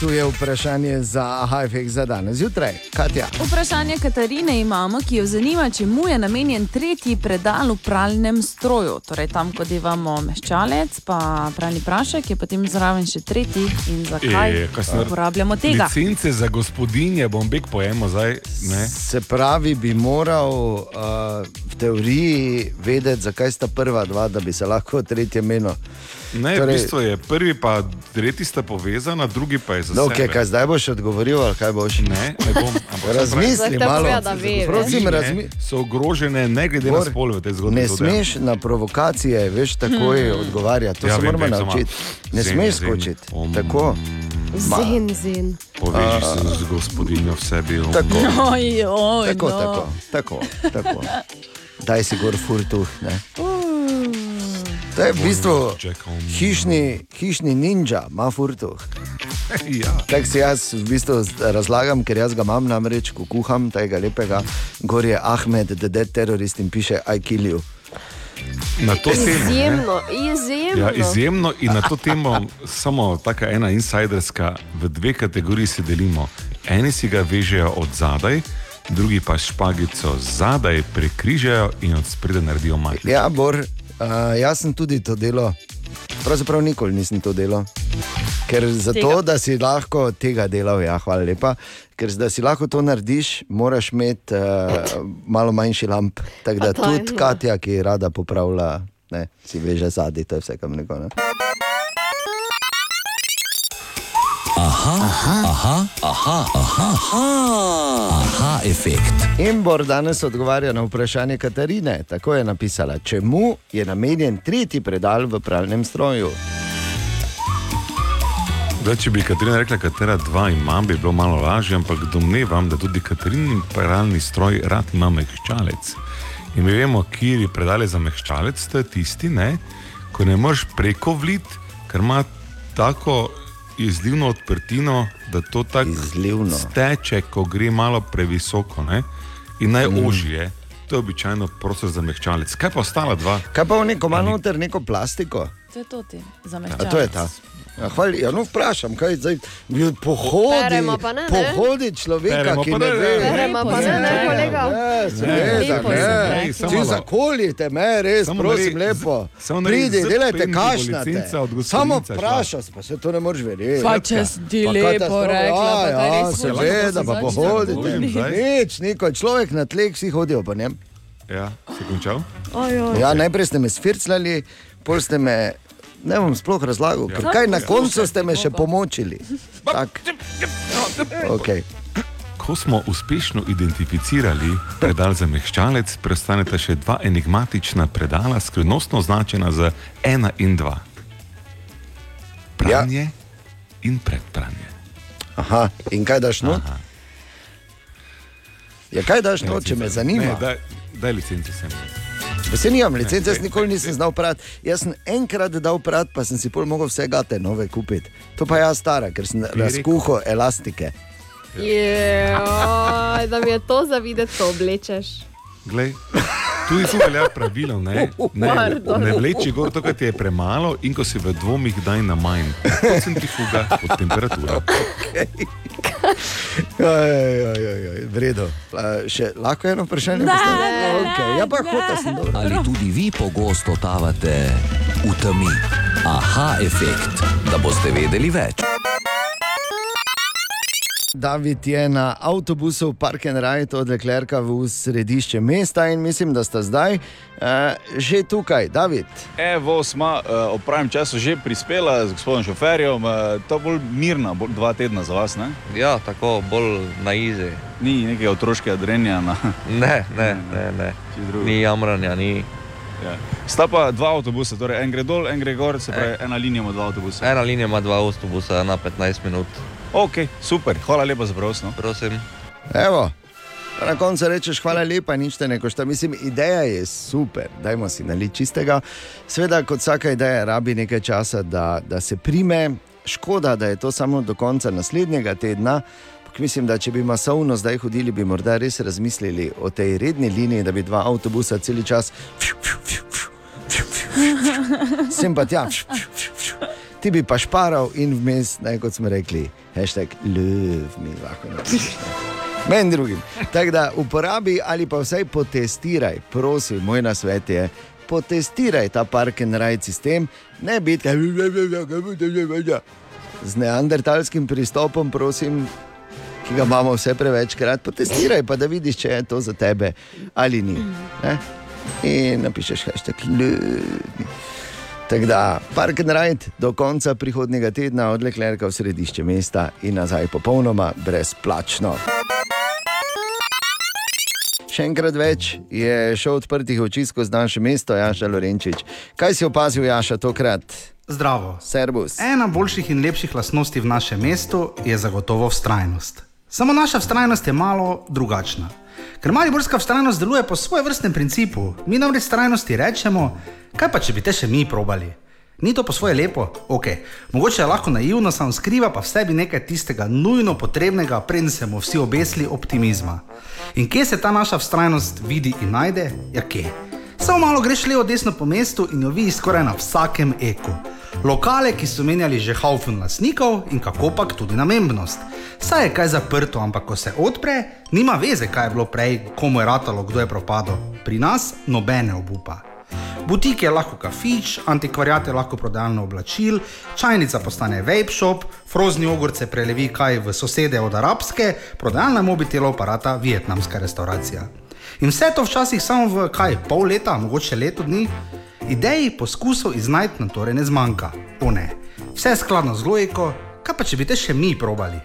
Tu je vprašanje za Hajfek za danes zjutraj. Katja. Vprašanje Katarine imamo, ki jo zanima, čemu je namenjen tretji predal v pralnem stroju. Torej, tam, ko devamo meščalec, pa pralni prašek, je potem zraven še tretji. In zakaj E, uporabljamo tega? Licence za gospodinje bom bek pojemo zdaj. Ne? Se pravi, bi moral uh, v teoriji vedeti, zakaj sta prva dva, da bi se lahko tretje menil. Ne, torej, v bistvu je prvi pa tretji sta povezana, drugi pa je za No, sebe. okay, kaj zdaj boš odgovoril, ali kaj boš? Ne, ne bom. ampak Razmisli malo. pravim, Prosim, razmi... So ogrožene, ne glede na Bor, spol v tej zgodbi. Ne to smeš na provokacije, veš, takoj Hmm. odgovarjati. To Ja, se vem, moramo naučiti. Ne zen, smeš skočiti. Tako. Zen, zen. Poveži se z gospodinjo v sebi. Tako. Oj, oj, Tako, no. tako, tako, tako. Daj si gor furtuh. Ne? To je v bistvu hišni, hišni ninja, ima furtuh. ja. Tako si jaz v bistvu razlagam, ker jaz ga imam namreč, ko kuham tega lepega. Gor je Ahmed, the dead terrorist in piše I kill you. Na to temo. ne. Izjemno, izjemno. Ja, izjemno in na to temo samo taka ena insiderska, v dve kategoriji se delimo. Eni si ga vežejo od zadaj, drugi pa špagico zadaj prekrižajo in od spredaj naredijo majhno. Ja, Bor, uh, jaz sem tudi to delo. Pravzaprav nikoli nisem to delal. Ker zato, Tega. da si lahko tega delal, ja, hvala lepa. Ker da si lahko to narediš, moraš imeti uh, malo manjši lamp. Tako da tudi. Katja, ki rada popravlja, ne, si veže zadnji, to je vse kam neko. Ne? Aha, aha, aha, aha, aha, aha, aha, efekt. Embor danes odgovarja na vprašanje Katarine. Tako je napisala, čemu je namenjen tretji predal v pralnem stroju. Da, če bi Katarina rekla, katera dva imam, bi bilo malo lažje, ampak domnevam, da tudi Katarinin paralni stroj rad ima mehčalec. In mi vemo, kje je predale za mehčalec, to je tisti, ne, ko ne moreš preko vlit, ker ima tako izlivno odprtino, da to tako steče, ko gre malo previsoko. Ne? In najožje, mm. to je običajno prostor za mehčalec. Kaj pa ostala dva? Kaj pa v neko malo noter, neko plastiko? To je to ti, za me. A to je ta. Ja, hvali, ja, no, vprašam, kaj zdaj pohodi, ne, ne? pohodi človeka, Peremo ki ne ne, ve. ne. Peremo pa ne, ne, kolega? Ne, seveda, ne. malo. zakolite me, res, Samo prosim, naredi- lepo. Pridi, delajte kašnate. Samo šla. vprašaj, pa se to ne moreš verjeti. Pa če si lepo rekla, pa ja, ja, seveda, pa pohodite. Nič, niko, človek na tleh, vsi hodijo po njem. Ja, si končal? Ja, najprej ste me sfircljali, pol ste me. Ne bom sploh razlagal, ker Ja. kaj na koncu ste me še pomočili. Tak. Okay. Ko smo uspešno identificirali predal za mehčalec, prestaneta še dva enigmatična predala, skrivnostno označena z ena in dva. Pranje ja. in predpranje. Aha, in kaj daš not? Ja, kaj daš not, če me zanima? Ne, daj, daj licenco sem. Se nimam licence, jaz nikoli nisem znal prati. Jaz sem enkrat dal prati, pa sem si pol mogel vse gate nove kupiti. To pa jaz stara, ker sem razkuhal elastike. Joj, da mi je to za videti, to oblečeš. Glej, tudi tu velja pravilo, ne, ne, Pardon. ne vleči gor to, kar ti je premalo in ko si v dvomih, daj na manj. Kot sem ti fuga od temperature. Vredo. Še lahko eno vprašanje? Ne, postavim? ne, okay. Ja, pa hota sem dobro. Ali tudi vi pogosto totavate v temi? Aha, efekt, da boste vedeli več. David je na avtobusu v Park and Ride od Leclerca v središče mesta in mislim, da sta zdaj uh, že tukaj. David, Evo, smo uh, ob pravem času že prispela z gospodom šoferjem, uh, to bolj mirna, bolj dva tedna za vas. Ne? Ja, tako bolj na izi. Ni nekega otroškega drenja. Na... Ne, ne, ne, ne. Ni jamranja, ni. Ja. Sta pa dva avtobusa, torej en gre dol, en gre gor, se pravi, ena linija ima dva avtobusa. Ena linija ima dva avtobusa na 15 minut. Ok, super, hvala lepa za prost. No. Prosim. evo. Na koncu rečeš, hvala lepa, nič te ne košta. Mislim, ideja je super, dajmo si naliti čistega. Sveda, kot vsaka ideja, rabi nekaj časa, da, da se prime. Škoda, da je to samo do konca naslednjega tedna. Mislim, da če bi masovno zdaj hodili, bi morda res razmislili o tej redni liniji, da bi dva avtobusa cel čas, sem pa tja, ti bi pa šparal in vmes, ne, kot smo rekli, hashtag ljuv mi lahko napišeš. Meni drugim. Tako da uporabi ali pa vsaj potestiraj, prosim, moj nasvet je. Potestiraj ta park and ride sistem, ne biti z neandertalskim pristopom, prosim, ki ga imamo vse prevečkrat. Potestiraj pa, da vidiš, če je to za tebe ali ni. Ne? In napišeš hashtag ljubi. Tako da, park and ride do konca prihodnega tedna od Leclerca v središče mesta in nazaj popolnoma brezplačno. Še enkrat več je šel odprtih oči skozi naše mesto, Jaša Lorenčič. Kaj si opazil, Jaša, tokrat? Zdravo. Servus. Ena boljših in lepših lastnosti v našem mestu je zagotovo vztrajnost. Samo naša vztrajnost je malo drugačna. Ker mariborska vztrajnost deluje po svojem vrstnem principu. Mi namreč vztrajnosti rečemo, kaj pa če bi te še mi probali. Ni to po svoje lepo? Ok, mogoče je lahko naivno, samo skriva pa v sebi nekaj tistega nujno potrebnega, preden se mu vsi obesli optimizma. In kje se ta naša vztrajnost vidi in najde? Ja, kje? Samo malo greš levo, desno po mestu in jo vidiš skoraj na vsakem eku. Lokale, ki so menjali že haufun lastnikov in kako pak tudi namembnost. Saj je kaj zaprto, ampak ko se odpre, nima veze, kaj je bilo prej, komu je ratalo, kdo je propadel. Pri nas nobene obupa. Butik je lahko kafič, antikvariat je lahko prodajalno oblačil, čajnica postane vape shop, frozni ogorce prelevi kaj v sosede od arabske, prodajalna mobitelov pa rata vietnamska restauracija. In vse to včasih samo v kaj, pol leta, mogoče leto dni. Ideji poskusov iznajti na torej ne zmanjka. O ne, vse skladno z logiko, kaj pa če bi te še mi probali.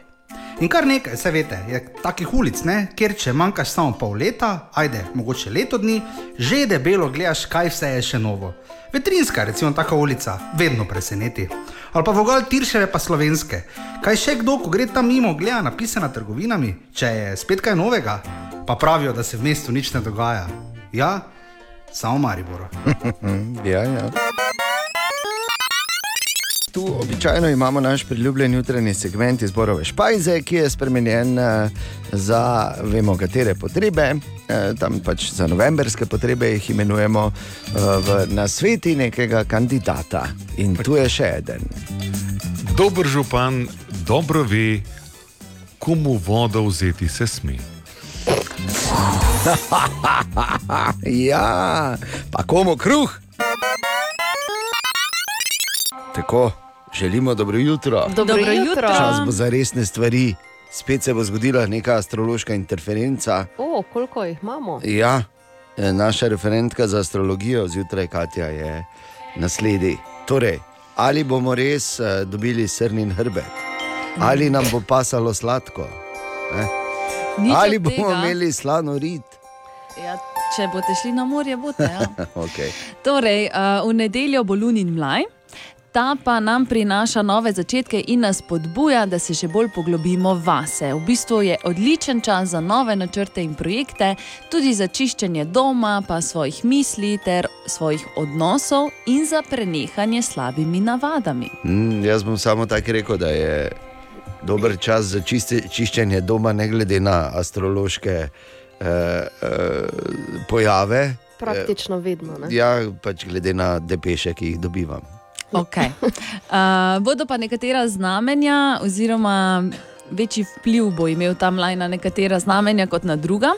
In kar nekaj, se veste, je takih ulic, ne? kjer če manjkaš samo pol leta, ajde, mogoče leto dni, že debelo gledaš, kaj vse je še novo. Vetrinska, recimo, taka ulica, vedno preseneti. Ali pa vogal Tirševe, pa slovenske. Kaj še kdo, ko gre tam mimo, gleda napise na trgovinami, če je spet kaj novega, pa pravijo, da se v mestu nič ne dogaja. Ja, samo Maribor. ja, ja. tu običajno imamo naš priljubljen jutranji segment izborove špajze, ki je spremenjen eh, za vemo katere potrebe. Eh, Tam pač za novemberske potrebe jih imenujemo eh, v nasveti nekega kandidata. In tu je še en. Dober župan dobro ve, komu vodo vzeti se sme. ja, pa komu kruh? Tako, želimo dobro jutro. Dobro Dobro jutro. Čas bo za resne stvari. Spet se bo zgodila neka astrološka interferenca. O, koliko jih imamo? Ja, eh, naša referentka za astrologijo zjutraj, Katja, je naslednji. Torej, ali bomo res uh, dobili srnin hrbet, ali nam bo pasalo sladko, ne? Nič ali bomo tega. imeli slano rit. Ja, če boste šli na morje, boste. Ja. okay. Torej, uh, v nedeljo bo lunin mlaj. Ta pa nam prinaša nove začetke in nas spodbuja, da se še bolj poglobimo vase. V bistvu je odličen čas za nove načrte in projekte, tudi za čiščenje doma, pa svojih misli ter svojih odnosov in za prenehanje slabimi navadami. Mm, jaz bom samo tako rekel, da je dober čas za čiste, čiščenje doma, ne glede na astrološke eh, pojave. Praktično vedno. Ne? Ja, pač glede na depeše, ki jih dobivam. Okay. Uh, bodo pa nekatera znamenja, oziroma večji vpliv bo imel ta mlaj na nekatera znamenja kot na druga.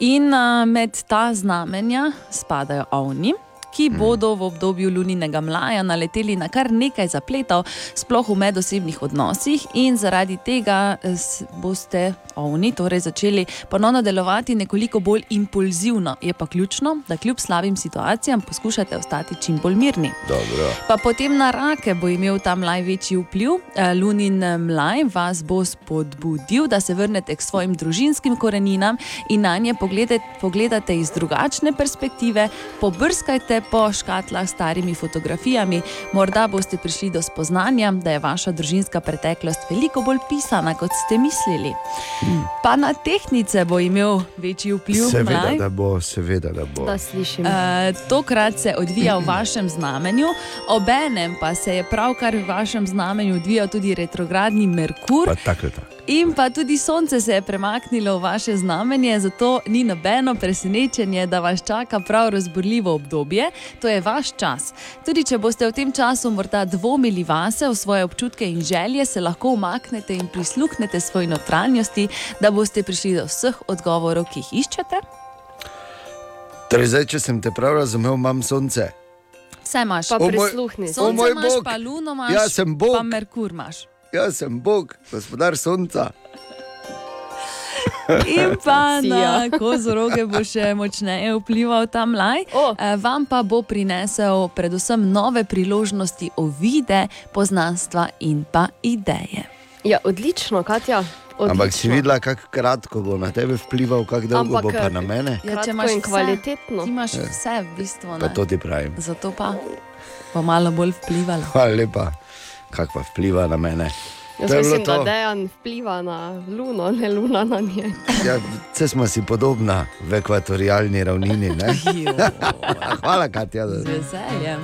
In uh, med ta znamenja spadajo ovni. Ki bodo v obdobju luninega mlaja naleteli na kar nekaj zapletov, sploh v medosebnih odnosih, in zaradi tega eh, boste ovni torej začeli ponovno delovati nekoliko bolj impulzivno. Je pa ključno, da kljub slabim situacijam poskušate ostati čim bolj mirni. Dobro. Pa potem na rake bo imel ta mlaj večji vpliv. Eh, Lunin eh, mlaj vas bo spodbudil, da se vrnete k svojim družinskim koreninam in na nje pogledate, pogledate iz drugačne perspektive, pobrskajte po škatlah s starimi fotografijami, morda boste prišli do spoznanja, da je vaša družinska preteklost veliko bolj pisana, kot ste mislili. Pa na tehnice bo imel večji vpliv. Seveda, mlaj. da bo, seveda, da bo. Da slišim. Eh, tokrat se odvija v vašem znamenju, obenem pa se je pravkar v vašem znamenju odvijal tudi retrogradni Merkur. Pa tako, tako. In pa tudi Sonce se je premaknilo v vaše znamenje, zato ni nobeno presenečenje, da vas čaka prav razborljivo obdobje. To je vaš čas. Tudi če boste v tem času morda dvomili vase, v svoje občutke in želje, se lahko umaknete in prisluhnete svoji notranjosti, da boste prišli do vseh odgovorov, ki jih iščete. Torej, zdaj, če sem te prav razumel, imam sonce. Vse imaš, Pa O moj- prisluhni. o Sonce moj imaš, Bog. pa luno imaš, Bog. pa Merkur imaš. Jaz sem Bog, gospodar sonca. In pa na ja. kozoroge bo še močneje vplival ta mlaj. Oh. Vam pa bo prinesel predvsem nove priložnosti, ovide, poznanstva in pa ideje. Ja, odlično, Katja. Odlično. Ampak si videla, kako kratko bo na tebe vplival, kako dolgo Ampak, bo pa eh, na mene. Ja, če imaš vse, kvalitetno. Imaš Ja. vse v bistvu. Pa Ne? to ti pravim. Zato pa bo malo bolj vplivalo. Hvala lepa, kako pa vpliva na mene. Jaz To je mislim, da dejan vpliva na luno, ne luna na nje. Ja, vse smo si podobna v ekvatorialni ravnini. ne? Hvala, Katja. Z veseljem.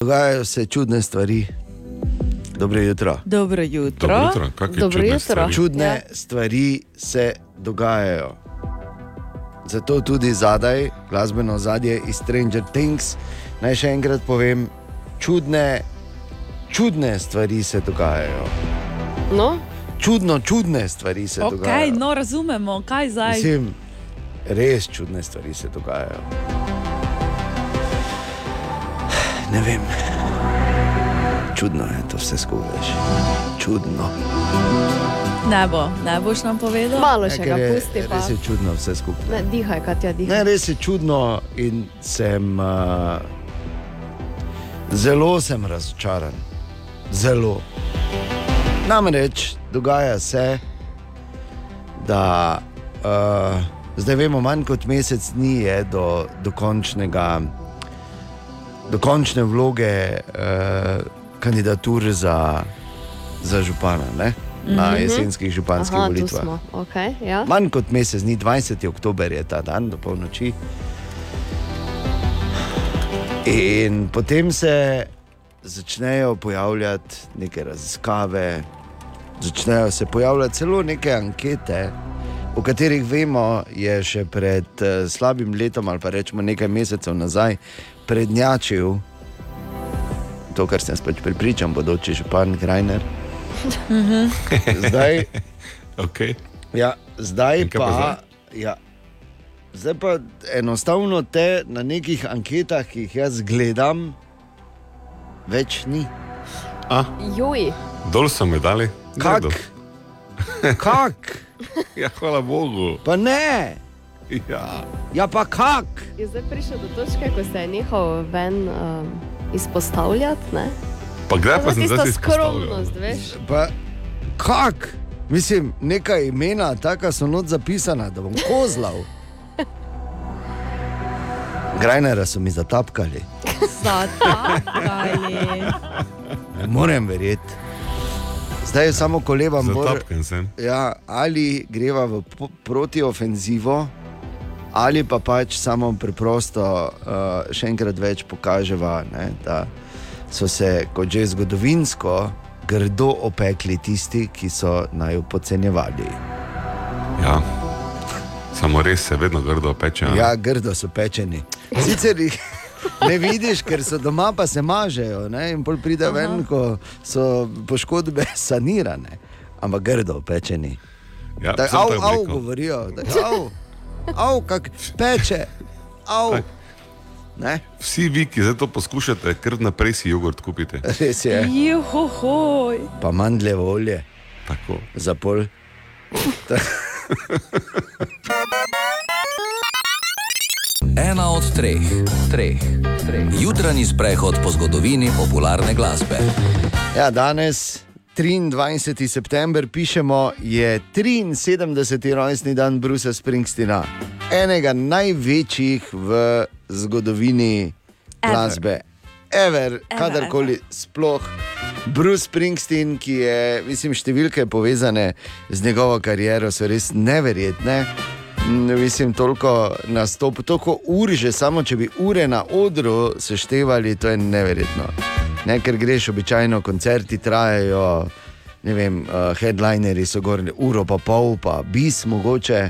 Dogajajo se čudne stvari. Dobro jutro. Dobro jutro. Dobro jutro, kakšne Dobro čudne jutro. stvari? Čudne ja. stvari se dogajajo. Zato tudi zadaj, glasbeno zadje iz Stranger Things, naj še enkrat povem, čudne, čudne stvari se dogajajo. No? Čudno, čudne stvari se Ok, dogajajo. no razumemo, kaj zdaj. Mislim, res čudne stvari se dogajajo. Ne vem. Čudno je to vse skupaj. Čudno. Ne bo, ne boš nam povedal. Malo še ga je- pusti. Pa. Res je čudno vse skupaj. Ne, dihaj, Katja, dihaj. Ne, res je čudno in sem uh, zelo sem razočaran. Zelo. Namreč dogaja se, da uh, zdaj vemo, manj kot mesec dni je do, do končnega. Do končne vloge uh, kandidatur za, za župana ne? na Mhm. jesenskih županskih Aha, volitvah. Okay, ja. Manj kot mesec dni, 20. oktober je ta dan do polnoči. In potem se začnejo pojavljati neke raziskave, začnejo se pojavljati celo neke ankete, o katerih vemo, je še pred uh, slabim letom ali pa rečemo nekaj mesecev nazaj prednjačil to, kar sem pač pripričan, bodoči župan Grajner. Zdaj, okay. ja, zdaj In pa pa. zdaj? Ja, zdaj pa enostavno te na nekih anketah, ki jih jaz gledam, več ni. Joj, Dol so mi dali. Kak? Kak? Ja, hvala Bogu. Pa ne. Ja. Ja, pa kak? je zdaj prišel do točke, ko se je nehal ven um, izpostavljati. Ne? Pa kdaj pa To je sem zdaj skromnost, veš. Pa kak? Mislim, neka imena, taka so not zapisana, da bom kozlal. Grajnera so mi zatapkali. Zatapkali. Ne morem verjeti. Zdaj je samo Bor, Zatapkan sem. ja, ali greva v protiofenzivo, ali pa pač samo preprosto uh, še enkrat več pokaževa, ne, da so se kot že zgodovinsko grdo opekli tisti, ki so naj jo podcenjevali. Ja. Samo res se vedno grdo peče. a? Ja, grdo so pečeni. Sicer jih ne vidiš, ker so doma, pa se mažejo ne? in pol pride Aha. ven, ko so poškodbe sanirane, ampak grdo pečeni. Ja, da, av, to av, govorijo, da av, av, kak peče, av. Ne? Vsi vi, ki zdaj to poskušate, kar naprej si jogurt kupite. Res je. Juhohoj. Pa mandljevo olje. Tako. Za pol. Ena od treh, treh, treh. Jutranji sprehod po zgodovini popularne glasbe. Ja, danes, 23. september, pišemo, je 73. rojstni dan Brusa Springsteena, enega največjih v zgodovini glasbe. Ever, Ever, kadarkoli sploh. Bruce Springsteen, ki je, mislim, številke povezane z njegovo kariero, so res neverjetne. Mislim, toliko nastop, toliko ur, že samo če bi ure na odru seštevali, to je neverjetno. Ne, ker greš običajno, koncerti trajajo, ne vem, uh, headlinerji so gorni, uro pa pol, pa bis mogoče,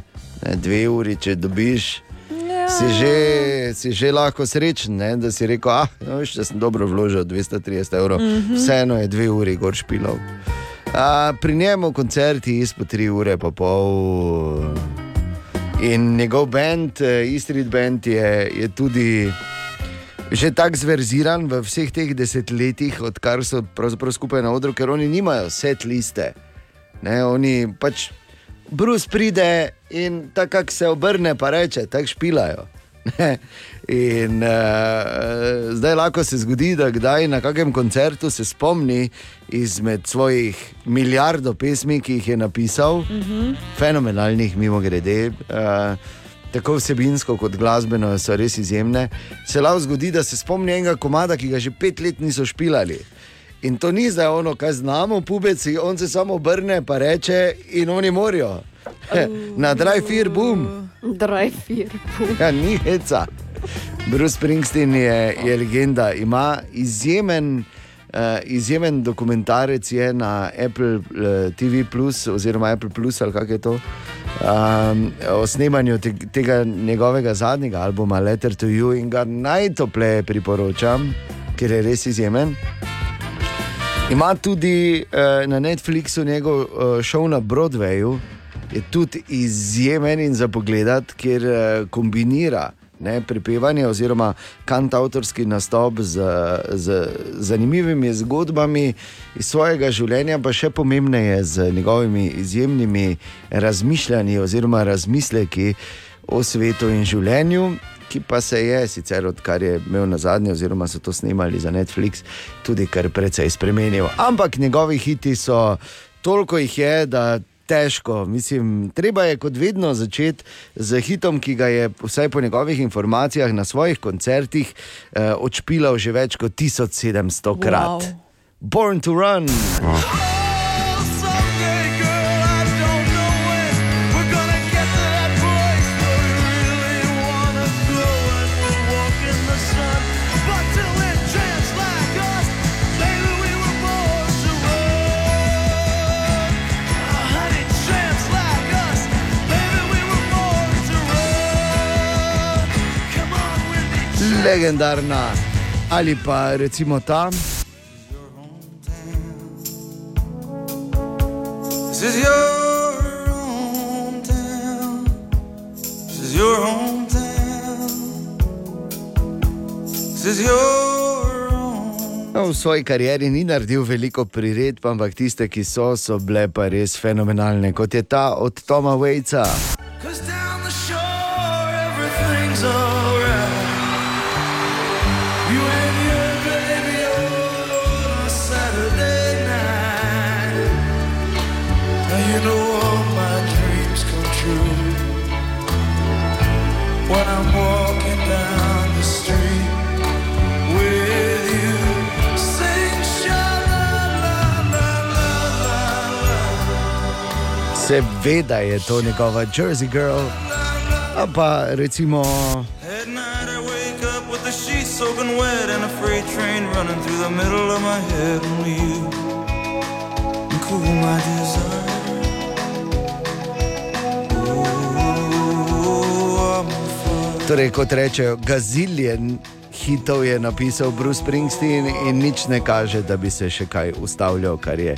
ne, dve uri, če dobiš. Si že, si že lahko srečen, ne, da si rekel, ah, no, veš, da sem dobro vložil 230 evrov, mm. -hmm. vseeno je dve uri gor špilov. A, pri njemu koncerti izpod tri ure, pa pol. In njegov bend, eh, Street Band, je, je tudi že tako zverziran v vseh teh desetletjih, odkar so skupaj na odru, ker oni nimajo set liste. Ne, oni pač Bruce pride in tako se obrne, pa reče, tako špilajo. In uh, zdaj lahko se zgodi, da kdaj na kakem koncertu se spomni izmed svojih milijardo pesmi, ki jih je napisal, Mhm. fenomenalnih, mimo grede. Uh, Tako vsebinsko kot glasbeno so res izjemne. Se lahko zgodi, da se spomni enega komada, ki ga že pet let niso špilali. In to ni zdaj ono, kaj znamo, pubeci, on se samo obrne, pa reče, in oni morajo. Na drive fear boom. Drive fear boom. Ja, ni heca. Bruce Springsteen je, je legenda, ima izjemen. Uh, izjemen dokumentarec je na Apple uh, TV, Plus, oziroma Apple Plus ali kako je to. Um, o snemanju te, tega njegovega zadnjega albuma Letter to You in ga najtopleje priporočam, ker je res izjemen. Ima tudi uh, na Netflixu njegov uh, šov na Broadwayu, je tudi izjemen in za pogled, ker uh, kombinira ne, prepevanje oziroma kantautorski nastop z, z zanimivimi zgodbami iz svojega življenja, pa še pomembneje z njegovimi izjemnimi razmišljanji oziroma razmisleki o svetu in življenju. Ki pa se je, sicer odkar je imel na zadnje, oziroma so to snemali za Netflix, tudi kar precej spremenil. Ampak njegovi hiti so, toliko jih je, da težko. Mislim, treba je kot vedno začeti z hitom, ki ga je, vsaj po njegovih informacijah, na svojih koncertih eh, odšpilal že več kot 1700 krat. Wow. Born to run. Legendarna ali pa recimo ta. This is your hometown. This is your hometown. This is your No, v svoji karieri ni naredil veliko priredb, ampak tiste, ki so, so bile pa res fenomenalne, kot je ta od Toma Wejca. Cause down the shore everything's alright. You know all my dreams come true. When I'm walking down the street with you, sing sha la la la la la. Seveda je to njegova Jersey Girl, a pa recimo At night I wake up with the sheets soaking wet and a freight train running through the middle of my head. Only you can cool my desire. Torej, kot rečejo, gaziljen hitov je napisal Bruce Springsteen in nič ne kaže, da bi se še kaj ustavljal, kar je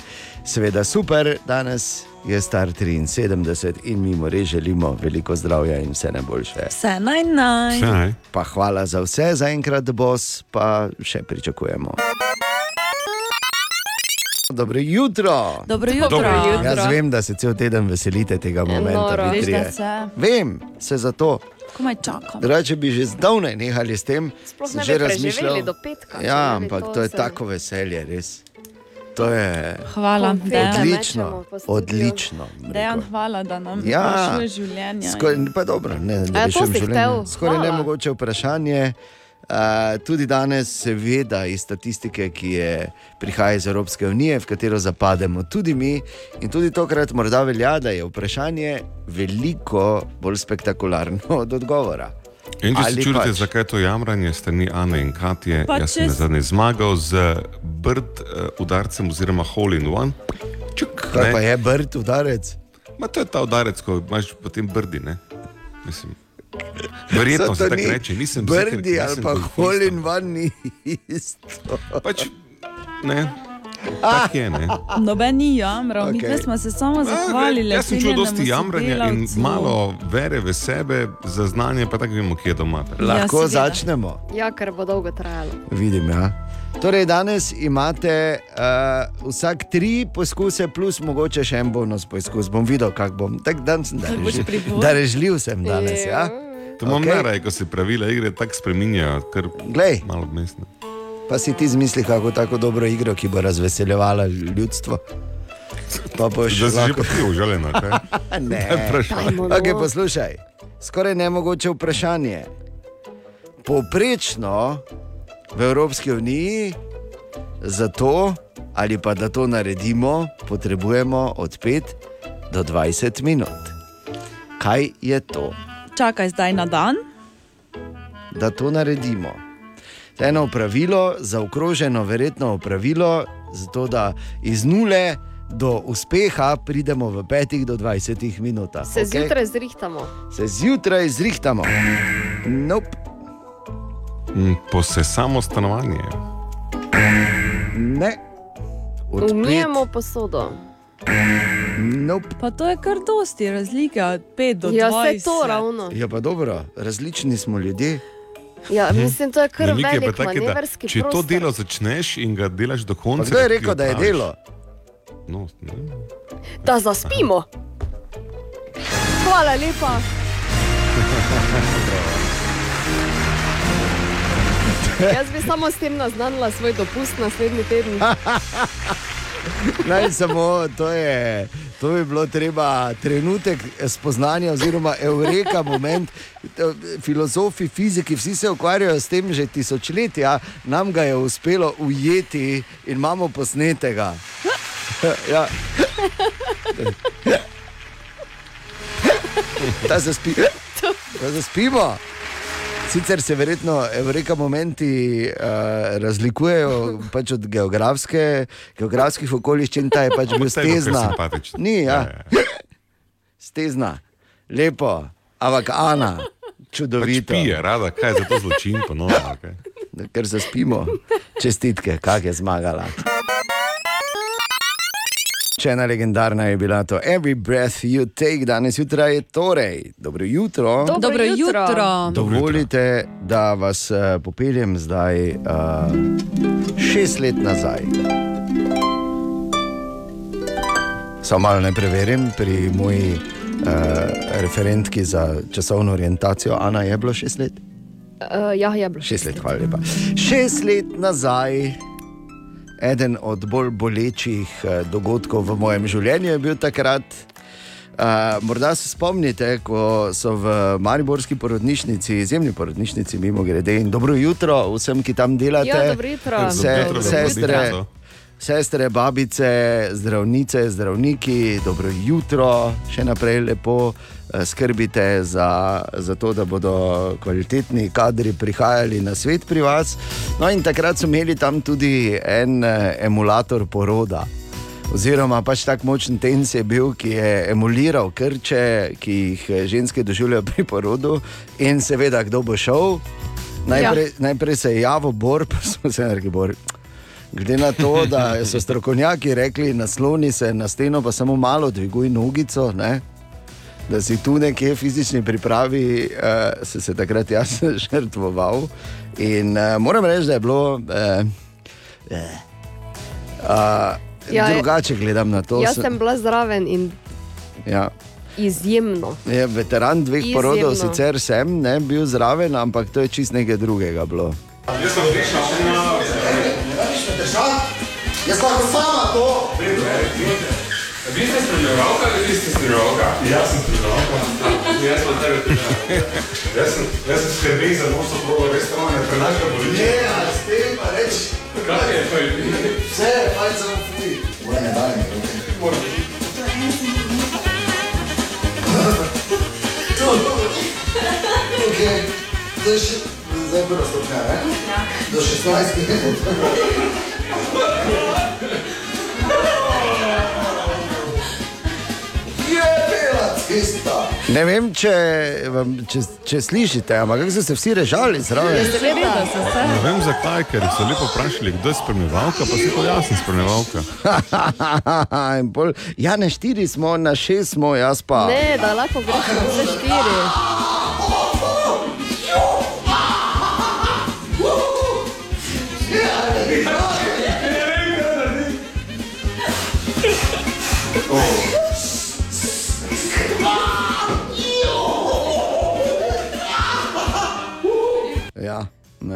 seveda super. Danes je star 73 in mi mu res želimo veliko zdravja in vse najboljše. Vse naj naj. Pa hvala za vse, zaenkrat bos, pa še pričakujemo. Dobro jutro. Dobro jutro. Dobro jutro. Jaz vem, da se cel teden veselite tega momenta. noro. vi Veš, trije. da se. Vem, se zato. Komaj čakam. Drugače bi že zdavnaj nehali s tem. Sploh sem ne že bi preživeli razmišljal. do petka, Ja, ampak to to je se- tako veselje, res. To je Hvala, Dejan. odlično. Odlično. Dejan, hvala, da nam Ja, rešuje življenje. Skor, pa dobro, ne, A da ja, si v življenje. Skoraj nemogoče vprašanje. Uh, tudi danes, seveda, iz statistike, ki je, prihaja iz Evropske unije, v katero zapademo tudi mi, in tudi tokrat morda velja, da je vprašanje veliko bolj spektakularno od odgovora. In če se Ali čudite, pač? zakaj je to jamranje strani Ane in Katje, Pa jaz sem če- na zadnji zmagal z brd uh, udarcem oziroma hole in one. Čuk, Kaj pa je brd udarec? Ma to je ta udarec, ko imaš potem brdi, ne? Mislim. Verjetno se tako reče, nisem Brdi ali nisem pa golfista. hole in one ni isto. Pač, ne. Tak je, ne. Noben ni jamral, okay. Mi smo se samo zahvalili. Jaz sem čutil dosti jamranja in malo vere v sebe, za znanje pa tako vemo, kje je doma. Lahko začnemo. Ja, ker bo dolgo trajalo. Vidim, ja. Torej, danes imate uh, vsak tri poskuse, plus mogoče še en bonus poskus. Bom videl, kako bom. Tak dan sem darežljiv. Darežljiv sem danes. Ja? To imam okay. najraje, ko se pravila igre tako spreminjajo, kar Glej. malo mestno. Pa si ti zmisli, kako tako dobro igro, ki bo razveseljevala ljudstvo. Pa boš Da si že lahko- pa ti užaljena, kaj? ne, vprašaj. Dajmo, no. okay, poslušaj. Skoraj nemogoče vprašanje. Poprečno v Evropski uniji za to, ali pa da to naredimo, potrebujemo od 5 do 20 minut. Kaj je to, Čakaj zdaj na dan. da to naredimo? Eno opravilo, zaokroženo, verjetno opravilo, zato da iz nule do uspeha pridemo v 5 do 20 minutah. Se okej? zjutraj zrihtamo. se zjutraj zrihtamo. Nope. Mm, Posesamo stanovanje. Ne. Umijemo posodo. Nope. Pa to je kar dosti razlike od 5 do 20. Ja, vse to ravno. Ja, pa dobro, različni smo ljudje. Ja, mislim, to je kar je pa velik taki, da manevrski Če to prostor. delo začneš in ga delaš do konca. Kdo je rekel, da je delo? No, ne. Da zaspimo. Hvala lepa. Jaz bi samo s tem naznanila svoj dopust naslednji teden. Naj samo to je. To bi bilo treba trenutek spoznanja, oziroma eureka, moment. Filozofi, fiziki, vsi se ukvarjajo s tem že tisočletja, nam ga je uspelo ujeti in imamo posnetega. ja. Da zaspi, da zaspimo. Sicer se verjetno eureka momenti uh, razlikujejo pač od geografske, geografskih okoliščin, ta je pač bil Ampak saj bo kar stezna. simpatično. Ni, ja. Stezna, lepo, ampak Ana, Čudovito. Pač pije, rada, kaj je za to zločin, ponovno. Okay. Ker se spimo, čestitke, kak je zmagala. Še ena legendarna je bila to Every Breath You Take, danes jutraj je torej. Dobro jutro. Dobro Dobro jutro. jutro. Dovolite, da vas uh, popeljem zdaj uh, šest let nazaj. Samo malo ne preverim pri moji uh, referentki za časovno orientacijo. Ana je bilo šest let? Uh, ja, je bilo. Šest let, hvala lepa. Šest let nazaj, eden od bolj bolečih eh, dogodkov v mojem življenju je bil takrat. Uh, morda se spomnite, ko so v Mariborski porodnišnici, izjemni porodnišnici, mimo grede, in dobro jutro vsem, ki tam delate, Ja, dobro jutro. Vse, Dobro jutro, sestre, dobro jutro. sestre, babice, zdravnice, zdravniki, dobro jutro, še naprej lepo skrbite za, za to, da bodo kvalitetni kadri prihajali na svet pri vas. No, in takrat so imeli tam tudi en eh, emulator poroda. Oziroma, pač tako močen tens je bil, ki je emuliral krče, ki jih eh, ženske doživljajo pri porodu, in seveda, kdo bo šel. Najprej, ja. najprej se je javil Bor, pa smo se rekli, Bor. Glede na to, da so strokovnjaki rekli, nasloni se na steno, pa samo malo dviguj nogico, ne? Da si tu nekje v fizični pripravi, uh, se, se takrat jaz žrtvoval. In uh, moram reči, da je bilo. Uh, uh, Ja, drugače gledam na to. Jaz sem bila zraven in Ja. izjemno. Je veteran dveh Izjemno. porodov, sicer sem ne bil zraven, ampak to je čist nekaj drugega bilo. Jaz sem prišel na. Jaz lahko sama to. Vi ste srednjoroka ili vi ste srednjoroka? Ja sam srednjoroka. ja sam od tebe Ja sam, ja sam skrbnik za mnoštvo probao restorana, prenašao bolje. Ne, ali s tim pa reći. Kako je to? i ti? Sve, palica u fuli. ne dane mi ruke. To, Okej. To je še... Zdaj prva stopnja, ne? Da. Do 16 minut. cesta. Ne vem, če, vam, če, če slišite, ampak kako so se vsi režali zraven. Ne vem zakaj, ker so lepo vprašali, kdo je spremljevalka, pa si to jasno spremljevalka. Pol, ja, na štiri smo, na šest smo, jaz pa. Ne, da lahko greš na vse štiri.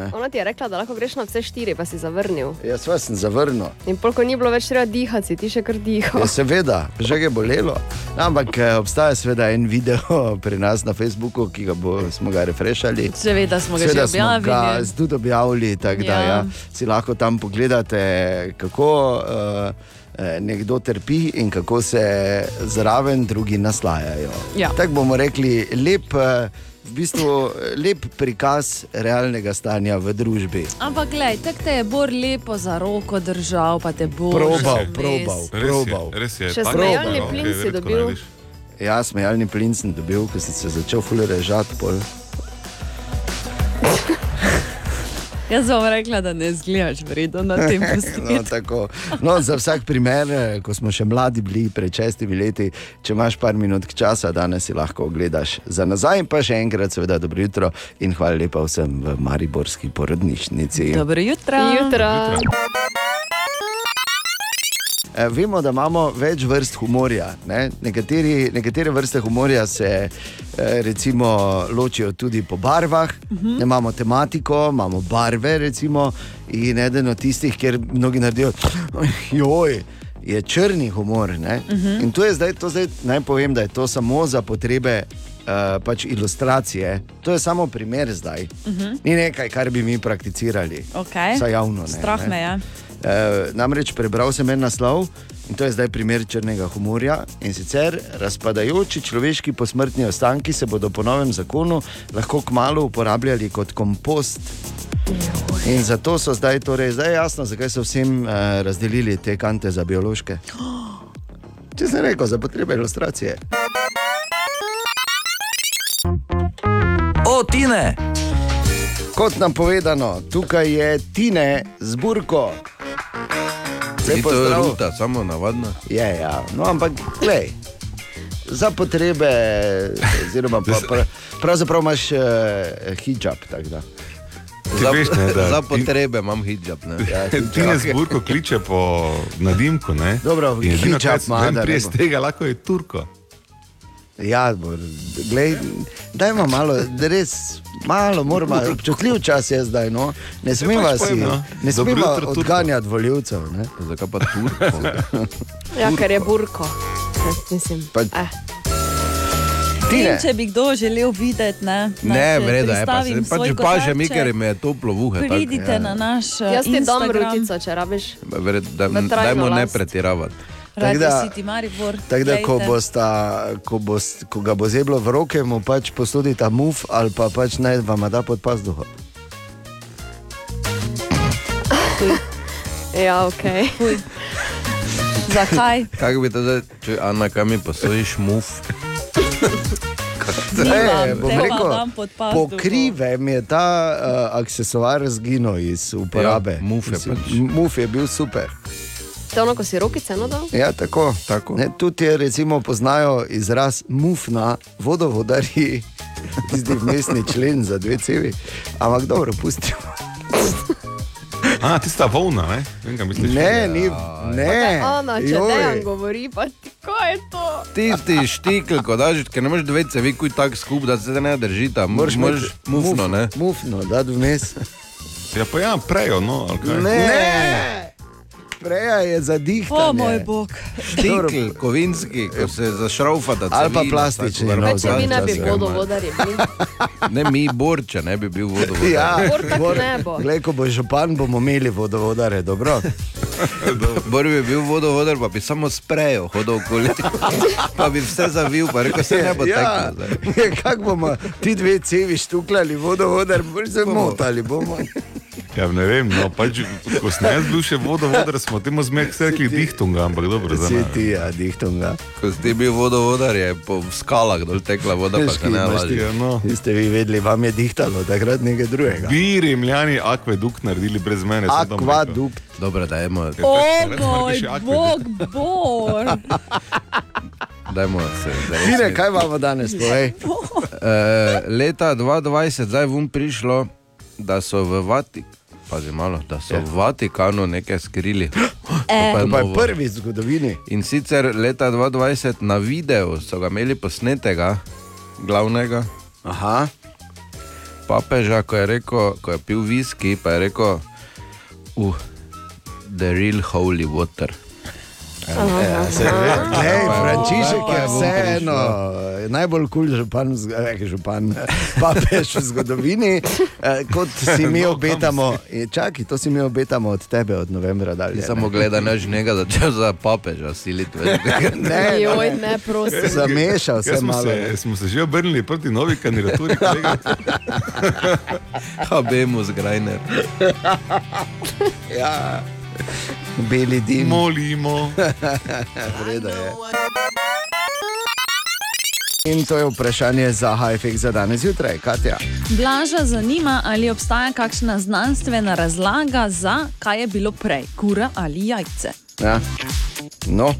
Ne. Ona ti je rekla, da lahko greš na vse štiri, pa si zavrnil. Jaz vas sem zavrnil. In polko ni bilo več treba dihati, ti še kar dihal. Ja, seveda, že je bolelo. Ampak eh, obstaja seveda en video pri nas na Facebooku, ki ga bo, smo ga refreshali. Seveda smo ga že Seveda smo objavili. ga tudi objavili, tako da Ja. ja, si lahko tam pogledate, kako uh, nekdo trpi in kako se zraven drugi naslajajo. Ja. Tako bomo rekli, lep, v bistvu, eh, lep prikaz realnega stanja v družbi. Ampak, gledaj, tako te je Bor lepo za roko držal, pa te bo Probal, probal, Res je, probal. res je. Še Tako smejalni je, plin ok, si dobil. narediš. Ja, smejalni plin sem dobil, ko sem se začel fulerežati. Pol. Jaz sem vam rekla, da ne zgledaš vredno na tem No, posnetku. tako. no, za vsak primer, eh, ko smo še mladi bili pred šestimi leti, če imaš par minut časa, danes si lahko ogledaš za nazaj. In pa še enkrat, seveda, dobro jutro in hvala lepa vsem v Mariborski porodnišnici. Dobro jutro. Jutro. Eh, Vemo, da imamo več vrst humorja. Ne? Nekateri, nekatere vrste humorja se eh, recimo, ločijo tudi po barvah, uh -huh. ne, imamo tematiko, imamo barve. Recimo, in eden od tistih, kjer mnogi naredijo, joj. Je črni humor. Uh -huh. In to je zdaj, to zdaj, naj povem, da je to samo za potrebe uh, pač ilustracije. To je samo primer zdaj. Uh -huh. Ni nekaj, kar bi mi prakticirali. Okay. Vsaj javno. Ne, Strah ne. me je. E, namreč prebral sem en naslov in to je zdaj primer črnega humorja. In sicer razpadajoči človeški posmrtni ostanki se bodo po novem zakonu lahko kmalo uporabljali kot kompost. In zato so zdaj, torej, zdaj jasno, zakaj so vsem uh, razdelili te kante za biološke. Če sem rekel, za potrebe ilustracije. O, Tine! Kot nam povedano, tukaj je Tine z burko. Ni to ruta, samo navadna. Je, ja. No, ampak, glej, za potrebe, oziroma pa, pra, pravzaprav imaš uh, hijab. Za, veš, ne, da- za potrebe imam hijab. Ne. Ja, Ti ne zburko kliče po nadimku, ne? Dobro, In hijab ima, bo. z tega lahko je Turko. Ja, bo, glej, dajmo malo, res malo, moramo, občutljiv čas je zdaj. No. Ne smemo pač si no. ne smemo odganjati voljivcev. Ne. Zakaj pa Turko? Ja, ker je burko. Mislim, Pa- eh. Tine. In če bi kdo želel videti, ne, Ne, vreda je pa se. Pač svoj pa že mi, ker mi je toplo v uhe. Pridite ja. na naš eh, Jaz ti dam rutico, če rabiš. Vred, da, dajmo ne pretiravati. Tako da- City Maribor. Tako da, ko, bosta, ko, bost, ko ga bo zeblo v roke, mu pač posodita muf ali pa pač naj vam da pod pazduho. Ja, ok. Zakaj? Kako bi to zdaj, če Ana, kam mi posojiš muf? Ne, bom rekel, dam pod pazduho. po krivem je ta uh, aksesuar zginil iz uporabe. Ja, muf je pač. Muf je bil super. To je ono, ko si rokice nadal? Ja, tako. tako. Ne, tudi je, recimo, poznajo izraz mufna, vodovodarji, tisti mestni člen za dve cevi. Ampak dobro, pustimo. A, tista volna, ne? Vem, kaj misliš. Ne, ni, ne. Ana, če joj. dejan govori, pa ti, kaj je to? Tisti štikl, ko daš, ker ne moreš dve cevi kuj tako skup, da se ne držita. Moraš, moraš mufno, ne? Mufno, da vmes. Ja, pa ja, prejo, no, ali kaj? Ne. ne. Preja je zadihtanje. O moj bog. Štikl, kovinski, ko se zašraufa, da Ali pa plastični, tako, no, Če mi ne bi Včasih, vodovodarji bili. Ne, mi bor, če ne bi bil vodovodar. Ja, Bor tako ne bo. Glej, ko bo župan, bomo imeli vodovodare, dobro. Bor bi bil vodovodar, pa bi samo sprejel, hodil okoli. Pa bi vse zavil, pa rekel, se ne bo ja, teklo. kako bomo ti dve cevi štukljali, vodovodar, bomo se motali. Bomo. Ja, ne vem, no, pač, ko sem jaz bil še vodovodar, smo temu zmeraj rekli dihtunga, ampak dobro, za Si me. ti, ja, dihtunga. Ko si ti bil vodovodar, je po skalah dol tekla voda, pa se ne laži. Ja, no. Vi ste vi vedeli, vam je dihtalo, takrat nekaj drugega. Bi rimljani akvedukt naredili brez mene. Akvadukt. Dobro, dajmo, O Recimo, moj piše akve. bog, bor. dajmo se. Tine, kaj imamo danes, povej? Uh, leta 2020 zdaj vum prišlo, da so v Vatikanu. Pazi malo, da so v Vatikanu nekaj skrili. Eh. To pa je novo. prvi v zgodovini. In sicer leta 2020 na videu so ga imeli posnetega, glavnega Aha. papeža, ko je, rekel, ko je pil viski, pa je rekel, uh, the real holy water. Ja, glej, Frančišek je vseeno najbolj kul cool župan, eh, župan, papež v zgodovini, eh, kot si mi No, obetamo. Čakaj, to si mi obetamo od tebe od novembra dalje. Samo gledaj, než njega začel za papeža siliti. Ne, Joj, ne, prosim. Zamešal Kaj se smo malo. se, smo se že obrnili proti novi kandidaturi, kolega. Habemus Grajner. Ja. Beli dim. Molimo. Vreda je. In to je vprašanje za HFX za danes zjutraj, Katja. Blaža zanima, ali obstaja kakšna znanstvena razlaga za kaj je bilo prej, kura ali jajce. Ja. No,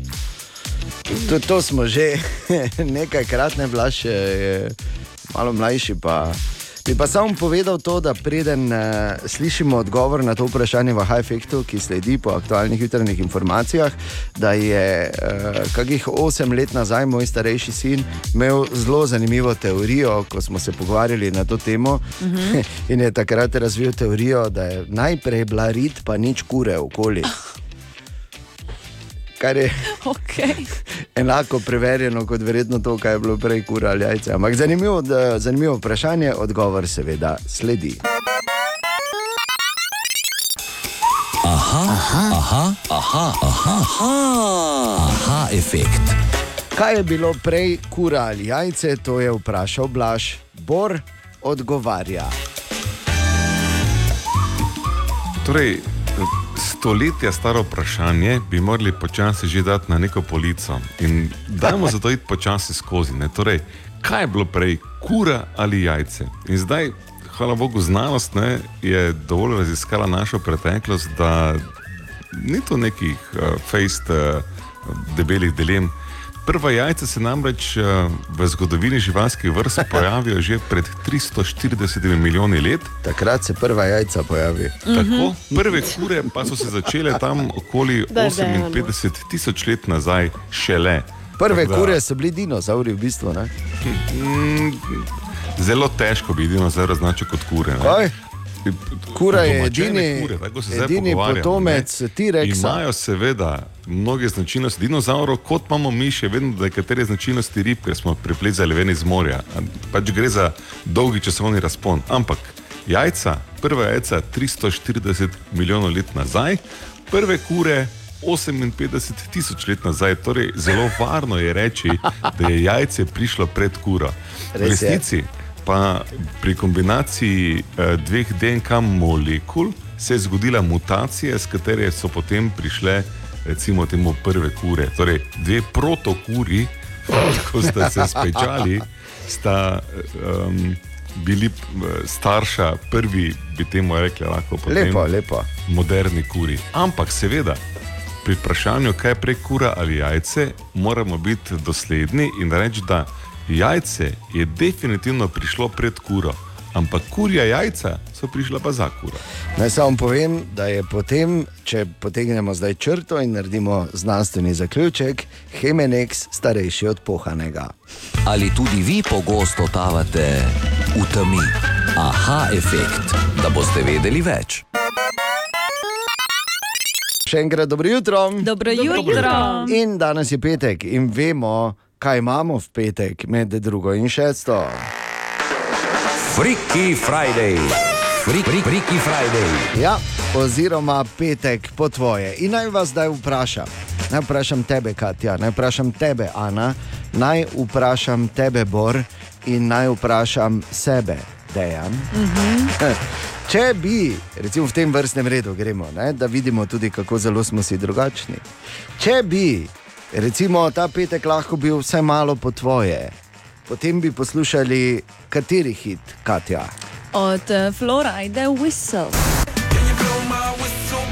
to, to smo že nekajkrat, ne blaš, je malo mlajši. Pa. Bi pa samo povedal to, da preden uh, slišimo odgovor na to vprašanje v High-Effectu, ki sledi po aktualnih jutranjih informacijah, da je uh, kakih 8 let nazaj moj starejši sin imel zelo zanimivo teorijo, ko smo se pogovarjali na to temo. Mhm. In je takrat razvil teorijo, da je najprej bila rit, pa nič kure okoli. Kar je Okay. enako preverjeno kot verjetno to, kaj je bilo prej, kura ali jajce. Ampak zanimivo, da, zanimivo vprašanje, odgovor seveda sledi. Aha, aha, aha, aha, aha, aha, aha efekt. Kaj je bilo prej, kura ali jajce, to je vprašal Blaž. Bor odgovarja. Torej, stoletja staro vprašanje bi morali počasi že dati na neko polico. In dajmo zato iti počasi skozi. Ne? Torej, kaj je bilo prej, kura ali jajce. In zdaj, hvala Bogu, znanost ne, je dovolj raziskala našo preteklost, da ni to nekih uh, fejst uh, debelih dilem. Prva jajca se namreč uh, v zgodovini živalskih vrst pojavijo že pred 340 milijoni let. Takrat se prva jajca pojavi. Tako, prve kure pa so se začele tam okoli Da, da, 58 tisoč let nazaj, šele. Prve da- kure so bili dinozauri, v bistvu. Ne? Mm, Zelo težko bi dinozaur označil kot kure. Kura je edini- kure, edini potomec. T-rexa. Imajo seveda mnoge značilnosti dinozaurov, kot imamo mi še vedno nekatere značilnosti rib, ker smo priplezali ven iz morja. Pač gre za dolgi časovni razpon. Ampak jajca, prva jajca 340 milijonov let nazaj, prve kure 58 tisoč let nazaj. Torej, zelo varno je reči, da je jajce prišlo pred kuro. V Res je. resnici pa pri kombinaciji eh, dveh DNK molekul se je zgodila mutacija, s katere so potem prišle recimo temu prve kure. Torej, dve protokuri, ko sta se spečali, sta um, bili eh, starša, prvi bi temu rekli, lahko potem Lepo, lepo. moderni kuri. Ampak seveda, pri vprašanju, kaj je prej kura ali jajce, moramo biti dosledni in reči, da jajce je definitivno prišlo pred kuro, ampak kurja jajca so prišla pa za kuro. Naj samo povem, da je potem, če potegnemo zdaj črto in naredimo znanstveni zaključek, Hemenex starejši od pohanega. Ali tudi vi pogosto totavate v temi? Aha, efekt, da boste vedeli več. Še enkrat dobro jutro. Dobro jutro. In danes je petek in vemo, kaj imamo v petek med drugo in šesto. Freaky Friday. Freak, freak, freaky Friday. Ja, oziroma petek po tvoje. In naj vas zdaj vprašam. Naj vprašam tebe, Katja, naj vprašam tebe, Ana, naj vprašam tebe, Bor, in naj vprašam sebe, Dejan. Če bi, recimo v tem vrstnem redu gremo, ne, da vidimo tudi, kako zelo smo si drugačni. Če bi, recimo, ta petek lahko bil vsaj malo po tvoje, potem bi poslušali kateri hit, Katja. Od uh, Floride Whistle.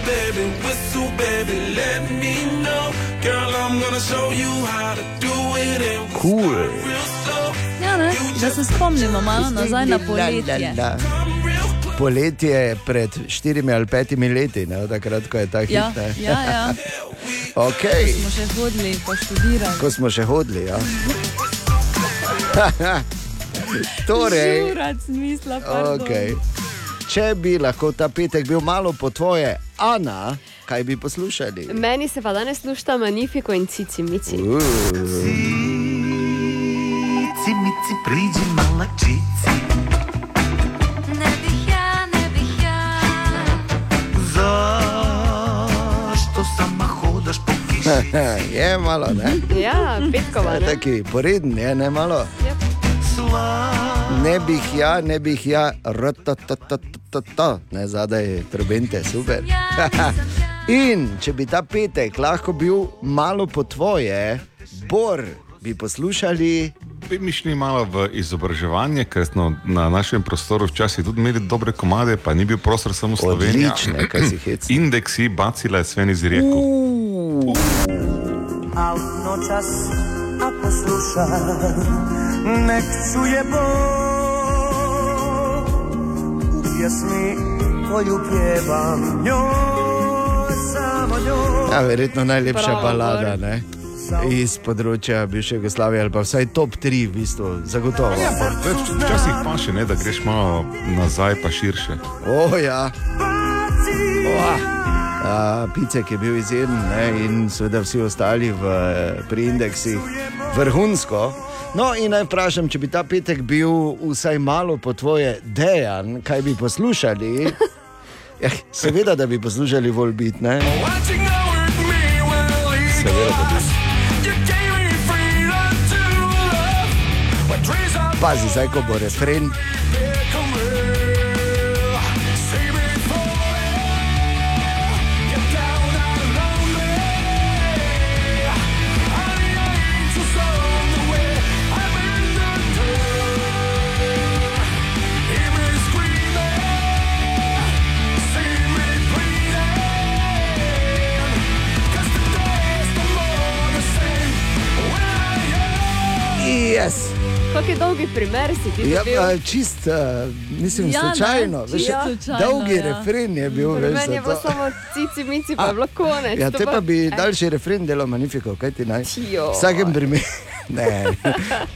baby, whistle, baby, let me know. Girl, I'm gonna show you how to do it and Cool. Ja, ne? Da se spomnimo malo nazaj na poletje. La, la, la. Poletje pred štirimi ali petimi leti, ne, takrat, ko je ta hit. Ja, ne. ja, ja. Okay. Smo še hodili pa študirali. Ko smo še hodili. Ja. torej, Žurac, misla, pardon. okay. če bi lahko ta petek bil malo po tvoje, Ana, kaj bi poslušali? Meni se pa danes slušta Magnifico in Cici Mici. Uh. Cici, mici, priđi mala čici. je malo, ne? Ja, petkova, ne? Taki poreden je, ne malo. Ne bih ja, ne bih ja, rotototototto, ne zadaj trobente, super. In če bi ta petek lahko bil malo po tvoje, bor bi poslušali. Bi mi šli malo v izobraževanje, ker smo na našem prostoru včasih tudi imeli dobre komade, pa ni bil prostor samo Slovenija. Odlične, kaj si hecni. Indeksi bacila je Sven iz Rijeko. A noćas ako sluša Nek čuje Bog U pjesmi koju pjevam Njoj, samo njoj Ja, verjetno najlepša Prav, balada ne? Iz področja bivše Jugoslavije, ali pa vsaj top 3, v bistvu, zagotovo. Ja, pa več- Včasih pa še ne, da greš malo nazaj, pa širše. O, ja. Oa. A, Picek je bil izjemen ne, in seveda vsi ostali v, pri indeksih vrhunsko. No, in naj vprašam, če bi ta petek bil vsaj malo po tvoje dejan, kaj bi poslušali? Ja, seveda, da bi poslušali Volbit, ne? Seveda, da bi. Pazi, zdaj ko bo refren. Yes. Kakšen dolgi primer si ti Ja, dobil? pa čist, uh, mislim, Ja, ne, slučajno. veš, čisto slučajno, dolgi ja. refren je bil. Veš, meni je bilo samo cici, mici, pa je bilo konec. Ja, te pa bi Eh, daljši refren delal magnifico, kaj ti naj? V vsakem primeru. Ne,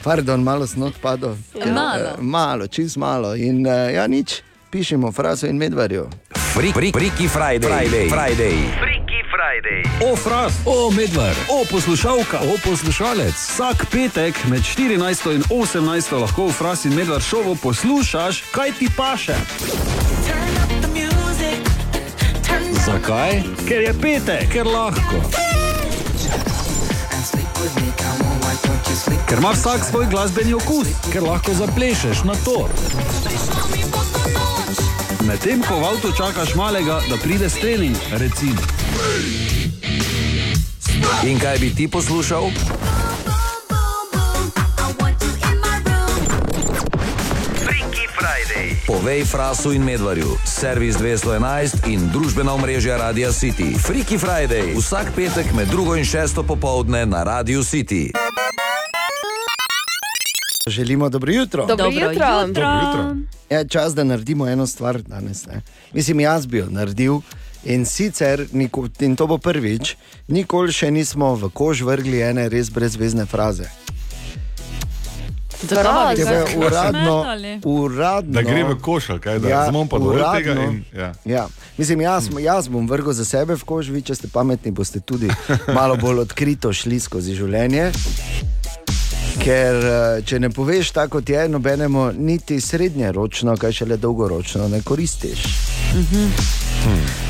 pardon, malo snot padlo. Ja. Malo. Malo, čist malo. In uh, ja, nič, pišemo frazo in medvarjo. Fri, fri, Friki Friday. Friday. Friday. O, fras, o, medved, o, poslušalka, o, poslušalec. Vsak petek med 14 in 18 lahko v Fras in Medvard šovu poslušaš, kaj ti paše. Zakaj? Ker je petek, ker lahko. Ker ima vsak svoj glasbeni okus, ker lahko zaplešeš na to. Medtem ko v avtu čakaš malega, da pride s trening, recimo. In kaj bi ti poslušal? Povej frasu in medvarju, servis 211 in družbena omrežja Radia City. Friki Friday, vsak petek med drugo in šesto popovdne na Radio City. Želimo dobro jutro. Dobro Dobro jutro. jutro. Dobro jutro. Ja, čas, da naredimo eno stvar danes. Ne? Mislim, jaz bi jo naredil. In sicer, in to bo prvič, nikoli še nismo v kož vrgli ene res brezvezne fraze. Fraze? Ki je uradno, uradno. Da gre v koš, kaj, da razumemo pa dovolj tega in- ja. ja. Mislim, jaz, jaz bom vrgel za sebe v kož, vi, če ste pametni, boste tudi malo bolj odkrito šli skozi življenje. Ker eh, če ne poveš tako, kot je, nobenemu niti srednjeročno, kaj šele dolgoročno ne koristiš.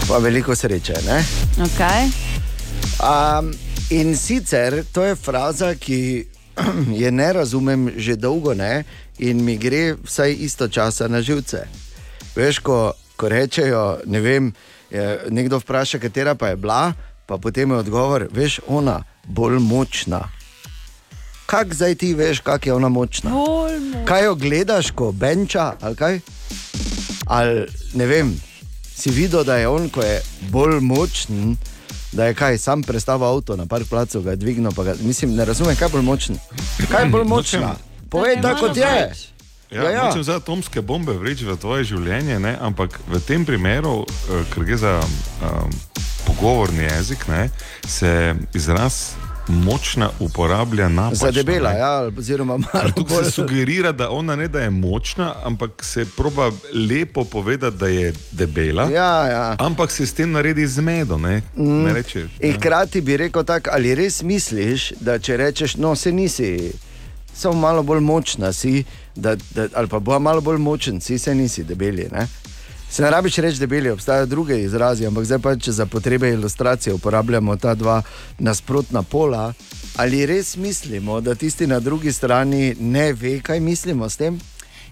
Pa veliko sreče. Ne? Okay. Um, in sicer to je fraza, ki je ne razumem že dolgo ne, in mi gre vsaj istočasno na živce. Veš, ko, ko rečejo, ne vem, je, nekdo vpraša, katera pa je bila, pa potem je odgovor, veš, ona bolj močna. Kaj zdaj ti veš, kako je ona močna? Kaj jo gledaš, ko benča ali kaj? Ali ne vem, si videl, da je on, ko je bolj močen, da je kaj, sam predstavil avto na park placu, ga je dvignil. pa Ga, mislim, ne razumem, kaj je bolj močen. Kaj je bolj močna? Povej, Da kot je. moreš. Ja, ja, ja. Nočem zdaj atomske bombe vreči v tvoje življenje, ne? ampak v tem primeru, eh, ker gre za um, pogovorni jezik, ne, se izraz močna uporablja napačno. Za debela, ne. ja, oziroma malo bolj. se sugerira, da ona ne da je močna, ampak se proba lepo povedati, da je debela. Ja, ja. Ampak se s tem naredi zmedo. Ne? Mm. Ne reče, In hkrati bi rekel tako, ali res misliš, da če rečeš, no, se nisi, samo malo bolj močna si, da, da, ali pa bo malo bolj močen, si se nisi debeli. Ne? Se ne rabiš reči debeli, obstajajo druge izrazi, ampak zdaj pa če za potrebe ilustracije uporabljamo ta dva nasprotna pola. Ali res mislimo, da tisti na drugi strani ne ve, kaj mislimo s tem?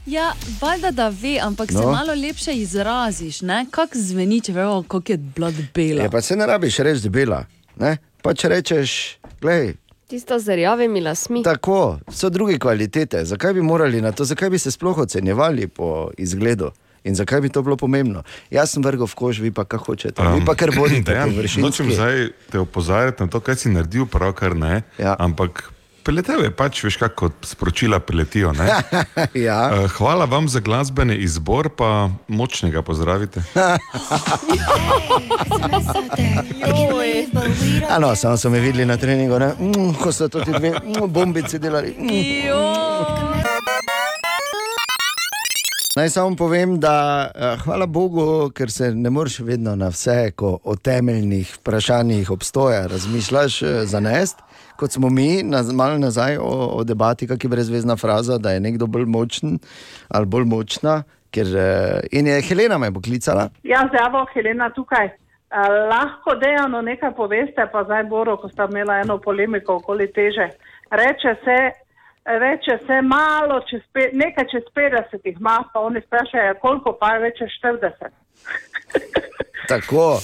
Ja, valjda da ve, ampak no. se malo lepše izraziš. Kako zveni, če vemo, kako je bila bela. Je, pa se ne rabiš reči debela. Ne? Pa če rečeš, gledaj, Tista z rjavimi lasmi. Tako, so druge kvalitete. Zakaj bi morali na to, zakaj bi se sploh ocenjevali po izgledu in zakaj bi to bilo pomembno? Jaz sem vrgel v kož, vi pa kaj hočete. Um, vi pa kar bodite, Dejan, površinski. Nočem zdaj te opozarjati na to, kaj si naredil, pravkar ne. Ja. Ampak Preletel je pač, veš, kako sporočila preletijo. ne? ja. Eh, Hvala vam za glasbeni izbor, pa močnega pozdravite. Ano, samo so me videli na treningu, ne? mm, ko so to ti dve mm, bombici delali. Naj samo povem, da eh, hvala Bogu, ker se ne moreš vedno na vse, ko o temeljnih vprašanjih obstoja razmišljaš, eh, zanest. Kot smo mi, naz, malo nazaj o, o debati, kak je brezvezna fraza, da je nekdo bolj močen ali bolj močna. Ker, eh, in je Helena me poklicala. Ja, zdravo, Helena tukaj. Lahko dejano nekaj poveste, pa zdaj Boro, ko sta imela eno polemiko okoli teže. Reče se, reče se malo, čez pe, nekaj čez 50 jih ima, pa oni sprašajo, koliko pa je več čez 40. Tako,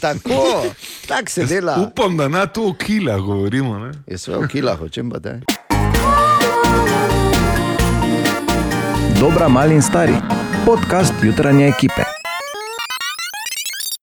tako, tako se dela. Upam, da na to o kilah govorimo. Ne? Je sve o kilah, o čem pa te? Dobra, mali in stari. Podcast jutranje ekipe.